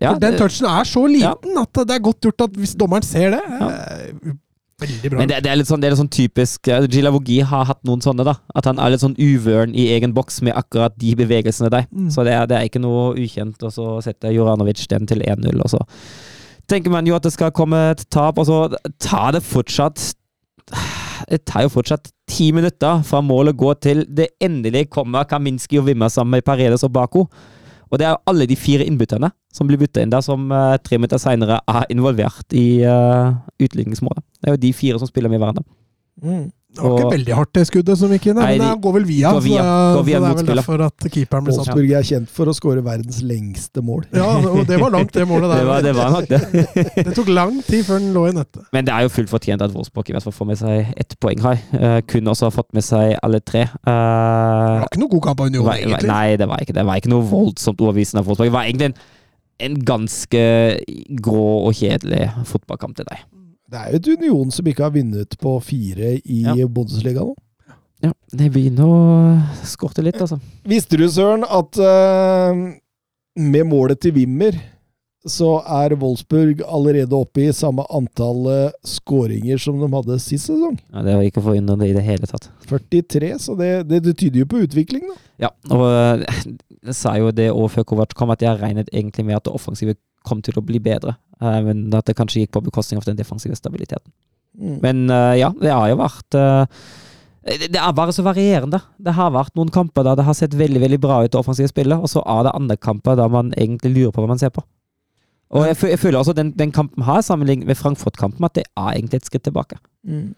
Ja, For den det- touchen er så liten at det er godt gjort at hvis dommeren ser det eh, Veldig bra. Men det, det er sånn, det er litt sånn typisk uh, Gilavogi har hatt noen sånne, da. At han er litt sånn uvøren i egen boks med akkurat de bevegelsene der. Mm. Så det er, det er ikke noe ukjent. Og så setter Joranovic den til 1-0, og så tenker man jo at det skal komme et tap, og så tar det fortsatt Det tar jo fortsatt ti minutter fra målet går til det endelig kommer Kaminski og Wimmer sammen med Paredes og Bako. Og det er jo alle de fire innbytterne som blir bytta inn der, som uh, tre minutter seinere er involvert i uh, utligningsmålet. Det er jo de fire som spiller med hverandre. Mm. Det var ikke veldig hardt, det skuddet som gikk inn. Nei, men det går vel via. går via- så, går via så det er vel derfor at keeperen ble satt. Wolfsburg er kjent for å skåre verdens lengste mål. Ja, og det var langt, det målet der. Det var, det var nok det. Det tok lang tid før den lå i nettet. Men det er jo fullt fortjent at Wolfsburg i hvert fall får med seg ett poeng her. Uh, kunne også ha fått med seg alle tre. Det Uh, var ikke noe god kamp av Union, egentlig. nei, det var ikke det. var ikke noe voldsomt overbevisende av Wolfsburg. Det var egentlig en, en ganske grå og kjedelig fotballkamp til deg. Det er jo et Union som ikke har vunnet på fire i Ja. Bundesliga nå. Ja, det begynner å skorte litt, altså. Visste du, Søren, at uh, med målet til Wimmer så er Wolfsburg allerede oppe i samme antall eh, skåringer som de hadde sist sesong? Ja, det var ikke forundrende i det hele tatt. 43, så det, det, det tyder jo på utvikling, da. Ja, og eh, jeg sa jo det òg før Kovac kom, at jeg regnet egentlig med at det offensive kom til å bli bedre. Eh, men at det kanskje gikk på bekostning av den defensive stabiliteten. Mm. Men eh, ja, det har jo vært eh, Det er bare så varierende. Det har vært noen kamper der det har sett veldig veldig bra ut, det offensive spillet, og så er det andre kamper der man egentlig lurer på hva man ser på. Og jeg, jeg føler også den, den kampen her, sammenlignet med Frankfurt-kampen, at det er egentlig et skritt tilbake. Mm.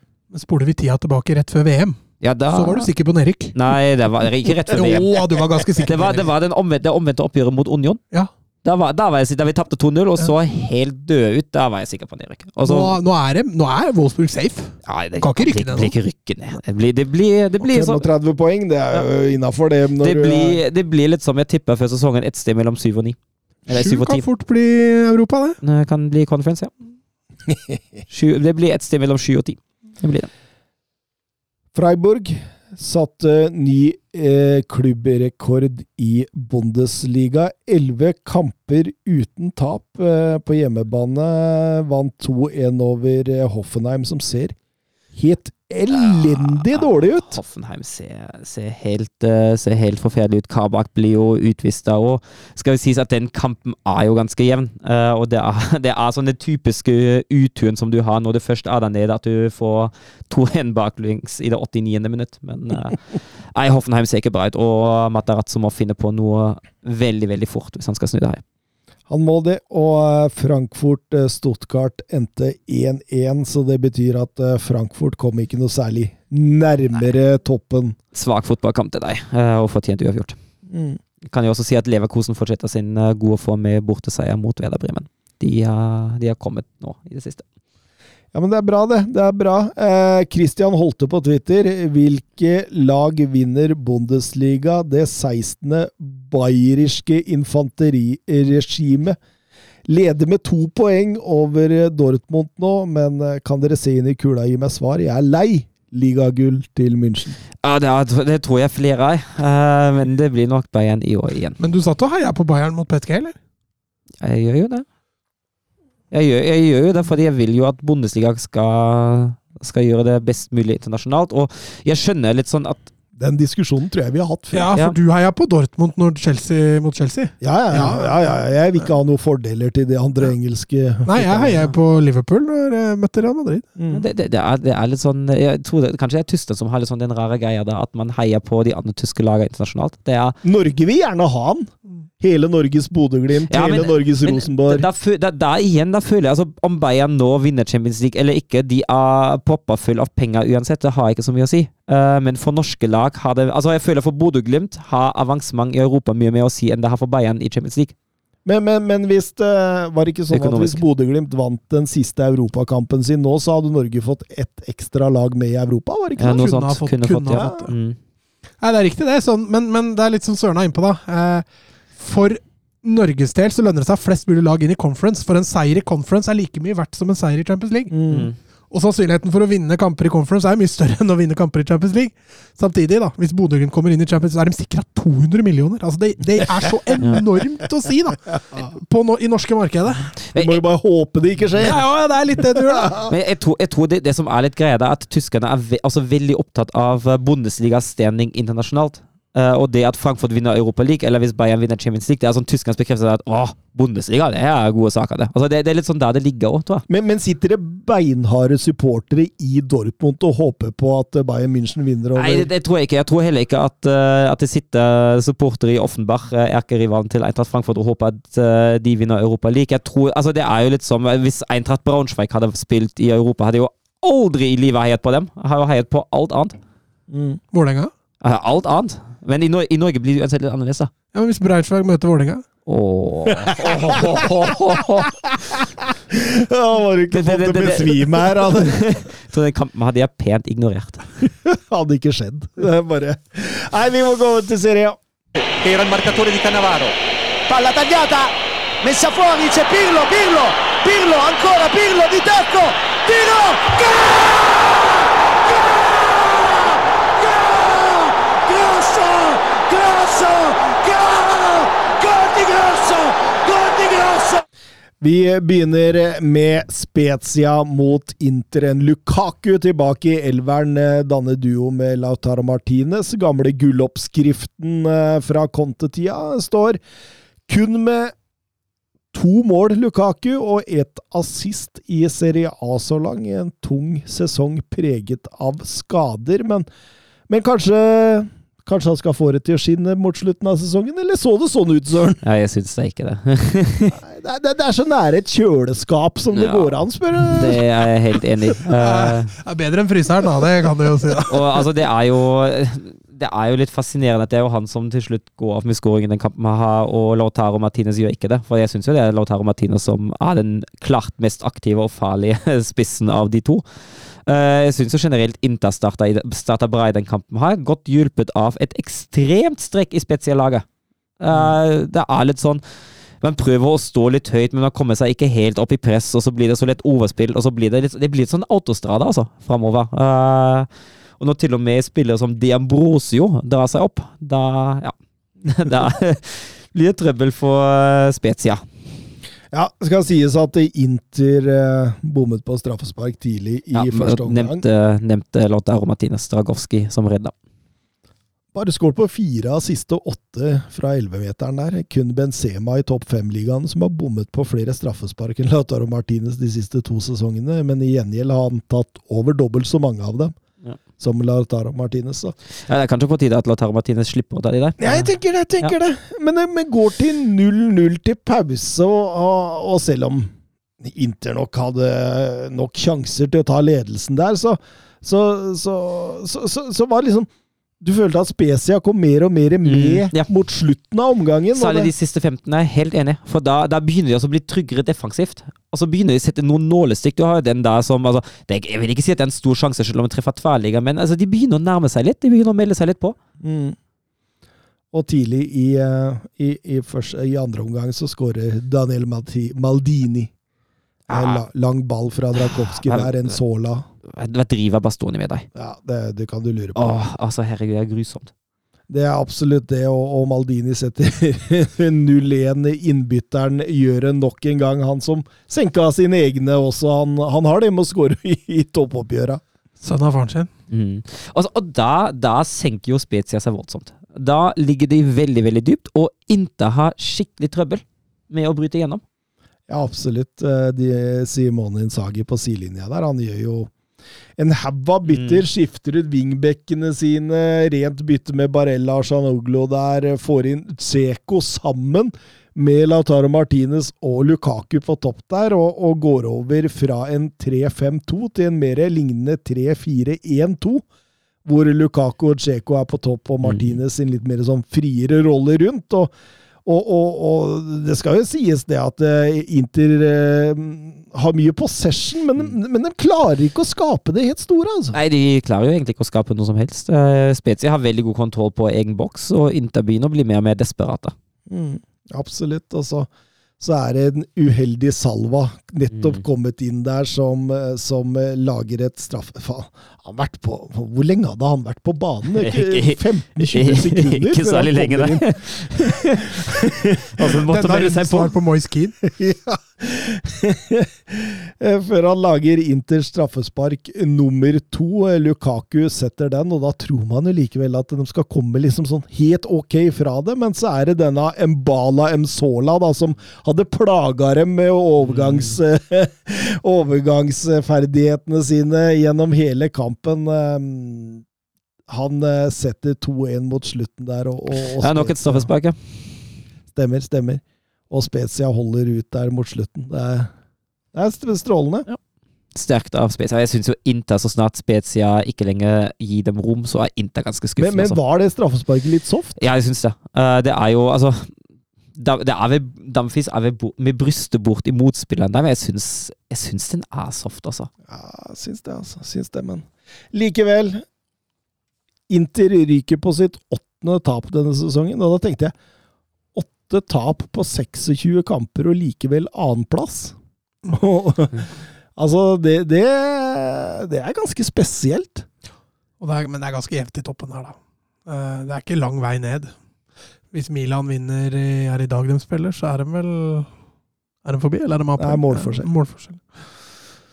Spoler vi tida tilbake rett før VM, Ja, da, så var du sikker på Nerik. Nei, det var ikke rett før VM. Å, du var ganske sikker Det var, det var den omvendte, omvendte oppgjøret mot Union. Ja. Da, var, da, var jeg, da vi tapte 2-0 og så helt døde ut, da var jeg sikker på nedrykk. Nå, nå, er det, nå er Wolfsburg safe. Ja, det Kan ikke rykke ned Det blir ikke rykke ned. Det blir, det blir, det blir, så, 30 poeng, det er jo innafor det. Når det, du blir, det blir litt som jeg tippa før sesongen, et sted mellom 7 og 9. Eller 7 og 10. kan fort bli Europa, det. Det kan bli conference, ja. 7, det blir et sted mellom 7 og 10. Det blir det. Freiburg satte ny eh, klubbrekord i Bundesliga. Elleve kamper uten tap eh, på hjemmebane. Vant 2-1 over eh, Hoffenheim, som ser helt elendig dårlig ut. Hoffenheim ser, ser, helt, eh, ser helt forferdelig ut. Kabak blir jo utvist da og skal jo sies at den kampen er jo ganske jevn. Eh, og det er, det er sånn den typiske uturen som du har når det først er der nede, at du får 2-1 baklengs i det 89. minutt. Men eh, nei, Hoffenheim ser ikke bra ut, og Matarazzo må finne på noe veldig, veldig fort hvis han skal snu det her. Han må det, og Frankfurt-Stuttgart endte 1-1, så det betyr at eh, Frankfurt kom ikke noe særlig nærmere toppen. Svak fotballkamp til deg, eh, og fortjent uavgjort. Kan jo også si at Leverkosen fortsetter sin eh, gode form med borteseier mot Werder Bremen. De har, de har kommet nå i det siste. Ja, men det er bra, det. Det er bra. Eh, Christian Holte på Twitter. Hvilke lag vinner Bundesliga? Det 16. bayeriske infanteriregimet leder med to poeng over eh, Dortmund nå, men eh, kan dere se inn i kula og gi meg svar? Jeg er lei ligagull til München. Ja, det, er, det tror jeg flere er, eh, men det blir nok Bayern i år igjen. Men du satt og heia på Bayern mot Petke, eller? Jeg gjør jo det. Jeg gjør, jeg gjør jo det fordi jeg vil jo at Bundesliga skal, skal gjøre det best mulig internasjonalt. Og jeg skjønner litt sånn at Den diskusjonen tror jeg vi har hatt før. Ja, for Ja. du heia på Dortmund når Chelsea, mot Chelsea. Ja, ja, ja, ja, ja. Jeg vil ikke ha noen fordeler til de andre engelske Nei, jeg heia på Liverpool når jeg møtte Real Madrid. Mm. det, det, det, er, det er litt sånn Jeg tror det, Kanskje det er tyskerne som har litt sånn den rare greia der at man heier på de andre tyske lagene internasjonalt. Det er Norge vil gjerne ha han. Hele Norges Bodø-Glimt, Ja, men- hele Norges Men Rosenborg. Da, da, da igjen, da føler jeg altså Om Bayern nå vinner Champions League eller ikke, de er poppa full av penger uansett. Det har ikke så mye å si. Uh, men for norske lag har det Altså, jeg føler for Bodø-Glimt har avansement i Europa mye mer å si enn det har for Bayern i Champions League. Men, men, men hvis det var det ikke sånn at hvis Bodø-Glimt vant den siste europakampen sin nå, så hadde Norge fått ett ekstra lag med i Europa? var det ikke Ja, noe sånt fått- kunne kunne fått, ja. fått, Mm. Nei, det er riktig, det. Sånn, men, men det er litt som Søren er innpå, da. Eh, for Norges del så lønner det seg flest mulig lag inn i conference, for en seier i conference er like mye verdt som en seier i Champions League. Mm. Og sannsynligheten for å vinne kamper i conference er mye større enn å vinne kamper i Champions League. Samtidig, da, hvis Bodø-Glimt kommer inn i Champions, så er de sikra 200 millioner. Altså, det, det er så enormt å si, da! På no, I norske markedet. Du må jo bare håpe det ikke skjer! Ja, ja, det er litt det du gjør, da. Men jeg tror, jeg tror det, det som er litt greia, er at tyskerne er ve altså veldig opptatt av Bundesligas standing internasjonalt. Eh, og det at Frankfurt vinner Europa League, eller hvis Bayern vinner Champions League, det er sånn tyskernes bekreftelse at åh, Bundesliga, det er gode saker, det. Altså, det, det er litt sånn der det ligger òg, tror jeg. Men, men sitter det beinharde supportere i Dortmund og håper på at Bayern München vinner over Nei, det, det tror jeg ikke. Jeg tror heller ikke at, eh, at det sitter supportere i Offenbach, erkerivalen til Eintracht Frankfurt, og håper at eh, de vinner Europa League. Jeg tror, altså Det er jo litt som Hvis Eintracht Braunschweig hadde spilt i Europa, hadde jeg jo aldri i livet heiet på dem. Jeg har jo heiet på alt annet. Vålerenga? lenge? alt annet. Men i, Nor i Norge blir det uansett litt annerledes, da. Ja, men hvis Breitsværg møter Vålerenga? Åh. Ja, var det ikke fått det- å besvime her? Så den kampen hadde jeg pent ignorert. hadde ikke skjedd. Det er bare Nei, vi må gå over til Serie A. Era il marcatore di Cannavaro. Palla tagliata, messa fuori, c'è Pirlo, Pirlo, Pirlo, ancora Pirlo di tacco, tiro, Grosso, Grosso, gol, gol di Grosso, gol di Grosso. Vi begynner med Spezia mot Interen. Lukaku tilbake i elveren, eh, danner duo med Lautaro Martinez. Gamle gulloppskriften eh, fra Conte-tida står kun med To mål, Lukaku, og ett assist i Serie A så lang. En tung sesong preget av skader, men, men kanskje Kanskje han skal få det til å skinne mot slutten av sesongen, eller så det sånn ut, Søren? Ja, jeg syns det ikke det. Det, det, det er så nære et kjøleskap som det Ja. går an, spør du. det er jeg helt enig i. Uh, Det er bedre enn fryseren, da. Det kan du jo si. da. og altså, det er jo det er jo litt fascinerende at det er jo han som til slutt går av med skåringen i den kampen vi har, og Lautaro Martinez gjør ikke det. For jeg syns jo det er Lautaro Martinez som er den klart mest aktive og farlige spissen av de to. Eh, jeg syns generelt Inter starta, i, starta bra i den kampen her, godt hjulpet av et ekstremt strekk i spesiallaget. Eh, det er litt sånn man prøver å stå litt høyt, men man kommer seg ikke helt opp i press, og så blir det så lett overspill, og så blir det litt, det blir litt sånn autostrada, altså, framover. Uh, og når til og med spillere som Diambrosio drar seg opp, da ja, da blir det trøbbel for Spezia. Ja, det skal sies at Inter eh, bommet på straffespark tidlig i Ja, første omgang. nevnte, nevnte Lautaro Martinez Dragowski som redda. Bare skåret på fire av siste åtte fra 11-meteren der. Kun Benzema i topp fem-ligaen som har bommet på flere straffespark enn Lautaro Martinez de siste to sesongene, men i gjengjeld har han tatt over dobbelt så mange av dem. Som Lautaro Martinez. Så. Ja, det er kanskje på tide at Lautaro Martinez slipper å ta de der. Ja, jeg tenker det, jeg tenker det. Men det går til 0-0 til pause, og, og, selv om Inter nok hadde nok sjanser til å ta ledelsen der, så, så, så, så, så, så var det liksom Du følte at Spezia kom mer og mer med Mm, ja. mot slutten av omgangen. Særlig de siste 15 er helt enig. For da, da begynner de også å bli tryggere defensivt. Og så begynner de å sette noen nålestikk. Du har jo den der som altså, det Jeg vil ikke si at det er en stor sjanse selv om de treffer tverrligger, men altså, de begynner å nærme seg litt. De begynner å melde seg litt på. Mm. Og tidlig i, eh, i, i, første, i andre omgang så skårer Daniel Maldini. En la, lang ball fra Drakowski Ja. der, en Sola. Hva driver Bastoni med deg? Ja, det, det kan du lure på. Åh, altså, herregud, det er grusomt. Det er absolutt det, og, og Maldini setter 0-1. Innbytteren gjør det nok en gang. Han som senka sine egne også. Han, han har det med å skåre i, i toppoppgjøra. Sønn av faren sin. Mm. Altså, og da, da senker jo Spezia seg voldsomt. Da ligger de veldig, veldig dypt, og Inter har skikkelig trøbbel med å bryte igjennom. Ja, absolutt. Eh, De Simone Insagi på sidelinja der, han gjør jo en haug av bytter. Skifter ut vingbekkene sine. Rent bytte med Barella og Shanoglo der. Får inn Tseko sammen med Lautaro Martinez og Lukaku på topp der, og, og går over fra en 3-5-2 til en mer lignende 3-4-1-2. Hvor Lukaku og Tseko er på topp, og Martinez sin litt mer sånn friere rolle rundt. og og, og, og det skal jo sies det at eh, Inter eh, har mye possession, men, men de klarer ikke å skape det helt store, altså. Nei, de klarer jo egentlig ikke å skape noe som helst. Eh, Spezia har veldig god kontroll på egen boks, og Inter begynner å bli mer og mer desperate. Mm, absolutt. Og så, så er det en uheldig Salva nettopp Mm. kommet inn der som, eh, som lager et straff... Faen, han har vært på Hvor lenge hadde han vært på banen? 15-20 sekunder? Ikke særlig lenge, det. altså, måtte Denne melde seg på. på Moise Keane. ja. Før han lager Inters straffespark nummer to. Lukaku setter den, og da tror man jo likevel at de skal komme liksom sånn helt ok fra det, men så er det denne Mbala Msola da, som hadde plaga dem med overgangs, overgangsferdighetene sine gjennom hele kampen. Eh, Han eh, setter 2-1 mot slutten der. Og, og, og Ja, nok et straffespark, ja. Stemmer, stemmer. Og Spezia holder ut der mot slutten. Det er, det er strålende. strålende. Sterkt av Spezia. Jeg syns jo Inter, så snart Spezia ikke lenger gir dem rom, så er Inter ganske Men, skuffende. men altså. var det straffesparket litt soft? Ja, jeg syns det. Eh, det er jo altså det er ved, Damfis er ved, med brystet bort i motspilleren der, men jeg syns, jeg syns den er soft, altså. Ja, syns det, altså. Syns det, men Likevel. Inter ryker på sitt åttende tap denne sesongen, og da tenkte jeg åtte tap på 26 kamper og likevel annenplass. altså, det, det, det er ganske spesielt. Og det er, men det er ganske jevnt i toppen her, da. Eh, Det er ikke lang vei ned. Hvis Milan vinner i, er i dag de spiller, så er de vel Er de forbi, eller er de Det er målforskjell. Målforskjell.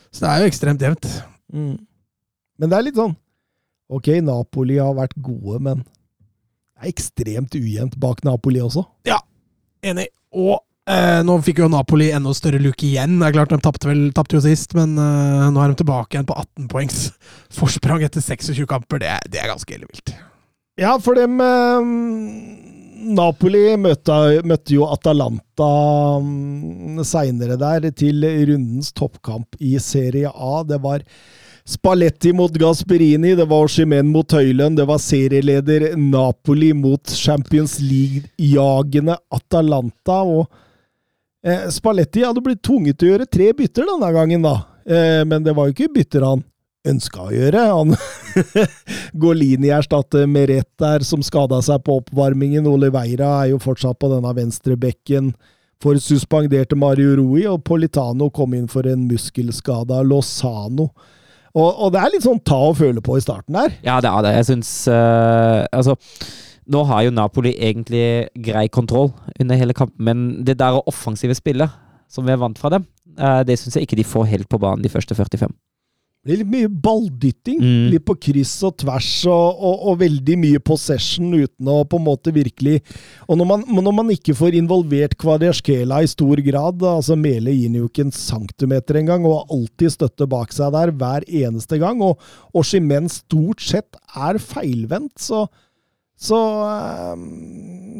Så det er jo ekstremt jevnt. Mm. Men det er litt sånn Ok, Napoli har vært gode, men det er ekstremt ujevnt bak Napoli også. Ja, Enig. Og Eh, nå fikk jo Napoli enda større luke igjen. Det er klart De tapte jo sist, men eh, nå er de tilbake igjen på 18 poengs forsprang etter 26 kamper. Det, det er ganske ellevilt. Ja, for dem eh, Napoli møtte, møtte jo Atalanta um, seinere der, til rundens toppkamp i Serie A. Det var Spalletti mot Gasperini, det var Oshimen mot Høylund, det var serieleder Napoli mot Champions League-jagende Atalanta. og eh, Spalletti hadde blitt tvunget til å gjøre tre bytter denne gangen, da. Eh, men det var jo ikke bytter han ønska å gjøre. Han Golini erstatter Meret der, som skada seg på oppvarmingen. Oliveira er jo fortsatt på denne venstrebekken for suspenderte Mario Rui, og Politano kom inn for en muskelskada Lozano. Og, og det er litt sånn ta og føle på i starten der. Ja, det er det. Jeg syns uh, Altså, nå har jo Napoli egentlig grei kontroll under hele kampen, men det der offensive spillet som vi er vant fra dem, eh, det syns jeg ikke de får helt på banen de første 45. Blir litt mye balldytting. Mm. Litt på kryss og tvers, og, og, og veldig mye possession uten å på en måte virkelig Og når man, når man ikke får involvert Kvadjaskela i stor grad altså Mele gir jo ikke en centimeter engang, og har alltid støtte bak seg der hver eneste gang. Og Oshimen stort sett er feilvendt, så så eh,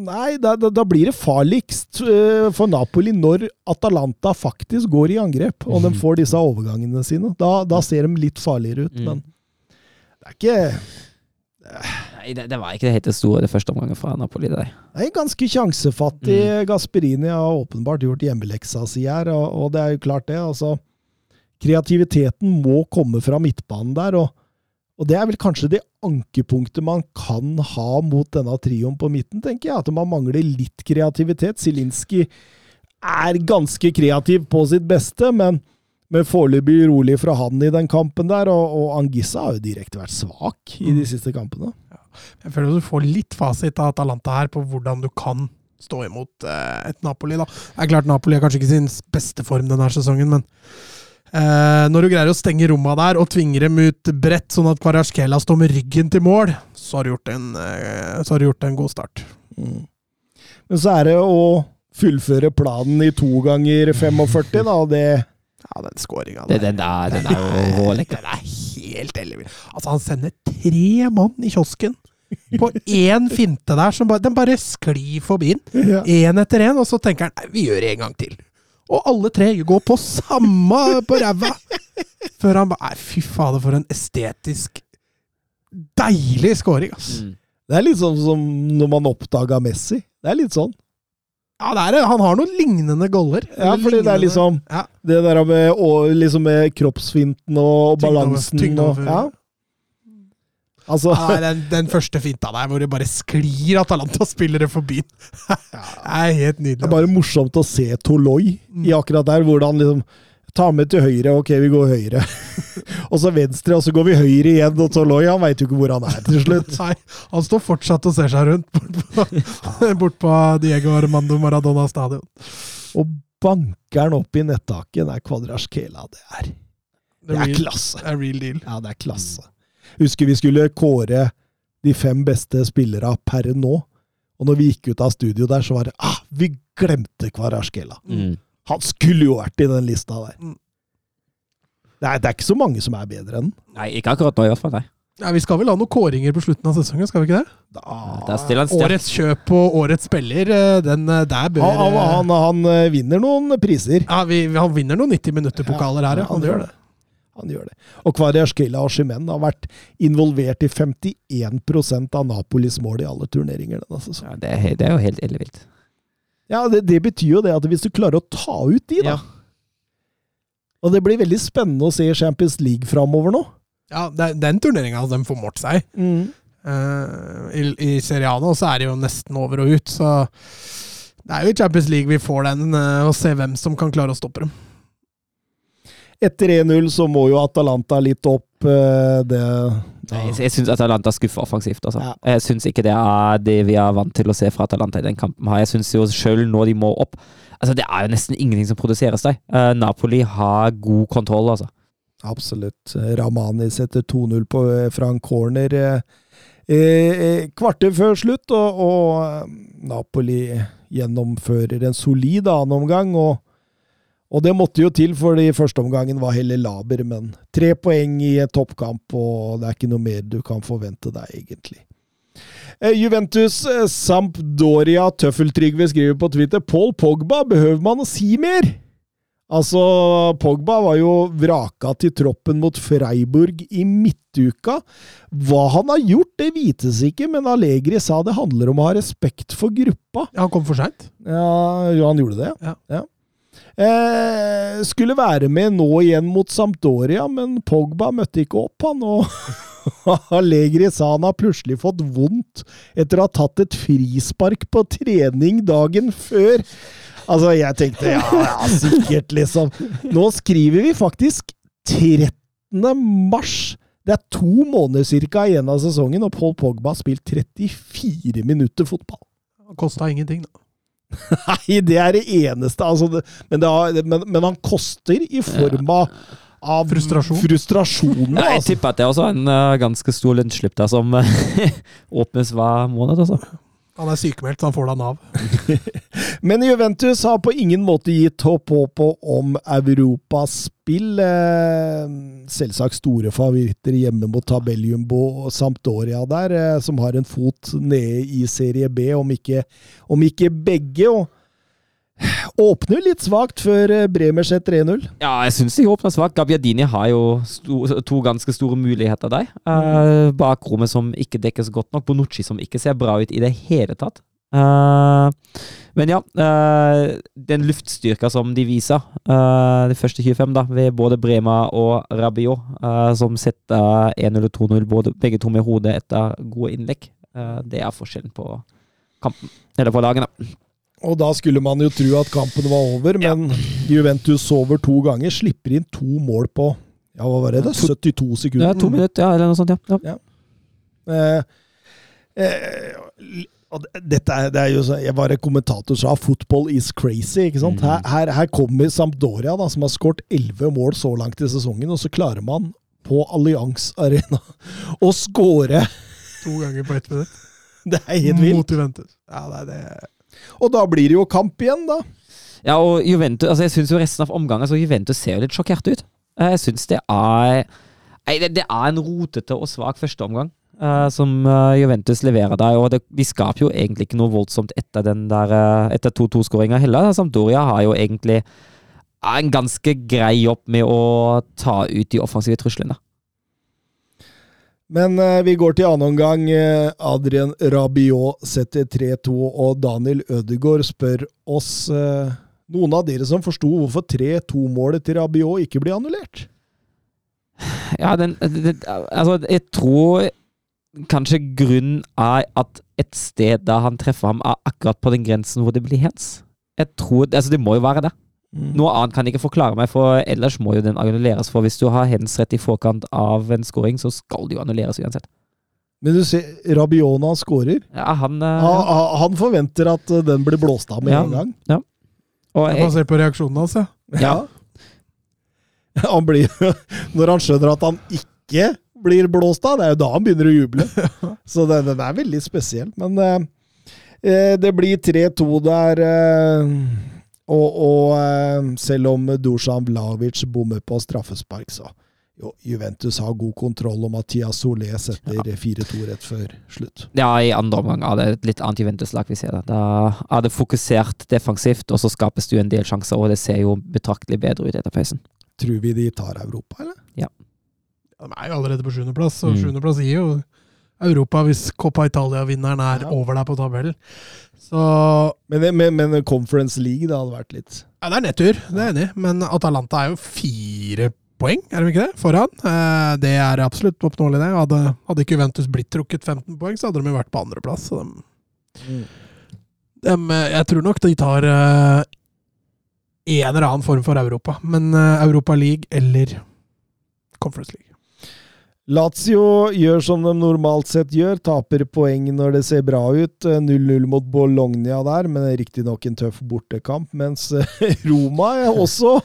Nei, da, da, blir det farligst eh, for Napoli når Atalanta faktisk går i angrep, og de får disse overgangene sine. Da, da ser de litt farligere ut, Mm. men det er ikke Nei, det, det var ikke det helt store det første omgangen fra Napoli. Det er ganske sjansefattig. Mm. Gasperini har åpenbart gjort hjemmeleksa si her, og, og det er jo klart det. altså Kreativiteten må komme fra midtbanen der, og, og det er vel kanskje det ankepunktet man kan ha mot denne trioen på midten, tenker jeg. At man mangler litt kreativitet. Zielinski er ganske kreativ på sitt beste, men, men foreløpig rolig fra han i den kampen der. Og, og Angissa har jo direkte vært svak i de siste kampene. Jeg føler at du får litt fasit av Atalanta her på hvordan du kan stå imot eh, et Napoli. da. Det er klart Napoli er kanskje ikke sin beste form denne sesongen, men eh, når du greier å stenge romma der og tvinger dem ut bredt, sånn at Kvarasjkela står med ryggen til mål, så har du gjort en, eh, så har du gjort en god start. Mm. Men så er det å fullføre planen i to ganger 45, da, og det Ja, den scoringa der. den, der, den er jo. Den er helt ellevill. Altså, han sender tre mann i kiosken på én finte der, som bare, den bare sklir forbi den. ja. Én etter én, og så tenker han nei, vi gjør det en gang til. Og alle tre går på samme på ræva! Før han bare Nei, fy fader, for en estetisk deilig scoring, ass. Mm. Det er litt sånn som når man oppdaga Messi. Det er litt sånn. Ja, det er, det. han har noen lignende goller. Ja, fordi fordi det er lignende- liksom ja. Det der med, og, liksom med kroppsfinten og balansen over- balansen og. Ja. Altså Ja, nei, den, den første finta der, hvor det bare sklir Atalanta-spillere forbi. det er helt nydelig. Det er bare morsomt å se Toloi i akkurat der, hvor han liksom tar med til høyre. Ok, vi går høyre. og så venstre, og så går vi høyre igjen. Og Toloi han veit jo ikke hvor han er til slutt. Nei, han står fortsatt og ser seg rundt bort på, bort på Diego Armando Maradona stadion. Og banker han opp i nettaket. Det er Kvadraskela. Det er, det er klasse. det er real deal. Ja, det er klasse. Husker vi skulle kåre de fem beste spillere per nå. Og når vi gikk ut av studio der, så var det ah, Vi glemte Kvarasjkela! Mm. Han skulle jo vært i den lista der. Mm. Det er, det er ikke så mange som er bedre enn Nei, ikke akkurat nå, i hvert fall. Nei. Nei, vi skal vel ha noen kåringer på slutten av sesongen, skal vi ikke det? Da, stiller. Årets kjøp og årets spiller, eh, den eh, der bør han, han, han, han eh, vinner noen priser. Ja, vi, han vinner noen 90 minutter-pokaler her, ja. han gjør det. Han gjør det. Og Kvadraskela og Shimen har vært involvert i 51% av Napolis mål i alle turneringer denne sesongen. Ja, det, er, det er jo helt ellevilt. Ja, det, det betyr jo det at hvis du klarer å ta ut de, da Ja. Og det blir veldig spennende å se Champions League framover nå. Ja, det, den turneringa de får målt seg. Eh, I, I Serie A nå så er det jo nesten over og ut, så det er jo i Champions League vi får den, uh, og se hvem som kan klare å stoppe dem. Etter 1-0 så må jo Atalanta litt opp. eh, Det ja. Jeg, jeg syns Atalanta skuffer offensivt. Altså. Ja. Jeg syns ikke det er det vi er vant til å se fra Atalanta i den kampen. Jeg syns jo sjøl nå de må opp Altså, Det er jo nesten ingenting som produseres der. Eh, Napoli har god kontroll, altså. Absolutt. Ramani setter 2-0 på- fra en corner eh, eh, kvarter før slutt, og, og eh, Napoli gjennomfører en solid annenomgang. Og, og det måtte jo til, for i første omgangen var heller laber, men tre poeng i et toppkamp, og det er ikke noe mer du kan forvente deg, egentlig. Eh, Juventus eh, Sampdoria Tøffeltrygve skriver på Twitter Paul Pogba, behøver man å si mer? Altså, Pogba var jo vraka til troppen mot Freiburg i midtuka. Hva han har gjort, det vites ikke, men Allegri sa det handler om å ha respekt for gruppa. Ja, han kom for seint. Ja, ja, han gjorde det, Ja. Eh, skulle være med nå igjen mot Sampdoria, men Pogba møtte ikke opp, han. Og Allegri sa han har plutselig fått vondt etter å ha tatt et frispark på trening dagen før. Altså, jeg tenkte ja, ja, sikkert, liksom. Nå skriver vi faktisk 13. mars. Det er to måneder cirka igjen av sesongen, og Paul Pogba har spilt 34 minutter fotball. Kosta ingenting, da. Nei, det er det eneste. Altså, det, men, det har, men, men han koster i form av, av Frustrasjon. frustrasjonen. Ja, jeg Altså. tipper at det er også en uh, ganske stor lønnsslipp der som eh, åpnes hver måned. Altså. Han er sykemeldt, så han får da Nav. Men Juventus har på ingen måte gitt håp håp om europaspill. Selvsagt store favoritter hjemme mot tabelljumbo og Sampdoria der, eh, som har en fot nede i serie B, om ikke, om ikke begge. og Åpner litt svakt før eh, Bremer setter 1-0. Ja, jeg syns de åpner svakt. Gabbiadini har jo sto, to ganske store muligheter der. Uh, bakrommet som ikke dekkes godt nok. Bonucci som ikke ser bra ut i det hele tatt. Uh, men ja, uh, den luftstyrka som de viser, de første 25, da, ved både Brema og Rabiot, som setter 1-0 og 2-0, begge to med hodet etter gode innlegg, det er forskjellen på kampen. Eller på lagene. Og da skulle man jo tro at kampen var over, men Juventus sover to ganger, slipper inn to mål på ja, hva var det, da? 72 Ja, sekunder. to minutter, ja, eller noe sånt, ja. ja. Eh, eh, og dette er, det er jo så, jeg var en kommentator sa 'football is crazy'. ikke sant? Her, her, her kommer Sampdoria, da, som har skåret 11 mål så langt i sesongen, og så klarer man på Allianz Arena å skåre! To ganger på ett minutt. Det er helt vilt. Mot Juventus. Ja, det er det. Og da blir det jo kamp igjen, da. Ja, og Juventus, altså jeg syns jo resten av omgangen så Juventus ser jo litt sjokkert ut. Eh, Jeg syns det er det, er en rotete og svak førsteomgang uh, som eh, Juventus leverer der. Og det, de skaper jo egentlig ikke noe voldsomt etter den der eh, Etter 2-2-skåringa heller. Sampdoria har jo egentlig en ganske grei jobb med å ta ut de offensive truslene. Men eh, vi går til annen omgang. Adrian Rabiot setter 3-2, og Daniel Ødegaard spør oss eh, noen av dere som forsto hvorfor 3-2-målet til Rabiot ikke blir annullert? Ja, den, den, altså, jeg tror kanskje grunnen er at et sted der han treffer ham, er akkurat på den grensen hvor det blir hens. Jeg tror, altså Det må jo være det. Noe annet kan jeg ikke forklare meg, for ellers må jo den annulleres. For hvis du har hands rett i forkant av en scoring, så skal det jo annulleres uansett. Men du ser, Rabiona skårer. Ja, han, eh, han, han forventer at eh, den blir blåst av med Ja. en gang. og Jeg må se på reaksjonen hans, ja. ja, Han blir, når han skjønner at han ikke blir blåst av, det er jo da han begynner å juble. Så den, den er veldig spesiell. Men eh, eh, det blir 3-2 der. Eh, og og eh, selv om Dusan Vlavic bommer på straffespark, så jo, Juventus har god kontroll, og Mathias Solé setter 4-2 rett før slutt. ja, i andre omgang er det et litt annet Juventus-lag vi ser. Da. da er det fokusert defensivt, og så skapes det jo en del sjanser, og det ser jo betraktelig bedre ut etter pausen. Tror vi de tar Europa, eller? Ja. De er jo allerede på sjuendeplass, og Mm. sjuendeplass gir jo Europa hvis Coppa Italia-vinneren er Ja. over der på tabellen. Så Men, men, men Conference League, det hadde vært litt ja, det er nedtur, det er enig. Men Atalanta er jo fire poeng, er de ikke det? Foran. Eh, Det er absolutt oppnåelig, det. Hadde, hadde ikke Juventus blitt trukket 15 poeng, så hadde de jo vært på andreplass. Dem, eh, jeg tror nok de tar eh, en eller annen form for Europa. Men eh, Europa League eller Conference League. Lazio gjør som de normalt sett gjør, taper poeng når det ser bra ut. 0-0 mot Bologna der, men riktignok en tøff bortekamp. Mens Roma også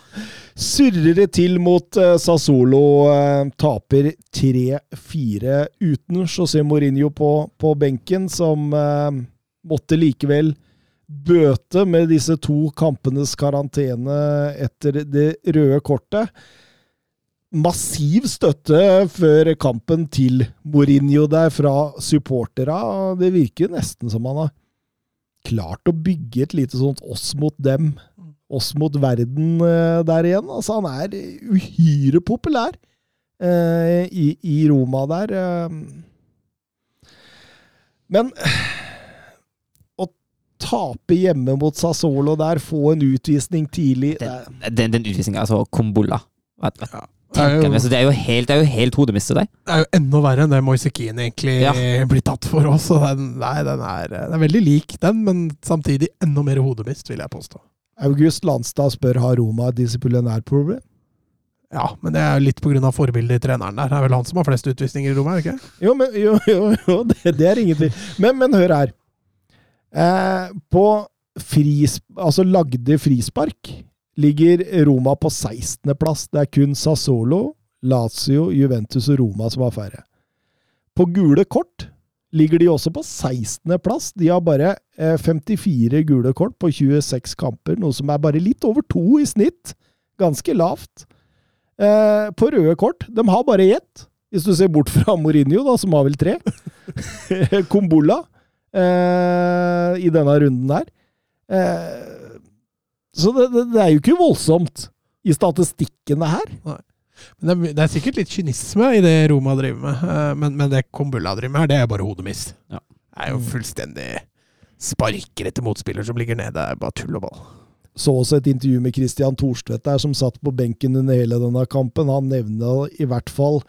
surrer det til mot eh, Sassolo. eh, Taper 3-4 uten José Mourinho på, på benken, som eh, måtte likevel bøte med disse to kampenes karantene etter det røde kortet massiv støtte før kampen til Mourinho der fra supporterne. Det virker nesten som han har klart å bygge et lite sånt oss mot dem, oss mot verden eh, der igjen. Altså, han er uhyre populær eh, i, i Roma der. eh. Men tape hjemme mot Sassolo der, få en utvisning tidlig Den, den, den utvisninga, altså Kombolla Ja. Det er tenker jeg jo- meg? Så det er jo helt, det er jo helt hodemiste der. Det er jo enda verre enn det Moise Keane egentlig Ja. blir tatt for oss. Den, nei, den er, den er veldig lik den, men samtidig enda mer hodemist, vil jeg påstå. August Landstad spør har Roma et disiplinærproblem. Ja, men det er litt pga. forbildet i treneren der. Det er vel han som har flest utvisninger i Roma, er det ikke? Jo, men, jo, jo, jo det, det er ingenting. Men, men hør her. Eh, på fris, altså lagde frispark ligger Roma på 16.-plass. Det er kun Sassolo, Lazio, Juventus og Roma som har færre. På gule kort ligger de også på 16.-plass. De har bare eh, 54 gule kort på 26 kamper, noe som er bare litt over to i snitt. Ganske lavt. Eh, på røde kort, de har bare ett. Hvis du ser bort fra Mourinho, da, som har vel tre. Kombola eh, i denne runden her. Eh, så det, det, det er jo ikke voldsomt i statistikkene her. Men det, er, det er sikkert litt kynisme i det Roma driver med, eh, men, men det Kombulla driver med her, det er bare hodemist. Ja. Det er jo fullstendig sparker etter motspiller som ligger nede. Det er bare tull og ball. Så også et intervju med Christian Thorstvedt der, som satt på benken under hele denne kampen. Han nevner i hvert fall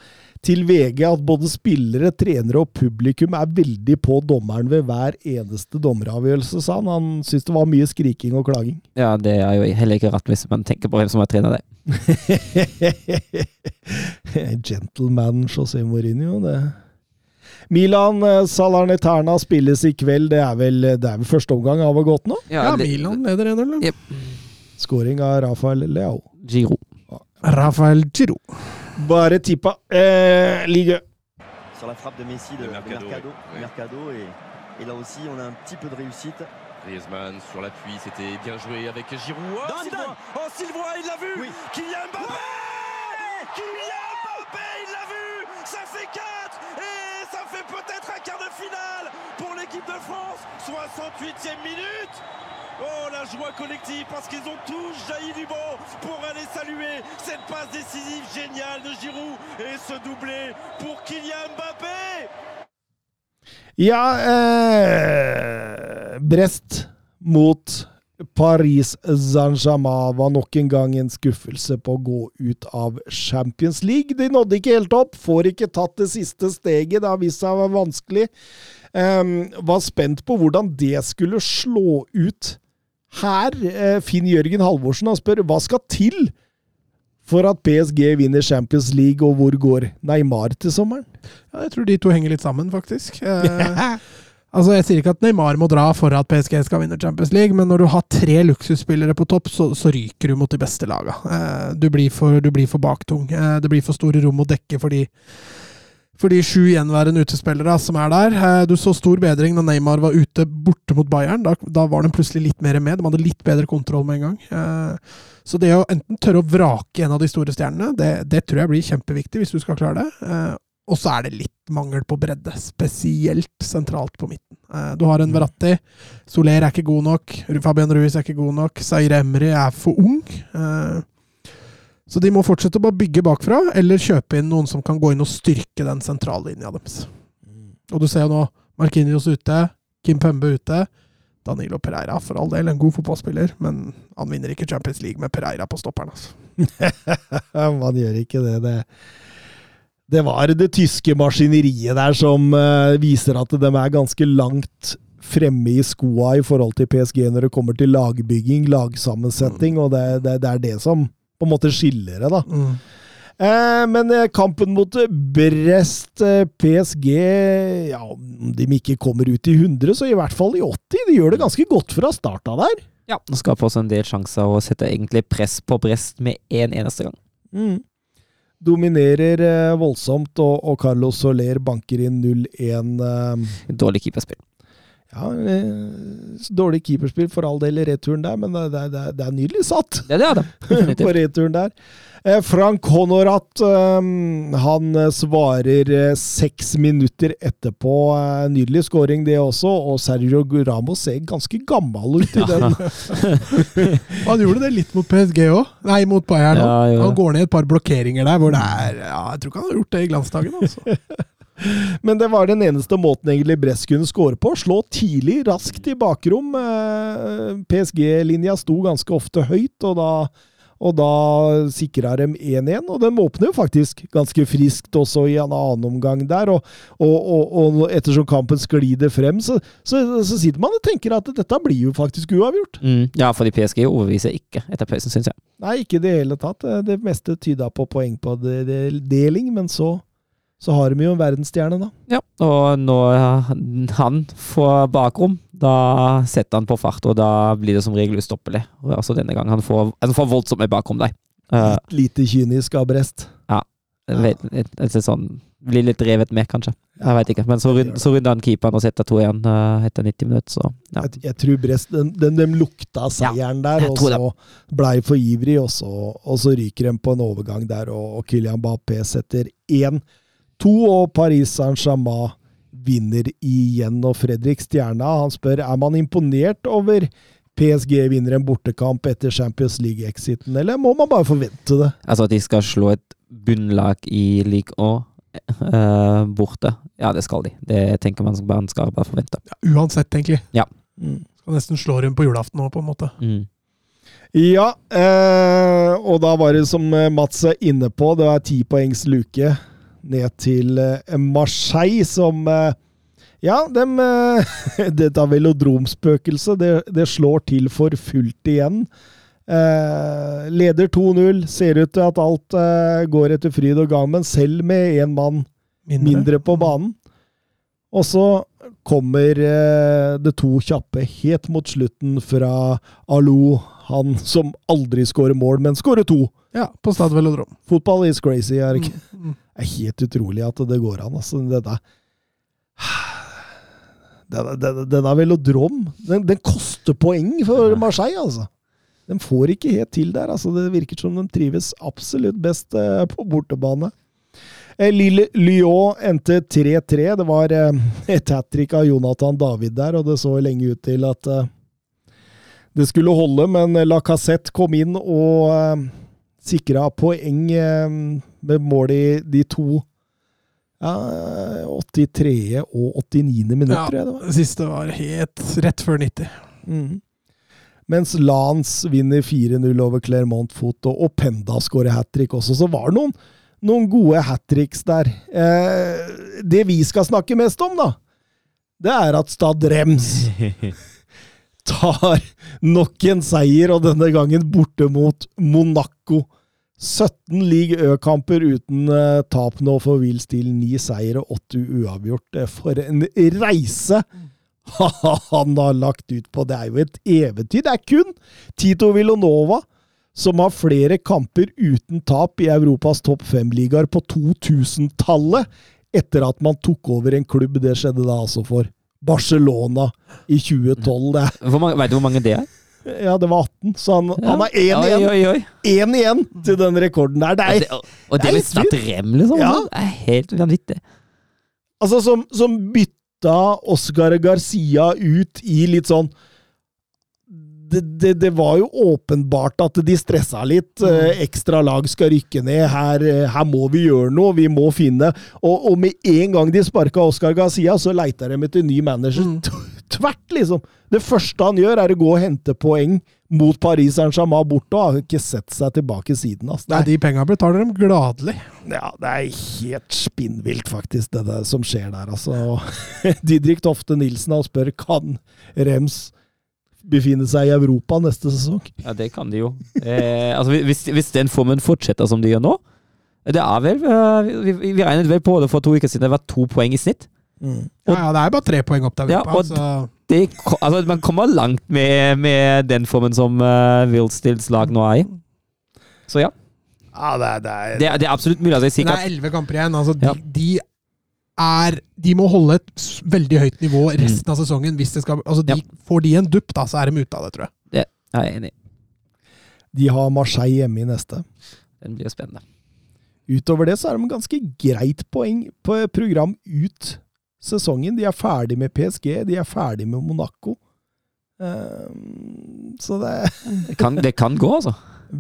til VG at både spillere, trenere og publikum er veldig på dommeren ved hver eneste dommeravgjørelse, sa han. Han syntes det var mye skriking og klaging. Ja, det er jo heller ikke rart hvis man tenker på hvem som har trener det. Gentleman José Mourinho, det Milan eh, spilles i kveld. Det er vel, det er vel første omgang av og gått nå? Ja, ja Milan leder 1-0. Yep. Skåring av Rafael Leao. Giro. Rafael Giro. Bare tippa. Eh, Ligue. sur la frappe de Messi de, De de Mercado, Mercado, oui. Mercado, et, et là aussi on a un petit peu de réussite. Griezmann sur l'appui, c'était bien joué avec Giroud. Oh, Dan, Sylvain Dan. Oh, Sylvain, il l'a vu Oui. Kylian Mbappé Kylian Mbappé, il l'a vu Ça fait 4 Et ça fait peut-être un quart de finale pour l'équipe de France 68e minute Oh la joie collective parce qu'ils ont tous jailli du banc pour aller saluer cette passe décisive géniale de Giroud et ce doublé pour Kylian Mbappé Ja, eh, Brest mot Paris Saint-Germain var nok en gang en skuffelse på å gå ut av Champions League. De nådde ikke helt opp, får ikke tatt det siste steget. Det har vist seg vanskelig. Em, var spent på hvordan det skulle slå ut her. Eh, Finn Jørgen Halvorsen han spør hva skal til for at PSG vinner Champions League, og hvor går Neymar til sommeren? Ja, jeg tror de to henger litt sammen, faktisk. Eh, altså, Jeg sier ikke at Neymar må dra for at PSG skal vinne Champions League, men når du har tre luksusspillere på topp, så, så ryker du mot de beste laga. Eh, du, blir for, du blir for baktung. Det blir for store rom å dekke for de, for de sju gjenværende utespillere som er der. Eh, du så stor bedring da Neymar var ute borte mot Bayern. Da, da var de plutselig litt mer med. De hadde litt bedre kontroll med en gang. Eh, så det å enten tørre å vrake en av de store stjernene, det, det tror jeg blir kjempeviktig hvis du skal klare det. Eh, og så er det litt mangel på bredde, spesielt sentralt på midten. Du har en Verratti. Soler er ikke god nok. Fabian Ruiz er ikke god nok. Zaire Emry er for ung. Så de må fortsette å bare bygge bakfra, eller kjøpe inn noen som kan gå inn og styrke den sentrallinja deres. Og du ser jo nå Markinios ute, Kim Pembe ute. Danilo Pereira, for all del, en god fotballspiller, men han vinner ikke Champions League med Pereira på stopperen. Altså. Man gjør ikke det. det. Det var det tyske maskineriet der som uh, viser at de er ganske langt fremme i skoa i forhold til PSG når det kommer til lagbygging, lagsammensetning, og det, det, det er det som på en måte skiller det, da. Eh, men eh, kampen mot Brest eh, PSG Ja, om de ikke kommer ut i 100, så i hvert fall i 80. De gjør det ganske godt fra starta der. Ja, Nå skaper også en del sjanser og setter egentlig press på Brest med én en eneste gang. Mm. Dominerer eh, voldsomt, og, og Carlos Soler banker inn 0-1. Eh, Dårlig keeperspill. Ja, eh, dårlig keeperspill for all del i returen der, men det, det, det, er nydelig satt Det, det er det. på returen der. Eh, Frank Honorat eh, han svarer seks minutter etterpå. Nydelig scoring, det også. Og Sergio Ramos ser ganske gammel ut i den. Han gjorde det litt mot PSG òg. Nei, mot Bayern òg. Ja, jo. Han går ned et par blokkeringer der hvor det er ja, Jeg tror ikke han har gjort det i glansdagen. Altså. Men det var den eneste måten egentlig Brest kunne score på. Slå tidlig, raskt i bakrom. Eh, PSG-linja sto ganske ofte høyt, og da, og da sikra dem 1-1. Og de åpner jo faktisk ganske friskt også i en annen omgang der. Og, og, og, ettersom kampen sklider frem, så, så, så sitter man og tenker at dette blir jo faktisk uavgjort. Mm, ja, fordi PSG overbeviser ikke etter pausen, syns jeg. Nei, ikke i det hele tatt. Det meste tyda på poeng på de- de- deling, men så, så har de jo en verdensstjerne, da. Ja, og når han får bakrom, da setter han på fart, og da blir det som regel ustoppelig. Altså denne gangen han får, han får voldsomt bakrom der. Uh, Lite kynisk av Brest. vet, et, et, et sånn, blir litt revet med, kanskje. Jeg veit ikke. Men så, rund, så runder han keeperen og setter to igjen uh, etter 90 minutter, så ja. Jeg, jeg tror Brest den, den, de lukta seieren der, og så blei for ivrig, og så, og så ryker de på en overgang der, og, og Kylian Mbappé setter 1-2, og Paris Saint-Germain vinner igjen. Og Fredrik Stjerna han spør er man imponert over PSG vinner en bortekamp etter Champions League-exiten, eller må man bare forvente det? Altså at de skal slå et bunnlag i league òg? uh, borte. Ja, det skal de. Det tenker man man skal bare forvente. Ja, uansett, egentlig. Mm. Skal nesten slå dem på julaften nå, på en måte. Mm. Ja, eh, og da var det som eh, Mats er inne på, det var ti poengs luke ned til eh, Marseille, som eh, Ja, dem eh, Dette velodromspøkelset, det, det slår til for fullt igjen. Eh, leder 2-0. Ser ut til at alt eh, går etter fryd og gang, men selv med én mann mindre på banen. Og så kommer eh, det to kjappe helt mot slutten fra Alou, han som aldri skårer mål, men skårer to. Ja, på Stad Velodrom. Fotball is crazy. Er det ikke? Mm, mm. Det er helt utrolig at det går an. Altså, Dette denne, Den, denne den er velodrom. Den, den koster poeng for Marseille, altså. De får ikke helt til der. altså. Det virker som de trives absolutt best eh, på bortebane. Eh, Lille Lyon endte 3-3. Det var eh, et hat trick av Jonathan David der, og det så lenge ut til at det skulle holde, men Lacassette kom inn og eh, sikra poeng eh, med mål i de to ja, 83. og 89. minutt, Ja, tror jeg det var. det siste var helt rett før 90. Mm. Mens Lance vinner 4-0 over Clermont Foot, og, og Penda skårer hat trick også. Så var det noen, noen gode hat tricks der. Eh, det vi skal snakke mest om, da, det er at Stad Rems tar nok en seier, og denne gangen borte mot Monaco. 17 league Ø-kamper uten eh, tap nå for Will Steele. Ni seire, åtte uavgjort. Eh, For en reise han har lagt ut på! Det er jo et eventyr. Det er kun Tito Villanova som har flere kamper uten tap i Europas topp fem-ligaer på 2000-tallet, etter at man tok over en klubb. Det skjedde da altså for Barcelona i 2012. Det er, vet du hvor mange det er? ja, det var 18, så han, han har én igjen. oi, oi. Én igjen til den rekorden der. Det Og er, det, og det det er med litt Stad Rem, liksom? Ja. Det er helt vanvittig. altså, som, som bytta Oscar Garcia ut i litt sånn det, det, det var jo åpenbart at de stressa litt. Eh, ekstra lag skal rykke ned. Her, eh, her må vi gjøre noe. Vi må finne Og, og med en gang de sparka Oscar Garcia, så leita de etter ny manager. Mm. Tvert, liksom. Det første han gjør, er å gå og hente poeng mot Paris Saint-Germain borte, og har ikke sett seg tilbake siden. Altså. Nei, de penga betaler dem gladelig. Ja, det er helt spinnvilt, faktisk, det der som skjer der, altså. Didrik Tofte Nilsen han spør kan Rems befinne seg i Europa neste sesong. Ja, det kan de jo. Eh, altså, hvis, hvis den formen fortsetter som de gjør nå, Det er vel eh, Vi, vi regnet vel på det for to uker siden. Det var to poeng i snitt. Mm. Ja, ja, det er bare tre poeng opp til Europa. Ja, Det, altså, man kommer langt med, med den formen som uh, Wilstills lag nå er i. Så ja. Ja, det er, det er, Det, er- det er absolutt mulig. Altså, det er elleve kamper igjen. Altså, de, Ja. de er De må holde et veldig høyt nivå resten av sesongen. Hvis det skal altså, de, Ja. Får de en dupp, da, så er de ute av det, tror jeg. Det er jeg enig. De har Marseille hjemme i neste. Den blir spennende. Utover det så er de ganske greit poeng på program ut sesongen. De er ferdig med PSG, de er ferdig med Monaco. Um, så det Det kan, det kan gå, altså.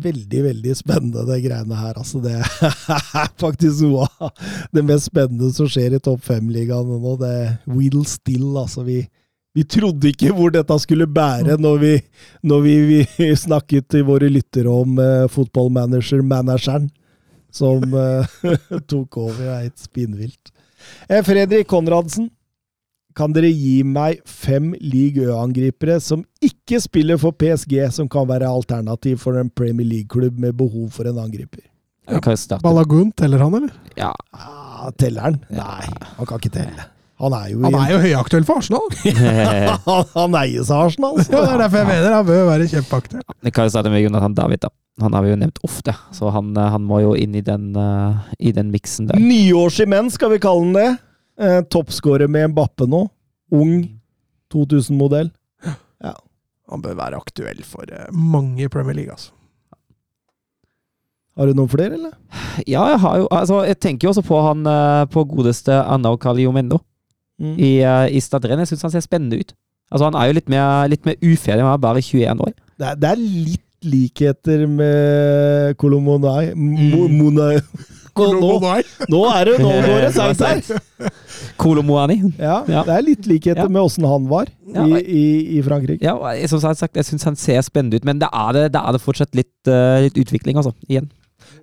Veldig, veldig spennende, det greiene her. Altså, det er faktisk noe av det mest spennende som skjer i topp fem-ligaen nå. Det Wheel Still, altså. Vi, vi trodde ikke hvor dette skulle bære når vi, når vi, vi snakket til våre lyttere om uh, fotballmanager-manageren som uh, tok over. Det er helt spinnvilt. Eh, Fredrik Konradsen, kan dere gi meg fem league Ø-angripere som ikke spiller for PSG, som kan være alternativ for en Premier League-klubb med behov for en angriper? Vi kan jo starte. Balagun, teller han, eller? Ja. Ah, teller han? Nei, han kan ikke telle. Han er jo, Han er jo høyaktuell for Arsenal! han, han eies av Arsenal. Ja, det er derfor jeg mener han bør være kjempeaktuell. Vi kan jo starte med Jonathan David, da. Han har vi jo nevnt ofte, så han, eh, han må jo inn i den, uh, i den miksen der. Nyårsimens, skal vi kalle den det. Eh, Toppskårer med Mbappe nå. Ung. 2000-modell. Han bør være aktuell for eh, mange i Premier League, altså. Har du noen flere, eller? Ja, jeg har jo Altså, jeg tenker jo også på han eh, på godeste Anna Caliomendo Mm. i, uh, i Stadren. Jeg syns han ser spennende ut. Altså, han er jo litt mer, litt mer uferdig, han er bare 21 år. Det er, det er litt likheter med Kolomonai. Mo, Mm. Monai. Nå, nå, nå er det nå går det seigt her! Kolomoani. Ja, Ja. det er litt likheter Ja. med åssen han var Ja, i, i, i Frankrike. Ja, som sagt, jeg syns han ser spennende ut, men det er det, det, er det fortsatt litt, uh, litt utvikling, altså. Igjen.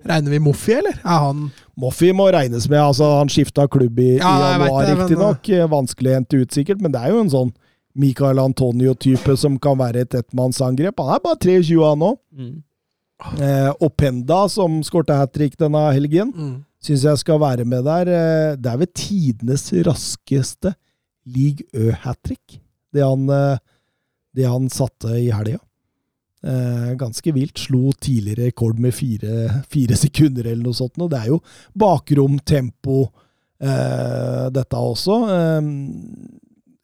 Regner vi Moffi, eller? Er han Moffi må regnes med. altså Han skifta klubb i, Ja, i januar, riktignok. men- riktignok. Vanskelig å hente ut, sikkert, men det er jo en sånn Michael Antonio-type som kan være et ettmannsangrep. Han er bare 23 han nå. Mm. Eh, Openda, som skårte hat trick denne helgen, mm. syns jeg skal være med der. Eh, det er vel tidenes raskeste League Ø-hat trick, det, han, eh, det han satte i helga. Eh, ganske vilt. Slo tidligere rekord med fire, fire sekunder eller noe sånt. Og det er jo bakrom, tempo, eh, dette også. Eh,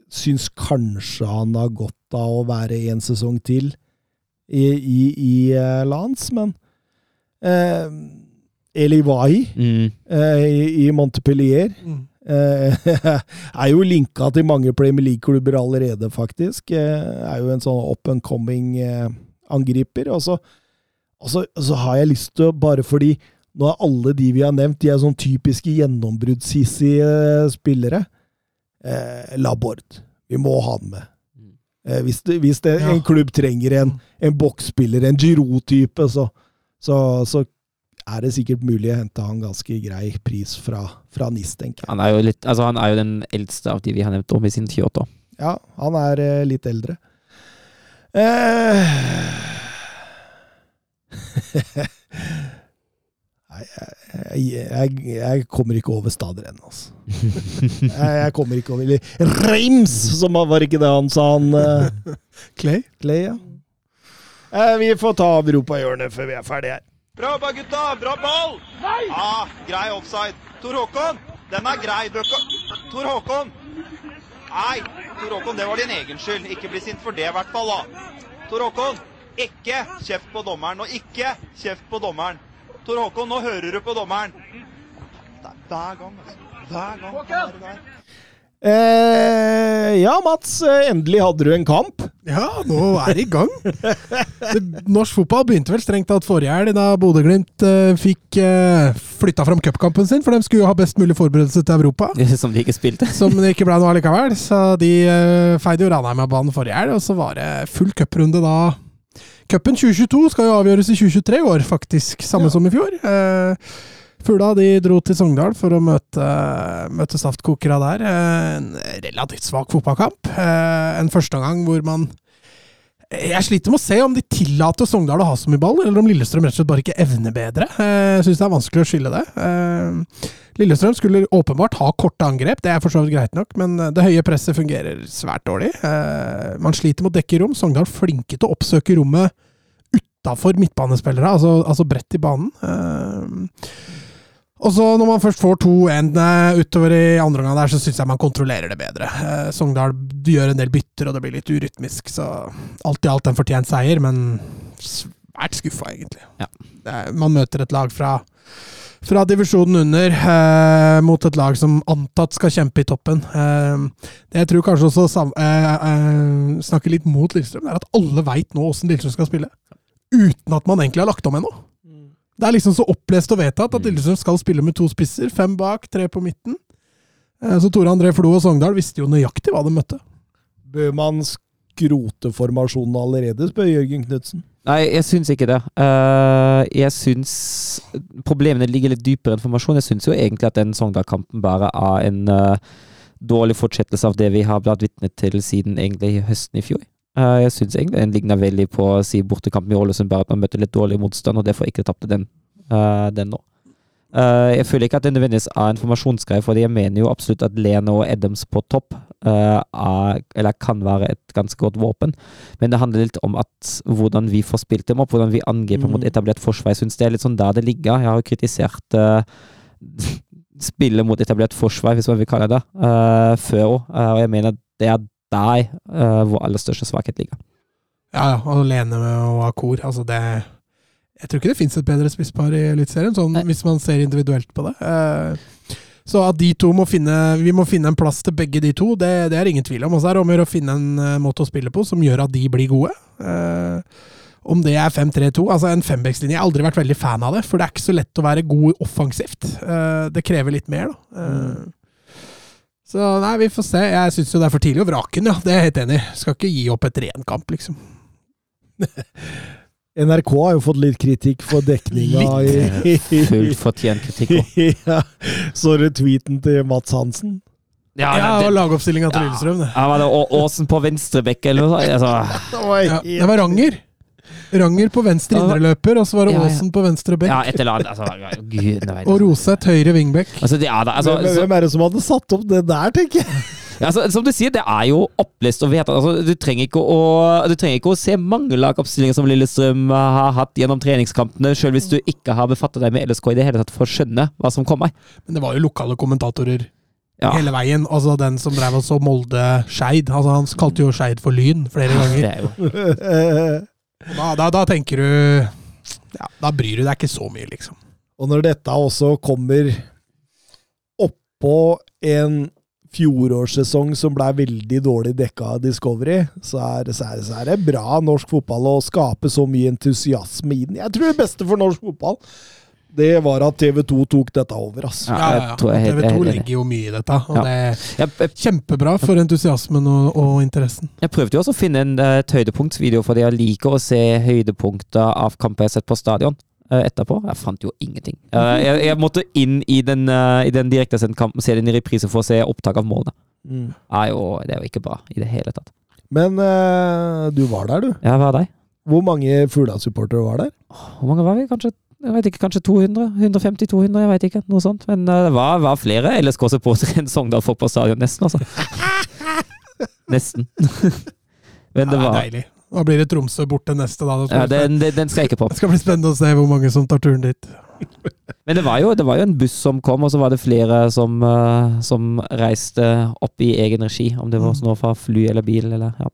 syns kanskje han har godt av å være en sesong til i, i, i uh, Lans, men uh, Eli Wahi Mm. uh, i, i Montpellier Mm. eh, er jo linka til mange Premier League-klubber allerede, faktisk. Eh, er jo en sånn up and coming eh, angriper. Og så, og så, og så har jeg lyst til å, bare fordi nå er alle de vi har nevnt, de er sånn typiske gjennombruddshissige spillere. Eh, Labord. Vi må ha han med. Eh, hvis det, hvis det, Ja. en klubb trenger en, en boksspiller, en Giroud-type, så, så, så er det sikkert mulig å hente han ganske grei pris fra, fra NIS, tenker jeg. Han, er jo litt, altså, han er jo den eldste av de vi har nevnt, om i sin 28 også. Ja, han er eh, litt eldre. Eh. Jeg, jeg, jeg kommer ikke over stader ennå, altså. Jeg, jeg kommer ikke over eller Reims, som var var ikke det han sa, han eh, Clay? Clay, ja. Eh, vi får ta europahjørnet før vi er ferdige her. Bra jobba, gutta! Bra ball! Nei! Ja, grei offside. Tor Håkon, den er grei. Bøkka. Tor Håkon! Nei, Tor Håkon, det var din egen skyld. Ikke bli sint for det, i hvert fall. da. Tor Håkon, ikke kjeft på dommeren. Og ikke kjeft på dommeren. Tor Håkon, nå hører du på dommeren. Er hver gang, altså. Hver gang. kan være. Eh, ja, Mats. eh, Endelig hadde du en kamp. Ja, nå er det i gang. Norsk fotball begynte vel strengt tatt forrige helg, da Bodø-Glimt eh, fikk eh, flytta fram cupkampen sin, for de skulle jo ha best mulig forberedelse til Europa. Som de ikke spilte. Som det ikke ble noe allikevel. Så de eh, feide jo Ranheim av banen forrige helg, og så var det full cuprunde da. Cupen 2022 skal jo avgjøres i 2023 i år, faktisk. Samme som i fjor. Uh, Fugla de dro til Sogndal for å møte, møte saftkokere der. Eh, En relativt svak fotballkamp. Eh, En førsteomgang hvor man Jeg sliter med å se om de tillater Sogndal å ha så mye ball, eller om Lillestrøm rett og slett bare ikke evner bedre. Eh, Jeg syns det er vanskelig å skille det. Eh, Lillestrøm skulle åpenbart ha korte angrep, det er for så vidt greit nok, men eh, det høye presset fungerer svært dårlig. Man sliter med å dekke rom. Sogndal flinke til å oppsøke rommet utafor midtbanespillere, altså, altså bredt i banen. Og så når man først får 2-1 utover i andre omgang der, så syns jeg man kontrollerer det bedre. Eh, Sogndal gjør en del bytter, og det blir litt urytmisk, så alt i alt en fortjent seier, men svært skuffa, egentlig. Ja. Er, man møter et lag fra fra divisjonen under eh, mot et lag som antatt skal kjempe i toppen. Eh, det jeg tror kanskje også eh, eh, snakker litt mot Lillestrøm, er at alle veit nå åssen Lillestrøm skal spille. Uten at man egentlig har lagt om ennå. Det er liksom så opplest og vedtatt at Lillestrøm skal spille med to spisser. Fem bak, tre på midten. Eh, Så Tore André Flo og Sogndal visste jo nøyaktig hva de møtte. Bør man skrote formasjonen allerede, spør Jørgen Knutsen. Nei, jeg syns ikke det. Eh, jeg syns problemene ligger litt dypere enn formasjon. Jeg syns jo egentlig at den Sogndal-kampen bare er en eh, dårlig fortsettelse av det vi har blitt vitne til siden egentlig høsten i fjor. Eh, jeg syns egentlig den ligner veldig på si bortekampen i Ålesund, bare at man møtte litt dårlig motstand, og derfor ikke tapte den, eh, den nå. Eh, jeg føler ikke at det nødvendigvis er en formasjonsgreie, for jeg mener jo absolutt at Lene og Adams på topp er, eller kan være et ganske godt våpen. Men det handler litt om at hvordan vi får spilt dem opp, hvordan vi angriper Mm. mot etablert forsvar. Jeg syns det er litt sånn der det ligger. Jeg har jo kritisert uh, spillet mot etablert forsvar, hvis man vil kalle det eh, før òg. og jeg mener at det er der uh, vår aller største svakhet ligger. Ja, ja, med å ha kor. altså det Jeg tror ikke det fins et bedre spisspar i Eliteserien, sånn Nei. hvis man ser individuelt på det. Uh, Så at de to må finne Vi må finne en plass til begge de to, det, det er ingen tvil om. Og så er det om å gjøre å finne en uh, måte å spille på som gjør at de blir gode. Uh, Om det er 5-3-2, altså en fembekslinje. Jeg har aldri vært veldig fan av det, for det er ikke så lett å være god offensivt. Uh, Det krever litt mer, da. Eh, Så nei, vi får se. Jeg syns jo det er for tidlig å vrake den, ja. Det er jeg helt enig i. Skal ikke gi opp etter én kamp, liksom. NRK har jo fått litt kritikk for dekninga i Fullt fortjent kritikk òg. ja. Så du tweeten til Mats Hansen? Ja, Ja, det- og lagoppstillinga til Ja. Lillestrøm. Ja, var det Åsen på venstrebekk eller noe sånt? Altså, Ja, det var Ranger. Ranger på venstre indreløper, og så var det Ja, ja. Aasen på venstre bekk. ja, et eller annet. Altså, gud, nei, Og. Roseth høyre vingbekk. Altså, ja, altså, hvem, hvem er det som hadde satt opp det der, tenker jeg? ja, altså, som du sier, det er jo opplest og vedtatt. Altså, du, trenger ikke å, du trenger ikke å se mange lagoppstillinger som Lillestrøm har hatt gjennom treningskampene, sjøl hvis du ikke har befattet deg med LSK i det hele tatt, for å skjønne hva som kommer. Men det var jo lokale kommentatorer Ja, hele veien. Altså den som drev og så Molde-Skeid. Altså, han kalte jo Skeid for Lyn flere ganger. det er jo Da, da, da tenker du ja, Da bryr du deg ikke så mye, liksom. Og når dette også kommer oppå en fjorårssesong som ble veldig dårlig dekka av Discovery, så er, så, er, så er det bra norsk fotball å skape så mye entusiasme i den. Jeg tror det beste for norsk fotball, det var at TV 2 tok dette over, altså. Ja, ja, ja. jeg er TV jeg er 2 legger jo mye i dette. Og Ja. det er jeg, jeg, kjempebra for entusiasmen og, og interessen. jeg prøvde jo også å finne en eh, et høydepunktsvideo, fordi jeg liker å se høydepunkter av kamper jeg har sett på stadion. eh, etterpå. Jeg fant jo ingenting. Eh, jeg, jeg måtte inn i den, i den direktesendte kampen, se den i reprise for å se opptak av målene. Mm. Det er jo ikke bra i det hele tatt. Men du var der, du. Ja, var der. Hvor mange Fugla-supportere var der? Hvor mange var vi? Kanskje jeg vet ikke, kanskje 200? 150-200? Jeg vet ikke. Noe sånt. Men eh, det var, var flere LSK-supportere enn Sogndal-folk på stadion. Nesten, altså. Nesten. Men det Ja, deilig. Da blir det Tromsø borte neste, da. Ja, den, den, den skal jeg ikke på. det skal bli spennende å se hvor mange som tar turen dit. Men det var, jo, det var jo en buss som kom, og så var det flere som, eh, som reiste opp i egen regi. Om det var sånn fra fly eller bil eller ja.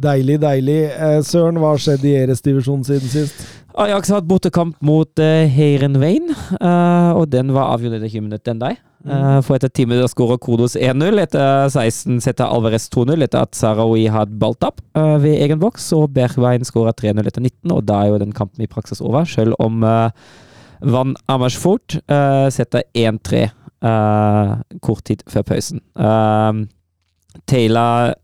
Deilig, deilig. Eh, Søren, hva har skjedd i Eres divisjon siden sist? Ajax har hatt bortekamp mot uh, Heirenvein, uh, og den var avgjort etter 20 minutter enn deg. Eh, for etter 10 minutter skårer Kodos 1-0. Etter 16 setter Alvarez 2-0 etter at Sarawi hadde balltapp uh, ved egen boks. Og Bergveien skårer 3-0 etter 19, og da er jo den kampen i praksis over. Selv om uh, Van Amersfoort eh, setter 1-3 eh, kort tid før pausen. Uh, Taylor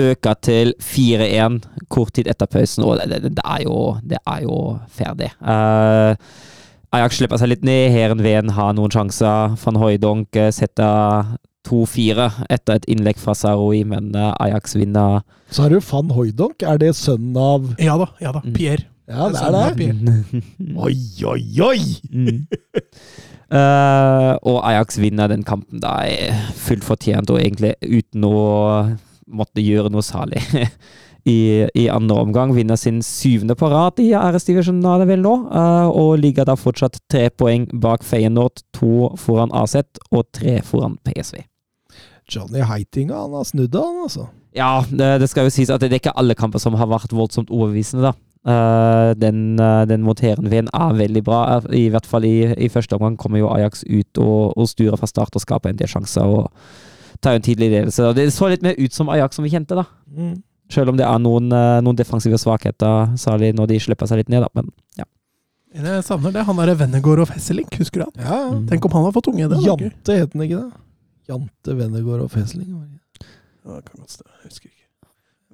øker til 4-1 kort tid etter pausen, og det, det, det, er, jo, det er jo ferdig. Uh, Ajax slipper seg litt ned, Heerenveen har noen sjanser. Van Hooijdonk eh, setter 2-4 etter et innlegg fra Saroui, men eh, Ajax vinner Så har du van Hooydonk. Er det sønnen av Ja da, ja da. Mm. Pierre. Ja, det er det. Oi, oi, oi! Mm. Uh, og Ajax vinner den kampen da fullt fortjent, og egentlig uten å måtte gjøre noe særlig. I, I andre omgang vinner sin syvende på rad i æresdivisjonen er vel nå, eh, og ligger da fortsatt tre poeng bak Feyenoord, to foran AZ og tre foran PSV. Johnny Heitinga, han har snudd han, altså. Ja, det, det skal jo sies at det er ikke alle kamper som har vært voldsomt overbevisende, da. Uh, den, uh, den mot Heerenveen er veldig bra. I hvert fall i, i første omgang kommer jo Ajax ut og, og sturer fra start og skaper en del sjanser. og tar jo en tidlig ledelse. Og Det så litt mer ut som Ajax som vi kjente, da. Mm. Selv om det er noen, eh, noen defensive svakheter, særlig når de slipper seg litt ned, da. Men ja. Jeg savner det. Han derre Vennegård og Fesselink, husker du han? Ja, ja. Mm. Tenk om han har fått unge. Det. Jante het han ikke det? Jante Wennegård og Fesselink? Ja, det kan godt stå. Jeg husker ikke.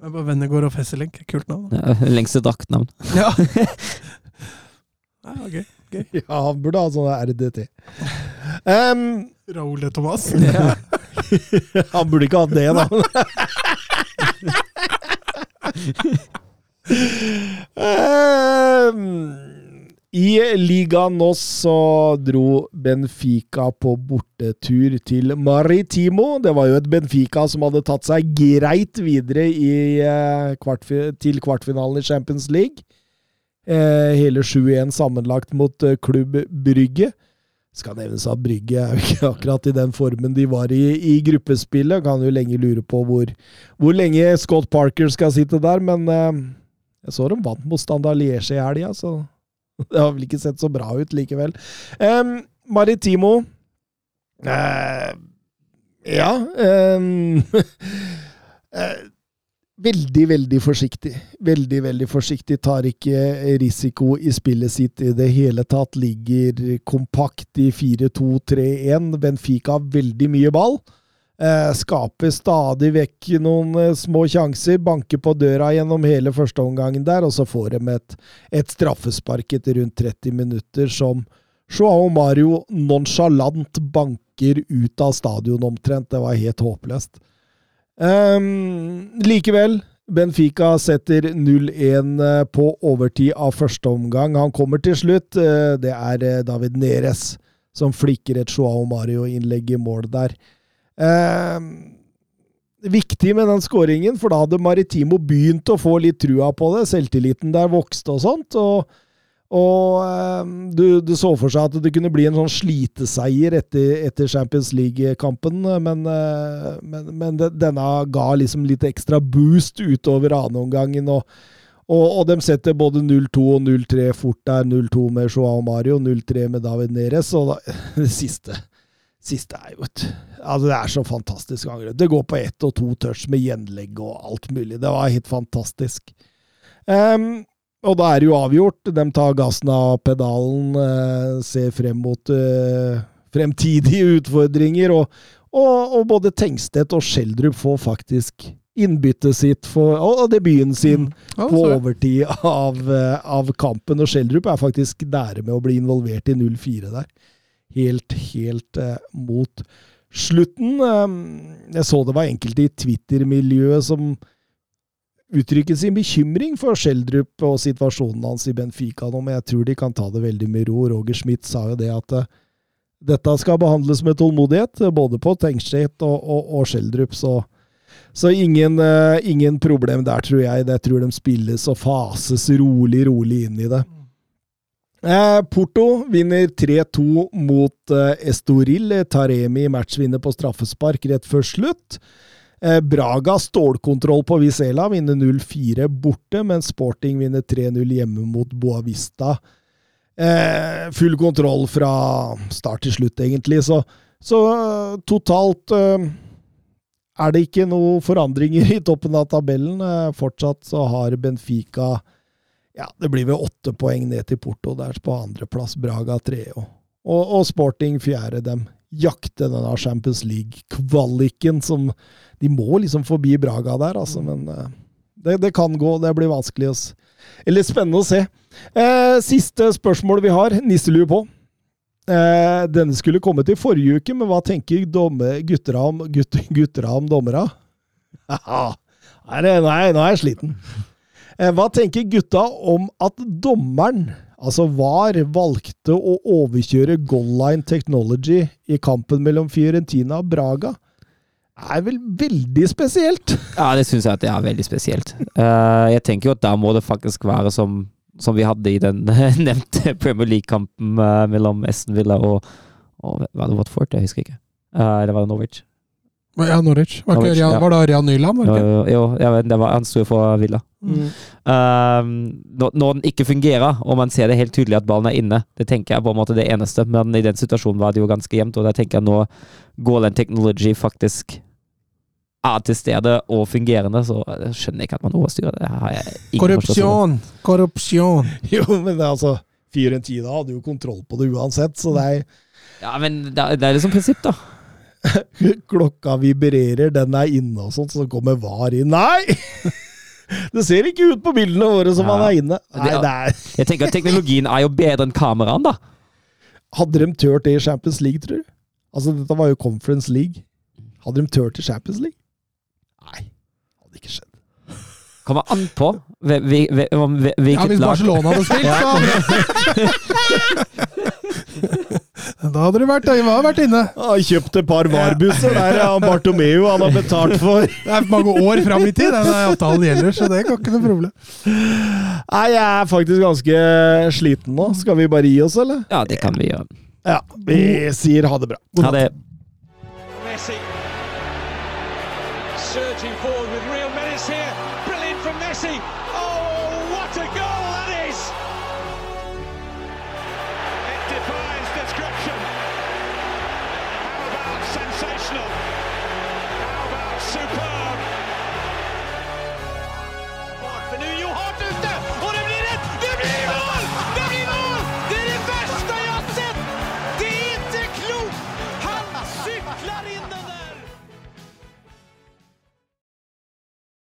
Det er bare Vennegård og Fesselink. Kult navn. da. Ja, Lengste draktnavn. Ja. Nei, okay. gøy. Ja, han burde ha sånn RDT. Um, Raoul de Thomas. han burde ikke hatt det, da. I Liga nå så dro Benfica på bortetur til Maritimo. Det var jo et Benfica som hadde tatt seg greit videre i, kvart, til kvartfinalen i Champions League. Eh, hele 7-1 sammenlagt mot eh, klubb Brygge. Skal nevnes at Brygge er jo ikke akkurat i den formen de var i i gruppespillet. Kan jo lenge lure på hvor, hvor lenge Scott Parker skal sitte der, men eh, jeg så de vant mot Standard Liège i helga, så det har vel ikke sett så bra ut likevel. Eh, Maritimo eh, Ja eh, Veldig, veldig forsiktig. Veldig, veldig forsiktig. Tar ikke risiko i spillet sitt i det hele tatt. Ligger kompakt i 4-2-3-1. Benfica har veldig mye ball. Eh, skaper stadig vekk noen eh, små sjanser. Banker på døra gjennom hele førsteomgangen der, og så får de et, et straffespark etter rundt 30 minutter som Joao Mario nonchalant banker ut av stadion omtrent. Det var helt håpløst. Um, likevel, Benfica setter 0-1 på overtid av første omgang. Han kommer til slutt. Eh, Det er eh, David Neres som flikker et Joao Mario-innlegg i mål der. Um, viktig med den skåringen, for da hadde Maritimo begynt å få litt trua på det. Selvtilliten der vokste og sånt. og og eh, du, du så for seg at det kunne bli en sånn sliteseier etter, etter Champions League-kampen, men, eh, men, men denne ga liksom litt ekstra boost utover annenomgangen. Og, og, og de setter både 0-2 og 0-3 fort der. 0-2 med Joao Mario, 0-3 med David Neres. Og da, det siste Siste er jo et Altså, det er så fantastisk angrep. Det går på ett og to touch med gjenlegg og alt mulig. Det var helt fantastisk. Um, og da er det jo avgjort. De tar gassen av pedalen, eh, ser frem mot eh, fremtidige utfordringer. Og, og, og både Tengstedt og Schjelderup får faktisk innbyttet sitt for, og, debuten sin Ja, på overtid av, eh, av kampen. Og Schjelderup er faktisk nære med å bli involvert i 0-4 der. Helt, helt eh, mot slutten. Eh, jeg så det var enkelte i Twitter-miljøet som uttrykker sin bekymring for Schjelderup og situasjonen hans i Benfica nå, men jeg tror de kan ta det veldig med ro. Roger Schmidt sa jo det at eh, dette skal behandles med tålmodighet, både på Tengstedt og, og, og Schjelderup, så, så ingen, uh, ingen problem der, tror jeg. Jeg tror de spilles og fases rolig, rolig inn i det. Eh, Porto vinner 3-2 mot Estoril. Taremi matchvinner på straffespark rett før slutt. Eh, Braga stålkontroll på Vizela, vinner 0-4 borte, mens Sporting vinner 3-0 hjemme mot Boavista. Eh, full kontroll fra start til slutt, egentlig. Så, så eh, totalt eh, er det ikke noen forandringer i toppen av tabellen. Eh, fortsatt så har Benfica ja, det blir vel åtte poeng ned til Porto der på andreplass. Braga tre. Og, og, og Sporting fjerde. Dem jakter denne Champions League-kvaliken som De må liksom forbi Braga der, altså, men eh, det, det kan gå. Det blir vanskelig å Eller spennende å se. Eh, siste spørsmål vi har. Nisselue på. Eh, denne skulle kommet i forrige uke, men hva tenker domme, om, gutt, gutter om dommera? Nei, nå er jeg sliten. Eh, hva tenker gutta om at dommeren, altså VAR, valgte å overkjøre Goal Line Technology i kampen mellom Fiorentina og Braga? Det er vel veldig spesielt. Ja, det syns jeg at det er veldig spesielt. Uh, jeg tenker jo at da må det faktisk være som, som vi hadde i den nevnte Premier League-kampen uh, mellom Aston Villa og, og Var det Watford? Jeg husker ikke. Uh, eller var det Norwich? Ja, Norwich. Var, ikke Norwich, Ørjan, ja. var det Rian Nyland? Var det jo, jo, ja, men det var, han sto for Villa. Mm. Um, når, når den ikke fungerer, og man ser det helt tydelig at ballen er inne, det tenker jeg på en måte det eneste, men i den situasjonen var det jo ganske jevnt, og da tenker jeg nå går den technology faktisk er til stede og fungerende, så jeg skjønner jeg ikke at man overstyrer det. Har jeg ingen. Korrupsjon! Korrupsjon! Jo, men det er altså Fiorentina hadde jo kontroll på det uansett, så det er Ja, men det, det er liksom prinsipp, da. klokka vibrerer, den er inne og sånt, så kommer VAR inn. Nei! Det ser ikke ut på bildene våre som Ja. han er inne. Nei, Det er- Jeg tenker at teknologien er jo bedre enn kameraene, da. Hadde de tørt det i Champions League, tror du? Altså, dette var jo Conference League. Hadde de tørt i Champions League? Nei. Hadde ikke skjedd. Kommer an på hvilket lag. Ja, hvis Barcelona hadde spilt, så Da hadde du vært, vært inne. Har kjøpt et par VAR-busser der ja, Bartomeu han har betalt for. Det er mange år fram i tid, den avtalen gjelder, så det går ikke noe problem. Nei, jeg er faktisk ganske sliten nå. Skal vi bare gi oss, eller? Ja, det kan vi gjøre. Ja. Vi sier ha det bra. Ha det. Messi surging forward.